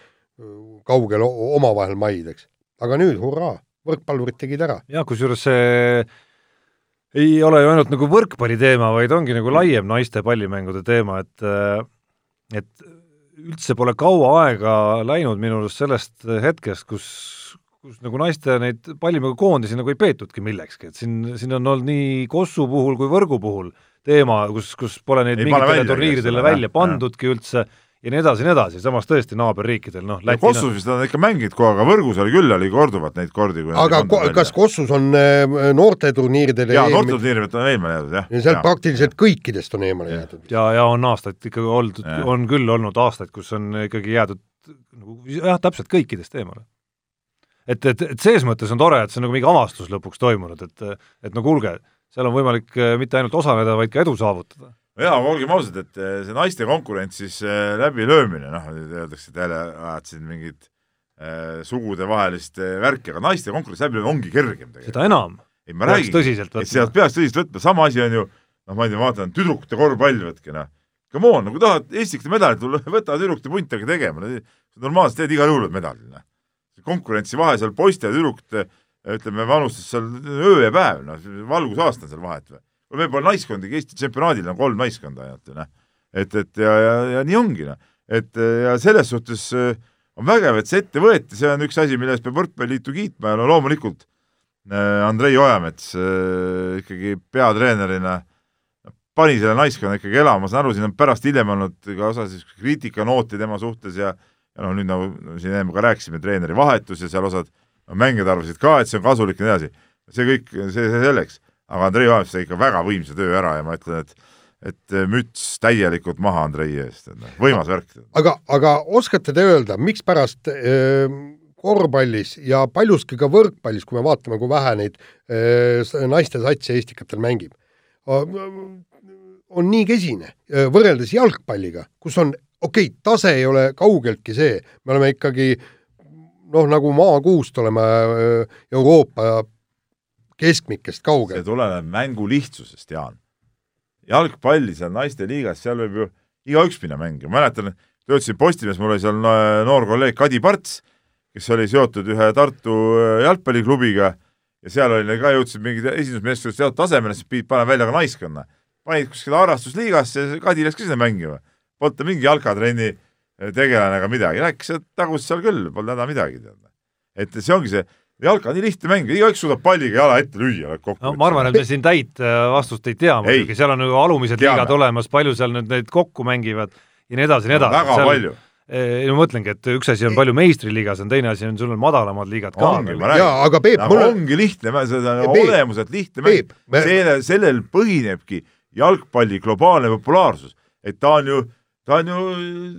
kaugel omavahel maid, eks. aga nüüd hurraa, võrkpallurid tegid ära. jah, kusjuures see ei ole ju ainult nagu võrkpalli teema, vaid ongi nagu laiem naiste pallimängude teema, et et üldse pole kaua aega läinud minu arust sellest hetkest, kus kus nagu naiste neid pallimängukoondisi nagu ei peetudki millekski, et siin, siin on olnud nii Kossu puhul kui Võrgu puhul teema, kus, kus pole neid ei mingitele turniiridele välja pandudki üldse ja nii edasi ja nii edasi, samas tõesti naaberriikidel, noh Läti Kossus vist nad ikka mänginud kogu aeg, aga Võrgus oli küll, oli korduvalt neid kordi, kui aga ko kas Kossus on äh, noorteturniiridel jaa, noorteturniiridelt on eemale jäädud, jah. ja sealt praktiliselt kõikidest on eemale jäädud. ja, ja on aastaid ikkagi oldud, on küll olnud aastaid, kus on ikkagi jäädud nagu jah, täpselt kõikidest eemale et, et, et selles mõttes on tore, et see on nagu mingi avastus lõpuks toimunud, et et no kuulge, seal on võimalik äh, mitte ainult osaleda, vaid ka edu saavutada. jaa, aga olgem ausad, et äh, see naiste konkurentsis äh, läbilöömine, noh, öeldakse, et jälle ajad siin mingit äh, sugudevahelist värki, aga naiste konkurents läbilöömine ongi kergem tegelikult. seda enam. ei, ma räägin, et sealt peaks tõsiselt võtma, sama asi on ju, noh, ma ei tea, vaatan tüdrukute korvpall, võtke noh, come on, no kui tahad Eestisse medalit tulla, võta tüdrukute punt, hakka tegema, normaalselt teed igal juhul medali, noh konkurentsivahe seal poiste ja tüdrukute ütleme, vanustes seal öö ja päev, noh, valgusaasta on seal vahet või. meil pole naiskondagi, Eesti tsempionaadil on kolm naiskonda ainult ju noh. et, et ja, ja, ja nii ongi noh. et ja selles suhtes äh, on vägev, et see ette võeti, see on üks asi, mille eest peab Võrkpalliliitu kiitma ja no loomulikult äh, Andrei Ojamets äh, ikkagi peatreenerina pani selle naiskonna ikkagi elama, ma saan aru, siin on pärast hiljem olnud ka osa siis kriitikanoote tema suhtes ja ja noh, nüüd nagu siin enne ka rääkisime, treeneri vahetus ja seal osad mängijad arvasid ka, et see on kasulik ja nii edasi. see kõik, see, see selleks, aga Andrei Vahev sai ikka väga võimsa töö ära ja ma ütlen, et et müts täielikult maha Andrei eest, noh, võimas värk. aga, aga oskate te öelda, mikspärast äh, korvpallis ja paljuski ka võrkpallis, kui me vaatame, kui vähe neid äh, naiste satsi Eestikatel mängib, on nii kesine võrreldes jalgpalliga, kus on okei okay,, tase ei ole kaugeltki see, me oleme ikkagi noh, nagu maakuust oleme äh, Euroopa keskmikest kaugel. see tuleneb mängu lihtsusest, Jaan. jalgpalli seal naiste liigas, seal võib ju igaüks minna mängima, mäletan, töötasin Postimehes, mul oli seal noor kolleeg Kadi Parts, kes oli seotud ühe Tartu äh, jalgpalliklubiga ja seal oli ka, jõudsid mingid esindusmeeskonnad seotud tasemele, siis pidid panema välja ka naiskonna. panid kuskile harrastusliigasse, Kadi läks ka sinna mängima polnud ta mingi jalkatrenni eh, tegelane ega midagi, rääkis, et tagus seal küll, polnud häda midagi, et see ongi see, jalka on nii lihtne mäng, igaüks suudab palliga jala ette lüüa kokku. no ma arvan, et me siin täit äh, vastust ei tea muidugi, seal on nagu alumised Teame. liigad olemas, palju seal nüüd neid kokku mängivad ja nii edasi ja nii edasi. väga seal, palju. Ei no ma mõtlengi, et üks asi on palju meistriliigas, on teine asi on, sul on madalamad liigad ka. jaa, aga Peep nagu mul ongi lihtne, see on olemuselt lihtne mäng, selle, sellel põhinebki jalgpalli globaalne populaarsus, et ta on ju ta on ju,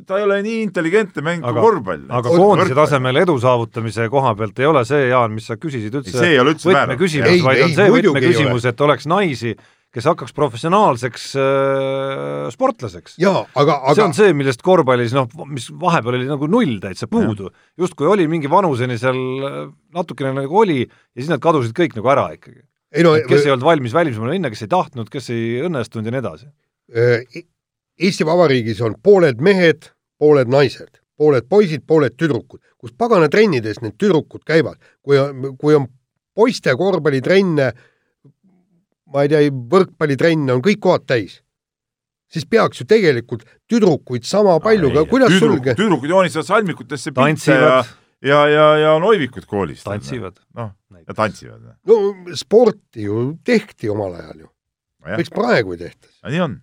ta ei ole nii intelligentne mäng kui korvpall. aga koondise tasemel edu saavutamise koha pealt ei ole see, Jaan, mis sa küsisid üldse võtmeküsimus, vaid on see võtmeküsimus, et oleks naisi, kes hakkaks professionaalseks äh, sportlaseks. Aga, aga... see on see, millest korvpallis noh, mis vahepeal oli nagu null täitsa puudu. justkui oli mingi vanuseni seal äh, natukene nagu oli ja siis nad kadusid kõik nagu ära ikkagi. No, kes või... ei olnud valmis välismaale minna, kes ei tahtnud, kes ei õnnestunud ja nii edasi äh, Eesti Vabariigis on pooled mehed, pooled naised, pooled poisid, pooled tüdrukud, kus pagana trennides need tüdrukud käivad, kui, kui on poiste korvpallitrenne, ma ei tea, võrkpallitrenne on kõik kohad täis, siis peaks ju tegelikult tüdrukuid sama palju ka, kuidas tüdruk, sul tüdrukud joonistavad salmikutesse pilte ja ja, ja, ja noivikud koolis. tantsivad. noh, ja tantsivad. no sporti ju tehti omal ajal ju. miks praegu ei tehta? nii on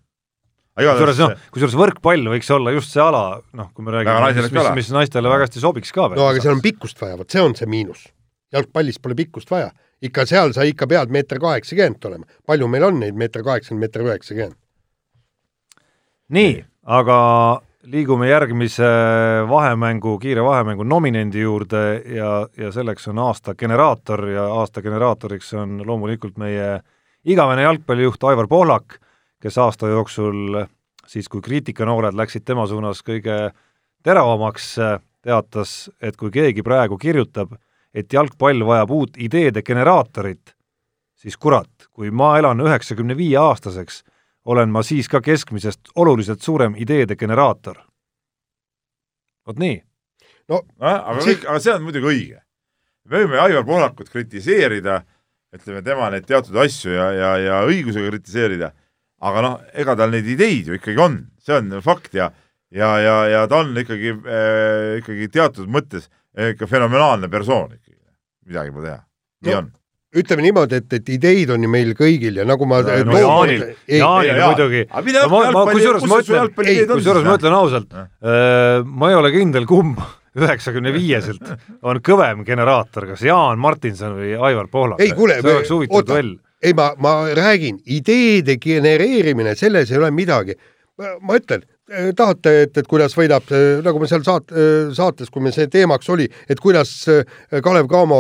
kusjuures noh, kusjuures võrkpall võiks olla just see ala, noh, kui me räägime, mis, mis, mis naistele väga hästi sobiks ka. no aga seal on pikkust vaja, vot see on see miinus. jalgpallis pole pikkust vaja, ikka seal sa ikka pead meeter kaheksakümmend olema. palju meil on neid meeter kaheksakümmend, meeter üheksakümmend? nii, aga liigume järgmise vahemängu, kiire vahemängu nominendi juurde ja, ja selleks on aasta generaator ja aasta generaatoriks on loomulikult meie igavene jalgpallijuht Aivar Pohlak, kes aasta jooksul siis, kui kriitikanoored läksid tema suunas kõige teravamaks, teatas, et kui keegi praegu kirjutab, et jalgpall vajab uut ideede generaatorit, siis kurat, kui ma elan üheksakümne viie aastaseks, olen ma siis ka keskmisest oluliselt suurem ideede generaator. vot nii. no aga see... kõik, aga see on muidugi õige. me võime Aivar Pohlakut kritiseerida, ütleme tema neid teatud asju ja, ja, ja õigusega kritiseerida, aga noh, ega tal neid ideid ju ikkagi on, see on fakt ja ja, ja, ja ta on ikkagi äh,, ikkagi teatud mõttes ikka fenomenaalne persoon ikkagi, midagi pole teha, nii no. on. ütleme niimoodi, et, et ideid on ju meil kõigil ja nagu ma no, no Jaanil, Jaanil muidugi. kusjuures ma ütlen, kusjuures ma ütlen ausalt, äh, ma ei ole kindel, kumb [LAUGHS] üheksakümne viieselt on kõvem generaator, kas Jaan Martinson või Aivar Pohlak. ei kuule, oota, ei ma, ma räägin, ideede genereerimine, selles ei ole midagi. ma ütlen, Äh, tahate, et, et kuidas võidab, äh, nagu me seal saat-, äh, saates, kui meil see teemaks oli, et kuidas Kalev Cramo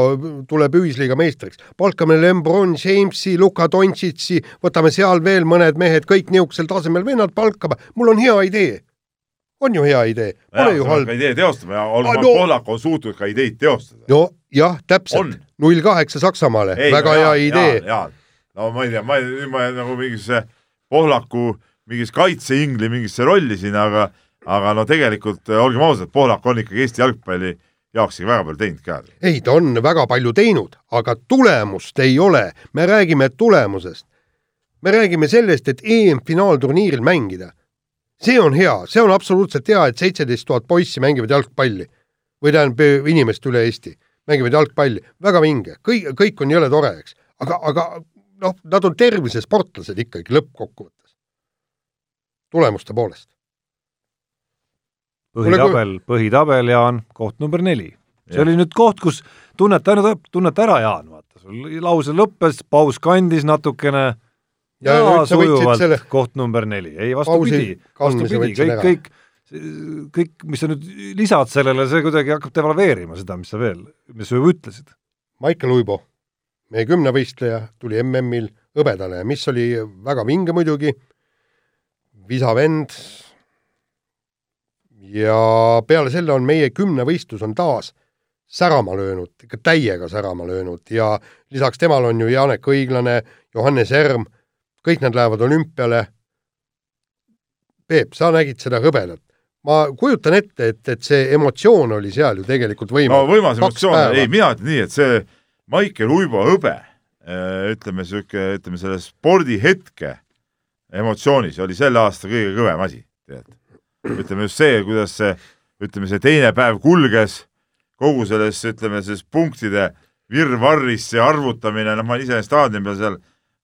tuleb ühisliiga meistriks. palkame Lembron Jamesi, Luka Dontšitsi, võtame seal veel mõned mehed, kõik niisugusel tasemel vennad palkame, mul on hea idee. on ju hea idee, pole ju halb. idee teostama ja Olmar no, Pohlak on suutnud ka ideid teostada. no jah, täpselt, null kaheksa Saksamaale, väga no, hea idee. No ma ei tea, ma, ma nagu mingisuguse Pohlaku mingis kaitseingli mingisse rolli siin, aga aga no tegelikult äh, olgem ausad, Pohlak on ikkagi Eesti jalgpalli jaoks ikka väga palju teinud ka. ei, ta on väga palju teinud, aga tulemust ei ole, me räägime tulemusest. me räägime sellest, et EM-finaalturniiril mängida. see on hea, see on absoluutselt hea, et seitseteist tuhat poissi mängivad jalgpalli või tähendab inimest üle Eesti mängivad jalgpalli, väga vinge, kõik, kõik on jõle tore, eks, aga, aga noh, nad on tervised sportlased ikkagi lõppkokkuvõttes tulemuste poolest. põhitabel, põhitabel, Jaan, koht number neli. see ja. oli nüüd koht, kus tunneta, tunneta ära, Jaan, vaata, sul lause lõppes, paus kandis natukene ja, ja sujuvalt selle... koht number neli, ei vastupidi, vastupidi, kõik, kõik, kõik, mis sa nüüd lisad sellele, see kuidagi hakkab devalveerima seda, mis sa veel, mis sa juba ütlesid. Maicel Uibo, meie kümnevõistleja, tuli MM-il hõbedale ja mis oli väga vinge muidugi visavend. ja peale selle on meie kümnevõistlus on taas särama löönud, ikka täiega särama löönud ja lisaks temal on ju Janek Õiglane, Johannes Erm, kõik nad lähevad olümpiale. Peep, sa nägid seda hõbedat. ma kujutan ette, et, et see emotsioon oli seal ju tegelikult võimas. no võimas emotsioon, ei, mina ütlen nii, et see Maicel Uibo hõbe, ütleme niisugune, ütleme selle spordihetke emotsioonis oli selle aasta kõige kõvem asi, tead. ütleme just see, kuidas see, ütleme see teine päev kulges, kogu selles, ütleme selles punktide virvarris, see arvutamine, noh, ma olin ise staadioni peal seal,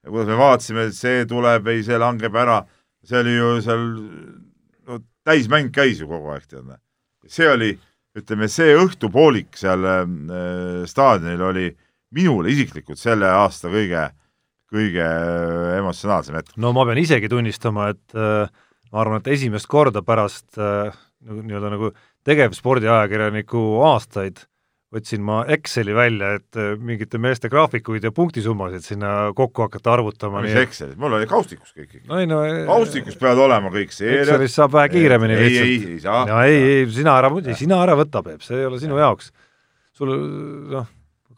kuidas me vaatasime, et see tuleb, ei, see langeb ära, see oli ju seal, no täismäng käis ju kogu aeg, tead. see oli, ütleme, see õhtupoolik seal äh, staadionil oli minule isiklikult selle aasta kõige kõige äh, emotsionaalsem hetk. no ma pean isegi tunnistama, et äh, ma arvan, et esimest korda pärast äh, nii-öelda nagu tegevspordiajakirjaniku aastaid võtsin ma Exceli välja, et äh, mingite meeste graafikuid ja punktisummasid sinna kokku hakata arvutama. mis Excelis, mul oli kaustikus kõik ikka. no no kaustikus peavad olema kõik seeriad. Excelis saab vähe kiiremini ei, ei, ei saa. no ei, ei, sina ära, sina ära võta, Peep, see ei ole sinu jaoks. sul noh,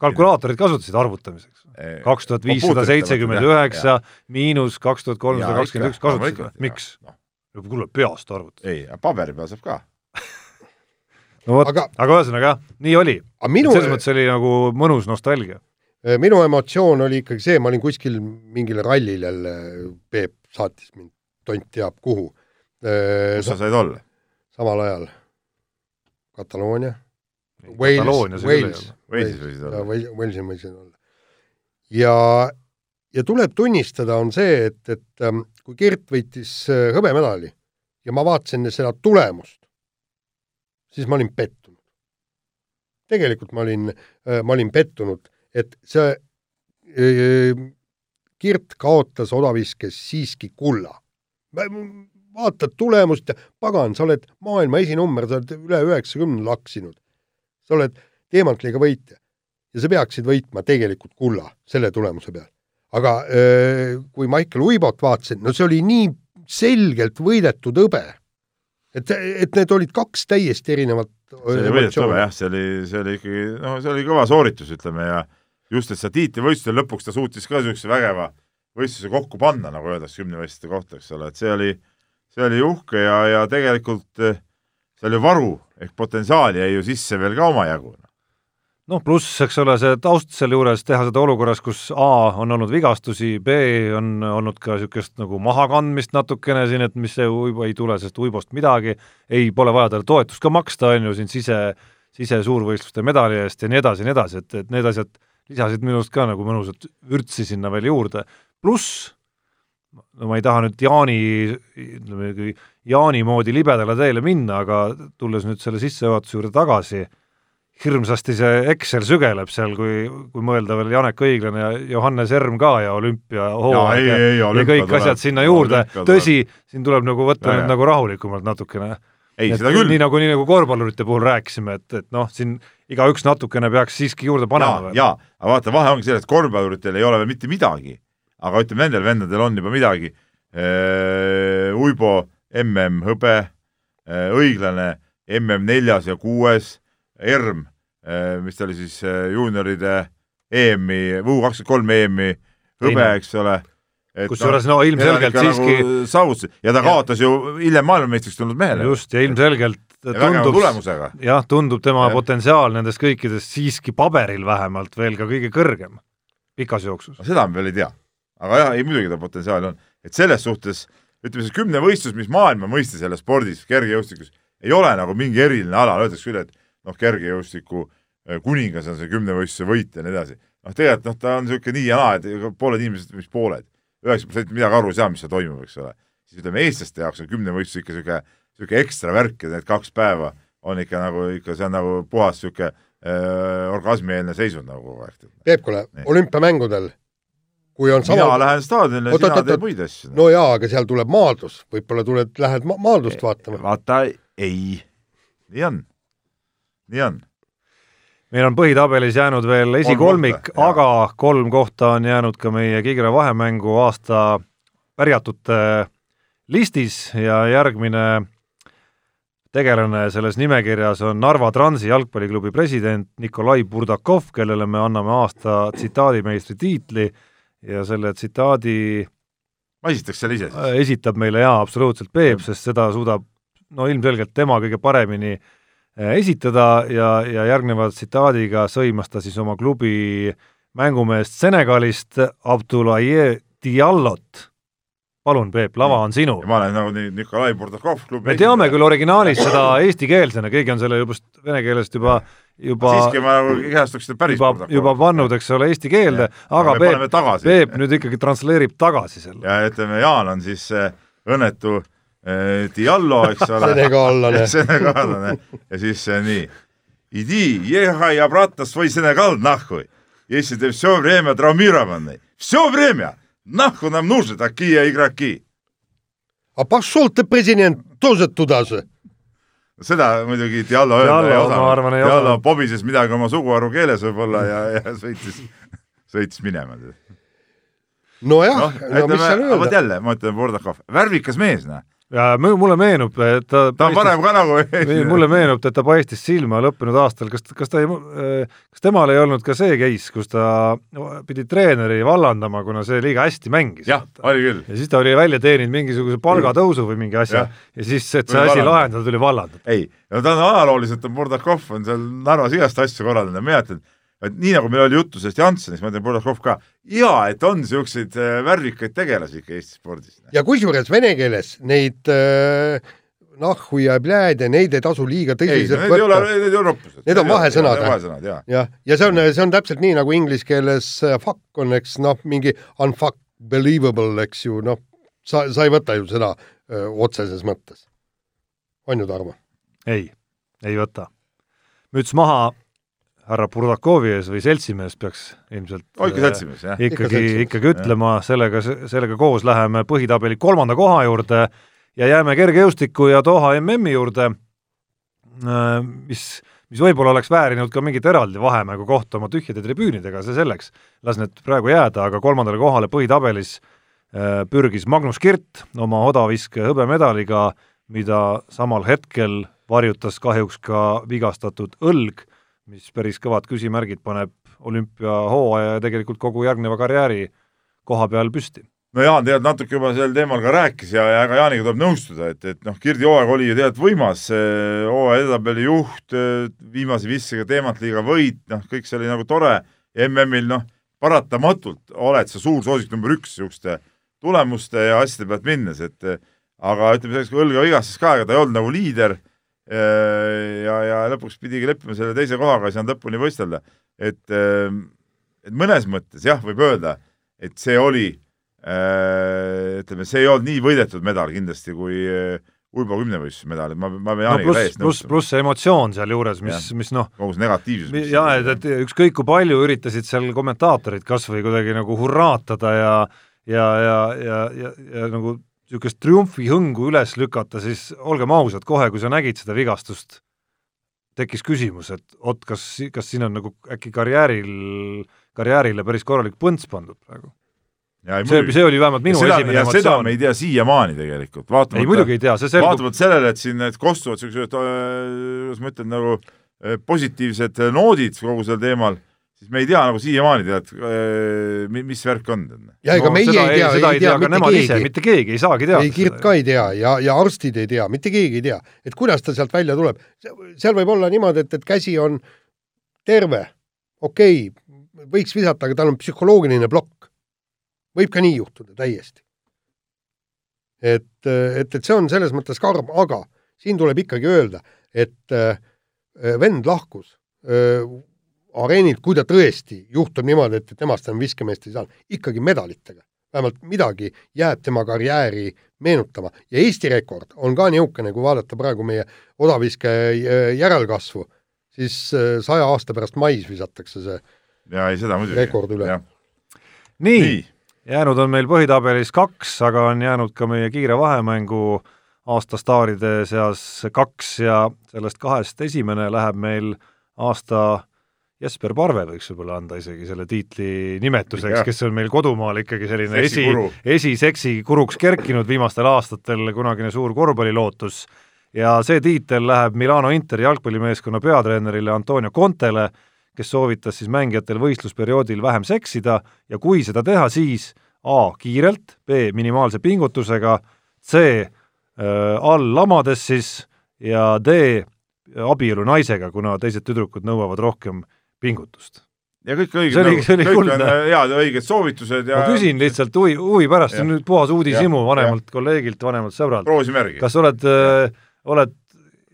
kalkulaatorid kasutasid arvutamiseks kaks tuhat viissada seitsekümmend üheksa miinus kaks tuhat kolmsada kakskümmend üks kasutusele, miks? kuule, peast arvutas. ei, paberi peal saab ka [LAUGHS] no vot, aga, aga ühesõnaga jah, nii oli. Minu... selles mõttes oli nagu mõnus nostalgia. Minu emotsioon oli ikkagi see, ma olin kuskil mingil rallil jälle, Peep saatis mind, tont teab kuhu. Kus sa said olla? samal ajal. Kataloonia. Wales, Wales. Walesis võisid olla. Ja, ja tuleb tunnistada, on see, et, et ähm, kui Gert võitis äh, hõbemedali ja ma vaatasin seda tulemust, siis ma olin pettunud. tegelikult ma olin, äh, ma olin pettunud, et see äh, Kirt kaotas odaviskes siiski kulla. vaatad tulemust ja pagan, sa oled maailma esinumber, sa oled üle üheksakümne laksinud. Sa oled teemantliiga võitja ja sa peaksid võitma tegelikult kulla selle tulemuse peal. aga öö, kui Michael Uibot vaatasin, no see oli nii selgelt võidetud hõbe, et, et need olid kaks täiesti erinevat see oli võidetud hõbe jah, see oli, see oli ikkagi, noh, see oli kõva sooritus, ütleme, ja just, et seda tiitlivõistlusel lõpuks ta suutis ka niisuguse vägeva võistluse kokku panna, nagu öeldakse kümnevõistluste kohta, eks ole, et see oli, see oli uhke ja, ja tegelikult eh, seal ju varu ehk potentsiaali jäi ju sisse veel ka omajagu. Noh, pluss, eks ole, see taust sealjuures teha seda olukorras, kus A on olnud vigastusi, B on olnud ka niisugust nagu mahakandmist natukene siin, et mis see Uibo ei tule sellest Uibost midagi, ei, pole vaja talle toetust ka maksta, on ju, siin sise, sisesuurvõistluste medali eest ja nii edasi ja nii edasi, et, et need asjad lisasid minu arust ka nagu mõnusat vürtsi sinna veel juurde, pluss no ma ei taha nüüd Jaani, ütleme, Jaani moodi libedale teele minna, aga tulles nüüd selle sissejuhatuse juurde tagasi, hirmsasti see Excel sügeleb seal, kui, kui mõelda veel Janek Õiglane ja Johannes Erm ka ja olümpiahooaeg ja, ja, ja kõik tuleb, asjad sinna juurde, tõsi, siin tuleb nagu võtta ja, nüüd nagu rahulikumalt natukene. ei, seda küll. nii nagu, nii nagu korvpallurite puhul rääkisime, et, et noh, siin igaüks natukene peaks siiski juurde panema. jaa, aga vaata, vahe ongi selles, et korvpalluritel ei ole veel mitte midagi, aga ütleme, nendel vendadel on juba midagi. Uibo mm hõbe, õiglane mm neljas ja kuues, ERM Äh, mis ta oli siis äh, juunioride EM-i, U kakskümmend kolm EM-i hõbe, eks ole. kusjuures no ilmselgelt siiski nagu saavutasid ja ta kaotas ju hiljem maailmameistriks tulnud mehele. just, ja ilmselgelt ja tundub, jah, tundub tema ja. potentsiaal nendest kõikidest siiski paberil vähemalt veel ka kõige kõrgem pikas jooksus. seda me veel ei tea. Aga jah, ei muidugi ta potentsiaali on. et selles suhtes ütleme, see kümnevõistlus, mis maailma mõistes selles spordis, kergejõustikus, ei ole nagu mingi eriline ala, öeldakse küll, et noh, kergejõustiku äh, kuningas on see kümnevõistluse võit ja nii edasi. noh, tegelikult noh, ta on niisugune nii ja naa, et pooled inimesed, mis pooled, üheksa protsenti midagi aru ei saa, mis seal toimub, eks ole. siis ütleme, eestlaste jaoks on kümnevõistlus ikka niisugune, niisugune ekstra värk ja need kaks päeva on ikka nagu, ikka see on nagu puhas niisugune äh, orgasmieelne seisund nagu kogu aeg. Peep, kuule, olümpiamängudel kui on sama mina lähen staadionile, sina teed muid asju. no jaa, aga seal tuleb maadlus, võib-olla tuled, lähed ma maadlust vaatama. vaata, ei, nii on nii on. meil on põhitabelis jäänud veel esikolmik, aga kolm kohta on jäänud ka meie Kiigre vahemängu aasta pärjatute listis ja järgmine tegelane selles nimekirjas on Narva Transi jalgpalliklubi president Nikolai Burdakov, kellele me anname aasta tsitaadimeistri tiitli ja selle tsitaadi ma esitaks selle ise siis? esitab meile jaa, absoluutselt Peep, sest seda suudab no ilmselgelt tema kõige paremini äh, Äh, esitada ja, ja järgneva tsitaadiga sõimas ta siis oma klubi mängumeest Senegalist Abdoulaye Diallot palun, Peep, lava on sinu. ma olen nagu Nikolai Burdakov klubi me teame küll originaalis seda eestikeelsena, keegi on selle juba vene keelest juba juba siiski ma nagu ihastuksin seda päris juba, juba pannud, eks ole, eesti keelde, aga Peep, Peep nüüd ikkagi transleerib tagasi selle. ja ütleme, Jaan on siis õnnetu Eh, Diallo, eks ole [LAUGHS] senegallane [LAUGHS] senegallane ja siis nii. Иди, ехай обратно в свой Сенегал, нахуй. Если ты все время травмированный. Все время! Нахуй нам нужны такие игроки. А пошел ты, president, тоже туда же. seda muidugi Diallo öelda ei osanud. Diallo pobises midagi oma suguharu keeles võib-olla ja, ja sõitis, sõitis minema. nojah no, no, no mis seal öelda. vot jälle, ma ütlen, Bordakov, värvikas mees, noh ja mulle meenub, et ta ta on varem ka nagu mulle meenub, et ta paistis silma lõppenud aastal, kas, kas ta ei, kas temal ei olnud ka see case, kus ta pidi treeneri vallandama, kuna see liiga hästi mängis? jah, oli küll. ja siis ta oli välja teeninud mingisuguse palgatõusu või mingi asja ja, ja siis, et see asi lahendada, tuli vallandada. ei, no ta on ajalooliselt, on Murdakov on seal Narvas igast asju korraldanud ja ütlen, et nii nagu meil oli juttu sellest Jansenist, ma ütlen, Burdakov ka, jaa, et on niisuguseid äh, värvikaid tegelasi ikka Eesti spordis. ja kusjuures vene keeles neid äh, nahhu ja pljääd ja neid ei tasu liiga tõsiselt võtta. Need ei ole, need ei ole roppused. Need on vahesõnad. vahesõnad, jah. jah, ja see on, see on täpselt nii, nagu inglise keeles äh, fuck on, eks noh, mingi unfuck believable, eks ju, noh, sa, sa ei võta ju seda öö, otseses mõttes. on ju, Tarmo? ei, ei võta. müts maha härra Burdakovi ees või seltsimees peaks ilmselt oh, ikka seltsimees, jah. ikkagi, ikkagi ütlema, sellega, sellega koos läheme põhitabeli kolmanda koha juurde ja jääme kergejõustiku ja Doha MM-i juurde, mis, mis võib-olla oleks väärinud ka mingit eraldi vahemängu kohta oma tühjade tribüünidega, see selleks, las need praegu jääda, aga kolmandale kohale põhitabelis pürgis Magnus Kirt oma odaviske hõbemedaliga, mida samal hetkel varjutas kahjuks ka vigastatud õlg, mis päris kõvad küsimärgid paneb olümpiahooaja ja tegelikult kogu järgneva karjääri koha peal püsti. no Jaan tegelikult natuke juba sel teemal ka rääkis ja, ja ega Jaaniga tuleb nõustuda, et, et noh, Kirdi hooaeg oli ju tegelikult võimas, hooaja edetabeli juht, viimase vissega teemantliiga võit, noh, kõik see oli nagu tore MM-il noh, paratamatult oled sa suur soosik number üks niisuguste tulemuste ja asjade pealt minnes, et aga ütleme selleks, kui Õlga vigastas ka, ega ta ei olnud nagu liider ja, ja lõpuks pidigi leppima selle teise kohaga, ei saanud lõpuni võistelda. et, et mõnes mõttes jah, võib öelda, et see oli ütleme, see ei olnud nii võidetud medal kindlasti kui Uibo kümnevõistluse medalid, ma, ma pean Jaaniga no, täiesti nõustuma. pluss, see emotsioon sealjuures, mis, mis noh kogu see negatiivsus. jaa, et, et ükskõik kui palju üritasid seal kommentaatorid kas või kuidagi nagu hurraatada ja ja, ja, ja, ja, ja nagu niisugust triumfihõngu üles lükata, siis olgem ausad, kohe kui sa nägid seda vigastust, tekkis küsimus, et oot, kas, kas siin on nagu äkki karjääril, karjäärile päris korralik põnts pandud praegu? see, see oli vähemalt minu seda, esimene emotsioon. seda me ei tea siiamaani tegelikult. ei muidugi ei tea, see selgub vaatamata sellele, et siin need kostuvad niisugused, kuidas ma ütlen, nagu äh, positiivsed noodid kogu sel teemal siis me ei tea nagu siiamaani tead, mis värk on. ja ega no, meie ei tea, ei, ei tea ka nemad ise, mitte keegi ei saagi teada. ei, Kirt ka ei tea ja, ja arstid ei tea, mitte keegi ei tea, et kuidas ta sealt välja tuleb. seal võib olla niimoodi, et, et käsi on terve, okei okay,, võiks visata, aga tal on psühholoogiline plokk. võib ka nii juhtuda täiesti. et, et, et see on selles mõttes karm, aga siin tuleb ikkagi öelda, et äh, vend lahkus äh, areenilt, kui ta tõesti juhtub niimoodi, et, temast enam viskemeest ei saa, ikkagi medalitega. vähemalt midagi jääb tema karjääri meenutama ja Eesti rekord on ka niisugune, kui vaadata praegu meie odaviske järelkasvu, siis äh, saja aasta pärast mais visatakse see ja ei, seda muidugi. rekord üle. nii, nii., jäänud on meil põhitabelis kaks, aga on jäänud ka meie kiire vahemängu aastastaaride seas kaks ja sellest kahest esimene läheb meil aasta Jesper Parve võiks võib-olla anda isegi selle tiitli nimetuseks, kes on meil kodumaal ikkagi selline esi, esiseksi kuruks kerkinud viimastel aastatel, kunagine suur korvpallilootus, ja see tiitel läheb Milano Interi jalgpallimeeskonna peatreenerile Antonio Contele, kes soovitas siis mängijatel võistlusperioodil vähem seksida ja kui seda teha, siis A kiirelt, B minimaalse pingutusega, C äh, all lamades siis ja D abielu naisega, kuna teised tüdrukud nõuavad rohkem pingutust. ja kõik õiged, nagu, kõik kuldne. on äh, head ja õiged soovitused ja ma küsin lihtsalt huvi, huvi pärast, see on nüüd puhas uudishimu vanemalt ja. kolleegilt, vanemalt sõbralt. proovisime järgi. kas oled, äh, oled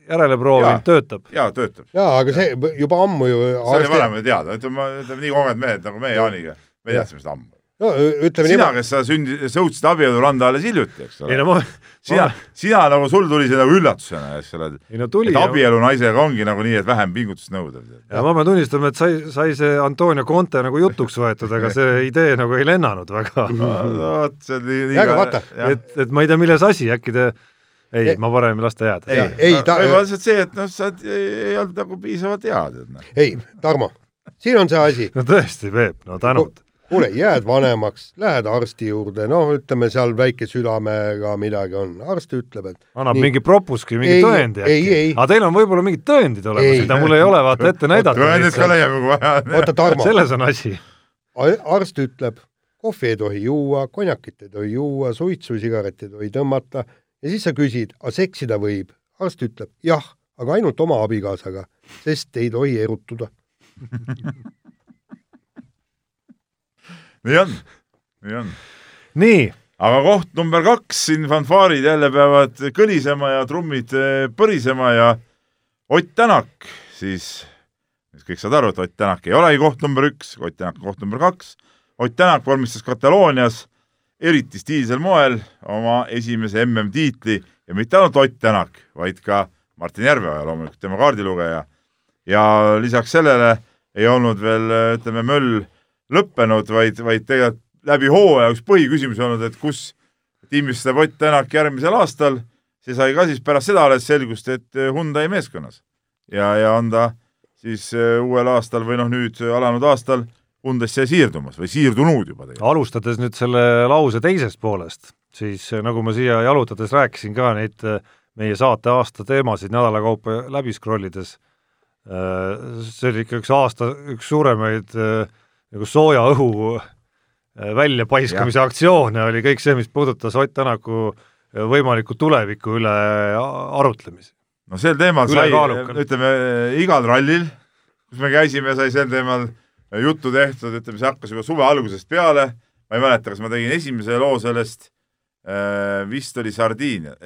järele proovinud, töötab? jaa, töötab. jaa, aga see juba ammu ju see oli varem ju teada, ütleme, ütleme nii kogenud mehed nagu me Jaaniga, me teadsime seda ammu no ütleme sina, kes sa sündi, sõutsid abieluranda alles hiljuti, eks ole. ei no ma sina, sina nagu, sul tuli see nagu üllatusena, eks ole, et, no tuli, et abielu naisega ongi nagu nii, et vähem pingutust nõuda. ja ma pean tunnistama, et sai, sai see Antonio Conte nagu jutuks võetud, aga see idee nagu ei lennanud väga. [LAUGHS] vot, see nii ka, et, et ma ei tea, milles asi, äkki te ei, ma parem ei las ta jääda. ei, ei ta võib-olla lihtsalt see, et noh, sa ei olnud nagu piisavalt hea, tead noh. ei, Tarmo, siin on see asi. no tõesti, Peep, no tänud kuule, jääd vanemaks, lähed arsti juurde, noh, ütleme seal väike südamega midagi on, arst ütleb, et annab nii, mingi propuski, mingi ei, tõendi äkki. aga teil on võib-olla mingid tõendid olemas, mida mul ei ole vaata ette näidata. tõendid ka leiame, kui vaja on. oota, Tarmo. selles on asi. arst ütleb, kohvi ei tohi juua, konjakit ei tohi juua, suitsu, sigaretti ei tohi tõmmata ja siis sa küsid, aga seksida võib? arst ütleb, jah, aga ainult oma abikaasaga, sest ei tohi erutuda [LAUGHS] nii on, nii on. nii. aga koht number kaks, siin fanfaarid jälle peavad kõlisema ja trummid eh, põrisema ja Ott Tänak siis, kõik saavad aru, et Ott Tänak ei olegi koht number üks, Ott Tänak on koht number kaks. Ott Tänak vormistas Kataloonias eriti stiilsel moel oma esimese MM-tiitli ja mitte ainult Ott Tänak, vaid ka Martin Järveoja loomulikult, tema kaardilugeja. ja lisaks sellele ei olnud veel, ütleme, möll lõppenud, vaid, vaid tegelikult läbi hooaja üks põhiküsimus olnud, et kus tiimis läheb Ott Tänak järgmisel aastal, see sai ka siis pärast seda alles selgust, et Hyundai meeskonnas ja, ja on ta siis uuel aastal või noh, nüüd alanud aastal Hyundai'sse siirdumas või siirdunud juba tegelikult. alustades nüüd selle lause teisest poolest, siis nagu ma siia jalutades rääkisin ka neid meie saate aasta teemasid nädala kaupa läbi scrollides, see oli ikka üks aasta, üks suuremaid nagu sooja õhu väljapaiskamise aktsioone oli kõik see, mis puudutas Ott Tänaku võimaliku tuleviku üle arutlemisi. no sel teemal sai, ütleme, igal rallil, kus me käisime, sai sel teemal juttu tehtud, ütleme, see hakkas juba suve algusest peale, ma ei mäleta, kas ma tegin esimese loo sellest äh,, vist oli Sardiinia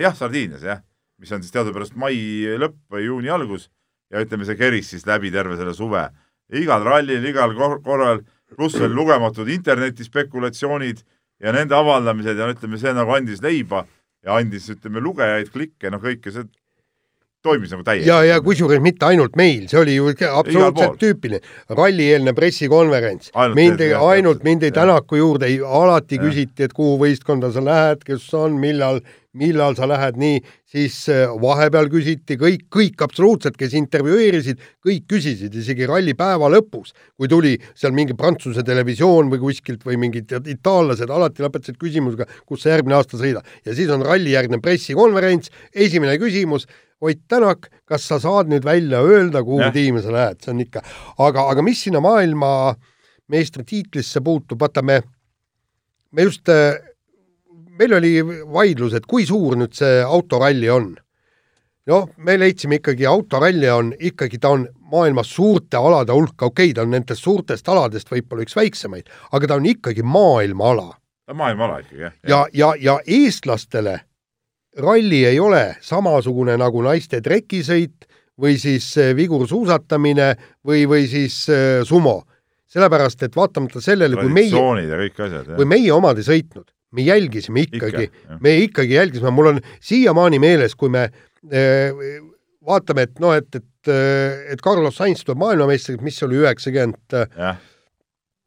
jah, Sardiinias jah, mis on siis teadupärast mai lõpp või juuni algus ja ütleme, see keris siis läbi terve selle suve. Igal rallil, igal korral, pluss veel lugematud interneti spekulatsioonid ja nende avaldamised ja ütleme, see nagu andis leiba ja andis, ütleme, lugejaid, klikke, noh kõike see toimis nagu täiesti. ja, ja kusjuures mitte ainult meil, see oli ju absoluutselt tüüpiline. rallieelne pressikonverents. mind, ainult mindi Tänaku juurde, alati ja. küsiti, et kuhu võistkonda sa lähed, kes on, millal, millal sa lähed, nii, siis äh, vahepeal küsiti kõik, kõik absoluutselt, kes intervjueerisid, kõik küsisid, isegi rallipäeva lõpus, kui tuli seal mingi Prantsuse televisioon või kuskilt või mingid itaallased, alati lõpetasid küsimusega, kus sa järgmine aasta sõidad. ja siis on rallijärgne pressikonverents, esimene küsimus Ott Tänak, kas sa saad nüüd välja öelda, kuhu tiimi sa lähed, see on ikka, aga, aga mis sinna maailmameistritiitlisse puutub, vaata me, me just, meil oli vaidlus, et kui suur nüüd see autoralli on. noh, me leidsime ikkagi, autoralli on ikkagi, ta on maailmas suurte alade hulka, okei okay,, ta on nendest suurtest aladest võib-olla üks väiksemaid, aga ta on ikkagi maailmaala. maailmaala ikkagi, jah. ja, ja, ja eestlastele ralli ei ole samasugune nagu naiste trekisõit või siis äh, vigursuusatamine või, või siis äh, sumo. sellepärast, et vaatamata sellele, kui meie, kui meie omad ei sõitnud, me jälgisime ikkagi. Ikka,, me ikkagi jälgisime, mul on siiamaani meeles, kui me äh, vaatame, et noh, et, et, äh, et Carlos Sainz tuleb maailmameistriks, mis oli üheksakümmend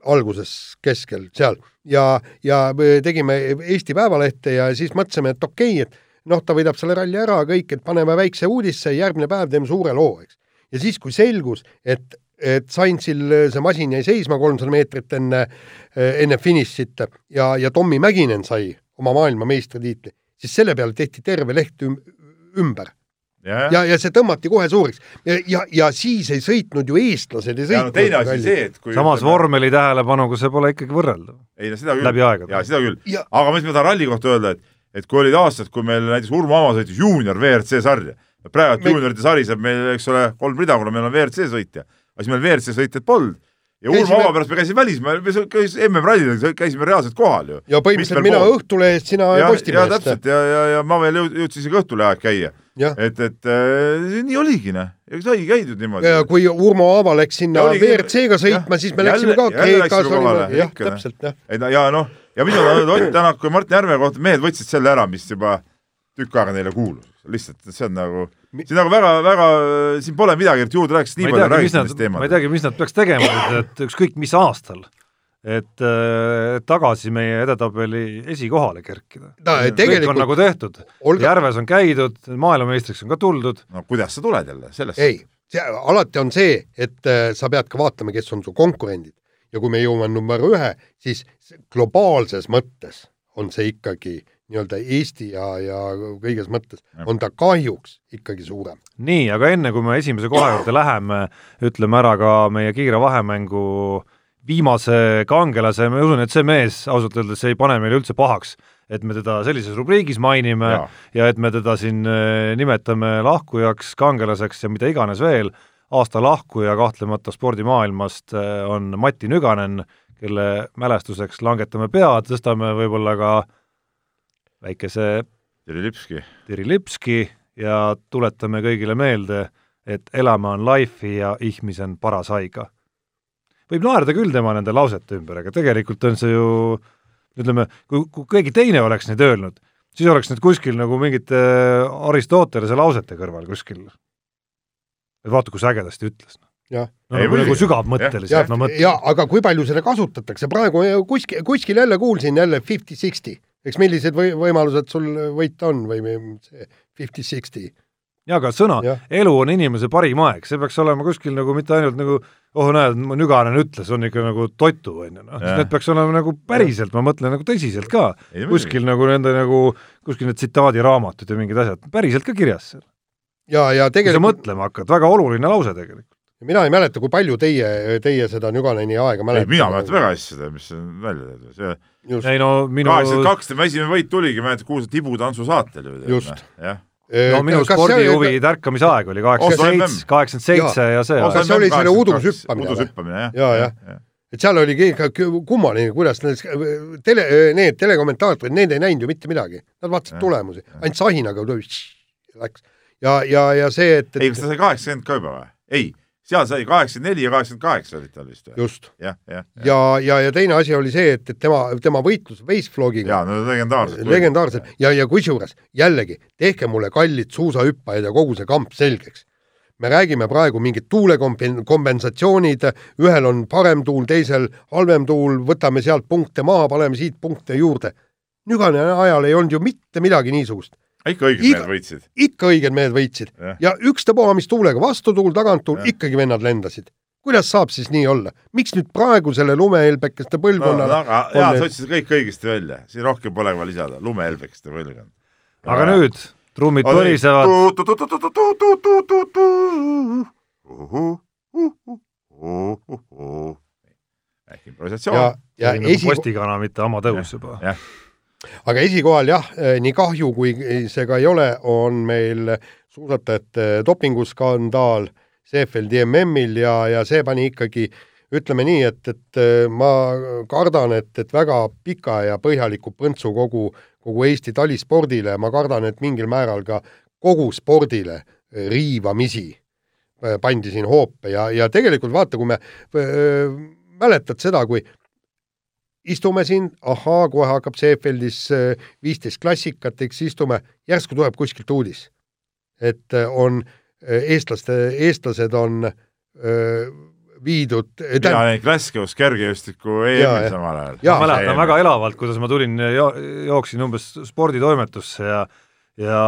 alguses, keskel, seal. Ja, ja tegime Eesti Päevalehte ja siis mõtlesime, et okei okay,, et noh, ta võidab selle ralli ära, kõik, et paneme väikse uudisse, järgmine päev teeme suure loo, eks. ja siis, kui selgus, et, et Sainzil see masin jäi seisma kolmsada meetrit enne, enne finišit ja, ja Tommy Mäkinen sai oma maailmameistritiitli, siis selle peale tehti terve leht üm, ümber ja, ja, ja see tõmmati kohe suureks. ja, ja, ja siis ei sõitnud ju eestlased ei sõitnud. No, teine asi see, et kui samas ütleme... vormeli tähelepanuga see pole ikkagi võrreldav. ei no seda küll. läbi aegade. jaa, seda küll. aga mis ma tahan ralli kohta öelda, et et kui olid aastad, kui meil näiteks Urmo Aava sõitis juunior WRC sarja, praegu me... juunioride sari saab meil, eks ole, kolm rida, kuna meil on WRC sõitja, aga siis meil WRC sõitjat polnud ja. Urmo Aava pärast me käisime välismaal, me käisime MM-rallidel, käisime reaalselt kohal ju. ja põhimõtteliselt mina pool. Õhtulehest, sina Postimehest. ja täpselt ja, ja, ja ma veel jõudsin isegi Õhtulehe aeg käia. et, et äh, nii oligi noh, ja saigi käidud niimoodi. ja kui Urmo Aava läks sinna WRC-ga sõitma, siis me läksime ka Kreekas, jah, täpselt jah. ja, ja noh ja tahan öelda Ott Tänaku ja Martin Järve kohta, mehed võtsid selle ära, mis juba tükk aega neile kuulus, lihtsalt see on nagu, see on nagu väga-väga, siin pole midagi juurde rääkida, sest nii palju räägitud nendest teemadest. ma ei teagi, mis nad peaks tegema, et ükskõik mis aastal, et äh, tagasi meie edetabeli esikohale kerkida no,. kõik on nagu tehtud Olga..., Järves on käidud, maailmameistriks on ka tuldud. no kuidas sa tuled jälle sellest? ei, alati on see, et äh, sa pead ka vaatama, kes on su konkurendid ja kui me jõuame number ühe, siis globaalses mõttes on see ikkagi nii-öelda Eesti ja, ja kõiges mõttes on ta kahjuks ikkagi suurem. nii, aga enne kui me esimese koha juurde [COUGHS] läheme, ütleme ära ka meie kiire vahemängu viimase kangelase, ma usun, et see mees ausalt öeldes ei pane meile üldse pahaks, et me teda sellises rubriigis mainime ja, ja et me teda siin äh, nimetame lahkujaks, kangelaseks ja mida iganes veel. Aasta lahkuja kahtlemata spordimaailmast eh, on Mati Nüganen, kelle mälestuseks langetame pead, tõstame võib-olla ka väikese tirilipski. tirilipski ja tuletame kõigile meelde, et elame on life'i ja ihmisen paras haiga. võib naerda küll tema nende lausete ümber, aga tegelikult on see ju ütleme, kui, kui keegi teine oleks neid öelnud, siis oleks need kuskil nagu mingite Aristotelese lausete kõrval kuskil et vaata, kus ägedasti ütles. no nagu, nagu sügavmõtteliselt, ma mõtlen. jaa, aga kui palju seda kasutatakse, praegu kuskil, kuskil jälle kuulsin jälle fifty-sixty eks millised või võimalused sul võita on või see fifty-sixty. jaa, aga sõna, elu on inimese parim aeg, see peaks olema kuskil nagu mitte ainult nagu oh näed, mu Nüganen ütles, on ikka nagu totu, on ju, noh, need peaks olema nagu päriselt, ma mõtlen nagu tõsiselt ka, kuskil nagu nende nagu, kuskil need tsitaadiraamatud ja mingid asjad, päriselt ka kirjas seal. ja, ja kui sa tegelikult mõtlema hakkad, väga oluline lause tegelikult. Mina ei mäleta, kui palju teie, teie seda Nüganeni aega ei, mäletate. mina mäletan väga hästi seda, mis on välja tehtud, see just, ei no minu, kaheksakümmend kaks tema esimene võit tuligi, mäletad, kuulsa tibutantsu saatel ju. Just. jah, no minu spordihuvi tärkamise aeg oli kaheksakümmend seitse, kaheksakümmend seitse ja see Kas see oli selle udushüppamine või? udushüppamine, jah. Jaa, jah. et seal kü- kummaline, kuidas need tele, need telekommentaatorid, need ei näinud ju mitte midagi, nad vaatasid tulemusi, ainult sahinaga läks ja, ja, ja see, et, ei, kas ta sai kaheksakümmend ka juba või? ei, seal sai kaheksakümmend neli ja kaheksakümmend kaheksa olid tal vist või? just jah, jah, ja, ja, ja teine asi oli see, et, et tema, tema võitlus Waceflogiga jaa, no legendaarsed. legendaarsed ja, ja kusjuures jällegi tehke mulle kallid suusahüppajad ja kogu see kamp selgeks. me räägime praegu mingid tuulekompensatsioonid, ühel on parem tuul, teisel halvem tuul, võtame sealt punkte maha, paneme siit punkte juurde. Nügane ajal ei olnud ju mitte midagi niisugust, ikka õiged Iga- mehed võitsid. ikka õiged mehed võitsid Jah. ja ükstapuha, mis tuulega, vastutuul, taganttuul, Jah. ikkagi vennad lendasid. kuidas saab siis nii olla, miks nüüd praegusele lumehelbekeste no põlvkonnale aga jaa, sa ütlesid kõik õigesti välja, siin rohkem pole vaja lisada, lumehelbekeste põlvkond. aga nüüd trummid põrisevad, ehk ja improvisatsioon., ja nagu esi, postikana, mitte amatõus juba. Aga esikohal jah, nii kahju, kui see ka ei ole, on meil suusatajate dopinguskandaal Seefeldi MM-il ja, ja see pani ikkagi ütleme nii, et, et äh, ma kardan, et, et väga pika ja põhjaliku põntsu kogu, kogu Eesti talispordile ma kardan, et mingil määral ka kogu spordile riivamisi äh, pandi siin hoope ja, ja tegelikult vaata, kui me äh, mäletad seda, kui istume siin, ahaa, kohe hakkab Seefeldis äh, viisteist klassikat, eks istume, järsku tuleb kuskilt uudis, et äh, on äh, eestlaste, eestlased on öö, viidud, mina olin Glasgow's kergejõustiku EM-il samal ajal. Ma mäletan väga elavalt, kuidas ma tulin jo, jooksin umbes sporditoimetusse ja ja,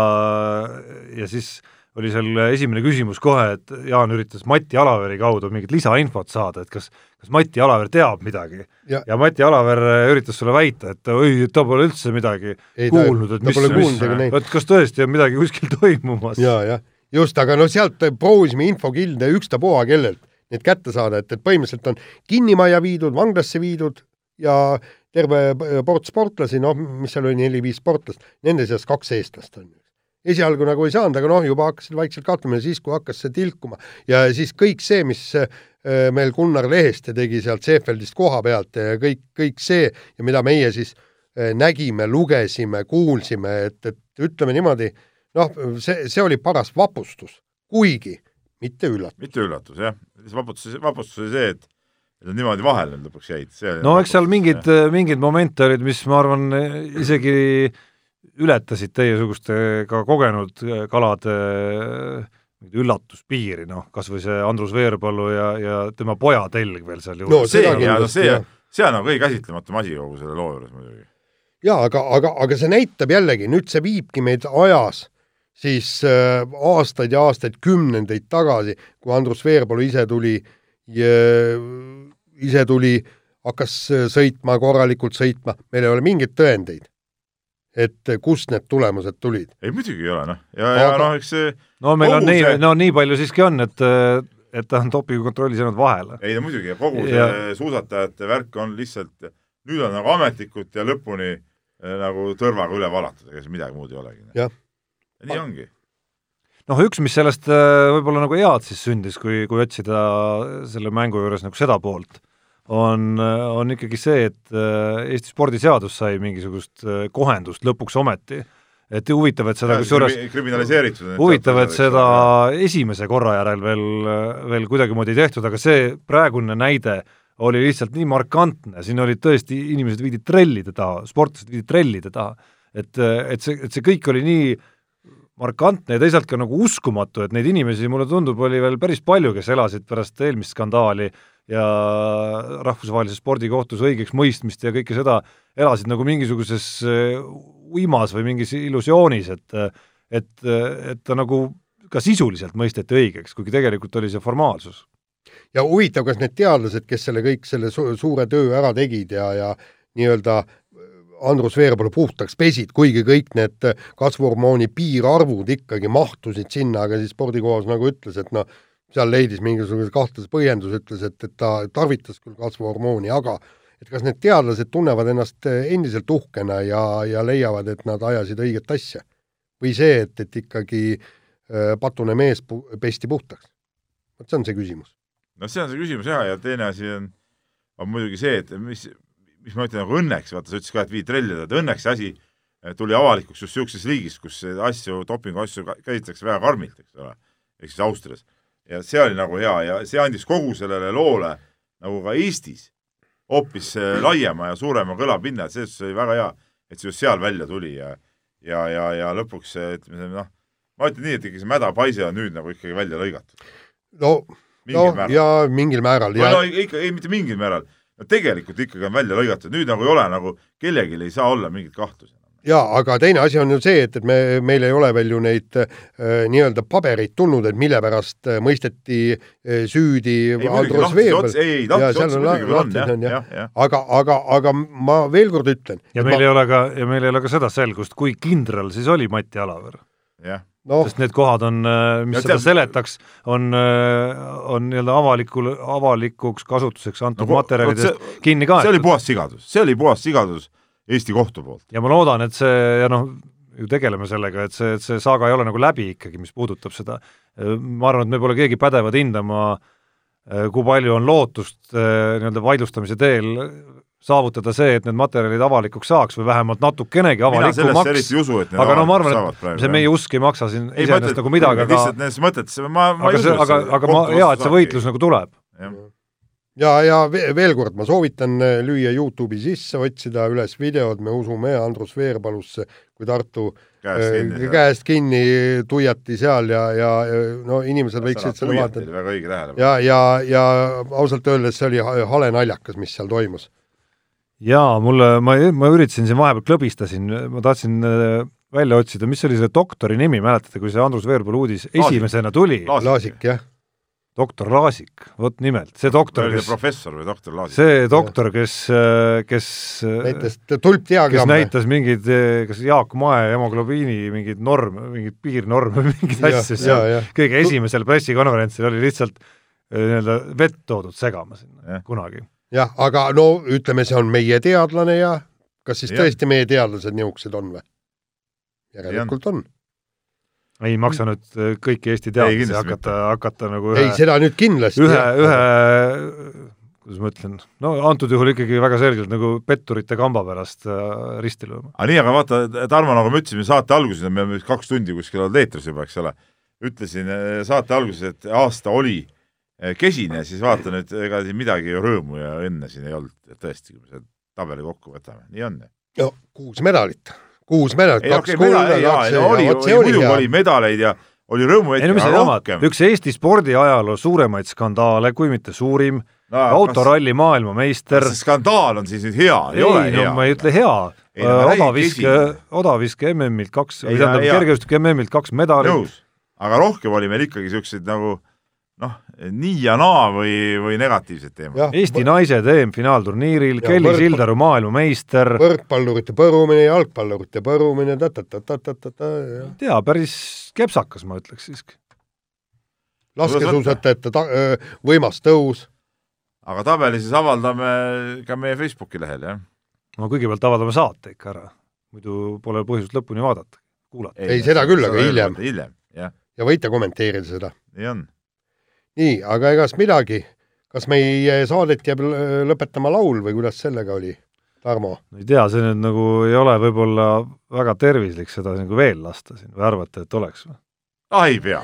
ja siis oli seal esimene küsimus kohe, et Jaan üritas Mati Alaveri kaudu mingit lisainfot saada, et kas kas Mati Alaver teab midagi Ja- ja, Mati Alaver üritas sulle väita, et oi, ta pole üldse midagi Ei, kuulnud, et mis mis et kas tõesti on midagi kuskil [LAUGHS] toimumas. ja, jah, just, aga no sealt proovisime infokilde ükstapuha kellelt need kätte saada, et, et põhimõtteliselt on kinnimajja viidud, vanglasse viidud ja terve port sportlasi, noh, mis seal oli, neli-viis sportlast, nende seas kaks eestlast on ju. Esialgu nagu ei saanud, aga noh, juba hakkasid vaikselt katlema ja siis, kui hakkas see tilkuma ja siis kõik see, mis äh, meil Gunnar Leheste tegi sealt Seefeldist koha pealt ja kõik, kõik see ja mida meie siis äh, nägime, lugesime, kuulsime, et, et ütleme niimoodi, noh, see, see oli paras vapustus, kuigi mitte üllatus. mitte üllatus, jah. vapustus, vapustus oli see, et et nad niimoodi vahele lõpuks jäid. no eks seal mingid, mingid momente olid, mis ma arvan, isegi ületasid teiesuguste ka kogenud kalade mingit üllatuspiiri, noh, kas või see Andrus Veerpalu ja, ja tema poja telg veel seal No juures see no kindlasti, see jah., see on nagu kõige käsitlematum asi kogu selle loo juures muidugi. jaa, aga, aga, aga see näitab jällegi, nüüd see viibki meid ajas siis äh, aastaid ja aastaid, kümnendeid tagasi, kui Andrus Veerpalu ise tuli, ise tuli, hakkas äh, sõitma, korralikult sõitma, meil ei ole mingeid tõendeid, et kust need tulemused tulid. ei muidugi ei ole noh, ja, ja Aga- noh, eks see no meil on nii see-, no nii palju siiski on, et et ta on dopingukontrollis jäänud vahele. ei no muidugi ja kogu see Ja- suusatajate värk on lihtsalt, nüüd on nagu ametlikult ja lõpuni eh, nagu tõrvaga üle valatud, ega siin midagi muud ei olegi. Jah. ja nii ongi. noh, üks, mis sellest äh, võib-olla nagu head siis sündis, kui, kui otsida selle mängu juures nagu seda poolt, on, on ikkagi see, et äh, Eesti spordiseadus sai mingisugust äh, kohendust lõpuks ometi. et huvitav, et seda kusjuures kriminaliseeritud. huvitav, et seda esimese korra järel veel, veel kuidagimoodi ei tehtud, aga see praegune näide oli lihtsalt nii markantne, siin olid tõesti, inimesed viidi trellide taha, sportlased viidi trellide taha. et, et see, et see kõik oli nii markantne ja teisalt ka nagu uskumatu, et neid inimesi, mulle tundub, oli veel päris palju, kes elasid pärast eelmist skandaali ja rahvusvahelises spordikohtus õigeks mõistmist ja kõike seda, elasid nagu mingisuguses äh, uimas või mingis illusioonis, et et, et ta nagu ka sisuliselt mõisteti õigeks, kuigi tegelikult oli see formaalsus. ja huvitav, kas need teadlased, kes selle kõik selle su suure töö ära tegid ja, ja nii-öelda Andrus Veerpalu puhtaks pesid, kuigi kõik need kasvuhormooni piirarvud ikkagi mahtusid sinna, aga siis spordikohus nagu ütles, et noh, seal leidis mingisuguse kahtlase põhjenduse, ütles, et, et ta tarvitas küll kasvuhormooni, aga et kas need teadlased tunnevad ennast endiselt uhkena ja, ja leiavad, et nad ajasid õiget asja? või see, et, et ikkagi äh, patune mees pu-, pesti puhtaks? vot see on see küsimus. no see on see küsimus jaa, ja teine asi on, on muidugi see, et mis, mis ma ütlen, nagu õnneks, vaata sa ütlesid ka, et viid trellida, et õnneks see asi eh, tuli avalikuks just niisuguses riigis, kus asju, dopinguasju käsitletakse väga karmilt, eks ole, ehk siis Austrias. Ja see oli nagu hea ja see andis kogu sellele loole nagu ka Eestis hoopis eh, laiema ja suurema kõlapinna, et selles suhtes oli väga hea, et see just seal välja tuli ja ja, ja, ja lõpuks ütleme noh, ma ütlen nii, et ikkagi see mädapaise on nüüd nagu ikkagi välja lõigatud. no, no määral. ja mingil määral. no ikka, ei mitte mingil määral no tegelikult ikkagi on välja lõigatud, nüüd nagu ei ole nagu, kellelgi ei saa olla mingit kahtlusi jaa, aga teine asi on ju see, et, et me, meil ei ole veel ju neid äh, nii-öelda pabereid tulnud, et mille pärast äh, mõisteti äh, süüdi ei, Andrus Veerpalu. ei, ei, lahti ots muidugi on, jah, jah, jah. aga, aga, aga ma veel kord ütlen. ja meil ma... ei ole ka, ja meil ei ole ka seda selgust, kui kindral siis oli Mati Alaver. jah no. sest need kohad on, äh, mis ja seda tead, seletaks, on, äh, on nii-öelda avalikul, avalikuks kasutuseks antud no, materjalidest see, kinni kaetud. see oli puhas sigadus, see oli puhas sigadus Eesti kohtu poolt. ja ma loodan, et see ja noh, ju tegeleme sellega, et see, et see saaga ei ole nagu läbi ikkagi, mis puudutab seda. ma arvan, et me pole keegi pädevad hindama, äh, kui palju on lootust nii-öelda vaidlustamise teel saavutada see, et need materjalid avalikuks saaks või vähemalt natukenegi avalikumaks. aga no ma arvan, et praegu, see meie usk ei maksa siin iseenesest nagu midagi, aga lihtsalt nendes mõtetes, ma, ma aga see, aga, aga ma, hea, et see võitlus nagu tuleb. Ja, ja veel kord, ma soovitan äh, lüüa Youtube'i sisse, otsida üles videod Me usume Andrus Veerpalusse, kui Tartu käest äh, kinni, käest kinni tuiati seal ja, ja no inimesed võiksid seda vaadata. väga õige tähelepanu. ja, ja, ja ausalt öeldes see oli hale naljakas, mis seal toimus jaa, mulle, ma, ma üritasin siin vahepeal, klõbistasin, ma tahtsin äh, välja otsida, mis oli see doktori nimi, mäletate, kui see Andrus Veerpalu uudis Laasik. esimesena tuli? Laasik, jah. Doktor Laasik, vot nimelt, see doktor, kes professor või doktor Laasik? see doktor, kes, äh, kes äh, näitas tulpdiagramme. kes näitas mingeid, kas Jaak Mae hemoglobiini mingeid norme, mingeid piirnorme mingeid asju seal, kõige esimesel pressikonverentsil oli lihtsalt nii-öelda vett toodud segama sinna ja. kunagi jah, aga no ütleme, see on meie teadlane ja kas siis ja. tõesti meie teadlased niisugused on või? järelikult on. Ei maksa nüüd äh, kõiki Eesti teadlasi hakata, hakata nagu ühe, ei, seda nüüd kindlasti. ühe, ühe kuidas ma ütlen, no antud juhul ikkagi väga selgelt nagu petturite kamba pärast äh, risti lööma. aga nii, aga vaata, Tarmo, nagu me ütlesime saate alguses, me oleme kaks tundi kuskil olnud eetris juba, eks ole, ütlesin äh, saate alguses, et aasta oli Eh, kesine, siis vaata nüüd, ega siin midagi ju rõõmu ja õnne siin ei olnud, tõesti, kui me selle tabeli kokku võtame, nii on. no kuus medalit, kuus medalit, kaks kulda, kaks muidugi oli medaleid ja oli rõõmuhetki no, rohkem. üks Eesti spordiajaloo suuremaid skandaale, kui mitte suurim no,, autoralli kas... maailmameister. see skandaal on siis nüüd hea, ei ole no, hea? ma ei ütle hea, odaviske, odaviske MM-ilt kaks, tähendab kergejõustiku MM-ilt kaks medalit. nõus, aga rohkem oli meil ikkagi niisuguseid nagu nii ja naa või, või negatiivsed teemad. Eesti naised EM-finaalturniiril, Kelly võrk... Sildaru maailmameister. võrkpallurite põrumine, jalgpallurite põrumine ta, ta, ta, ta, ta, ta, ta. ei tea, päris kepsakas, ma ütleks siiski. laskesuusatajate ta-, võimas tõus. aga tabeli siis avaldame ka meie Facebooki lehel, jah? no kõigepealt avaldame saate ikka ära, muidu pole põhjust lõpuni vaadata, kuulata. ei, seda küll, aga hiljem. hiljem, jah. ja võite kommenteerida seda. nii on nii, aga egas midagi. kas meie saadet jääb lõpetama laul või kuidas sellega oli, Tarmo? ei tea, see nüüd nagu ei ole võib-olla väga tervislik seda nagu veel lasta siin või arvate, et oleks või? ah, ei pea.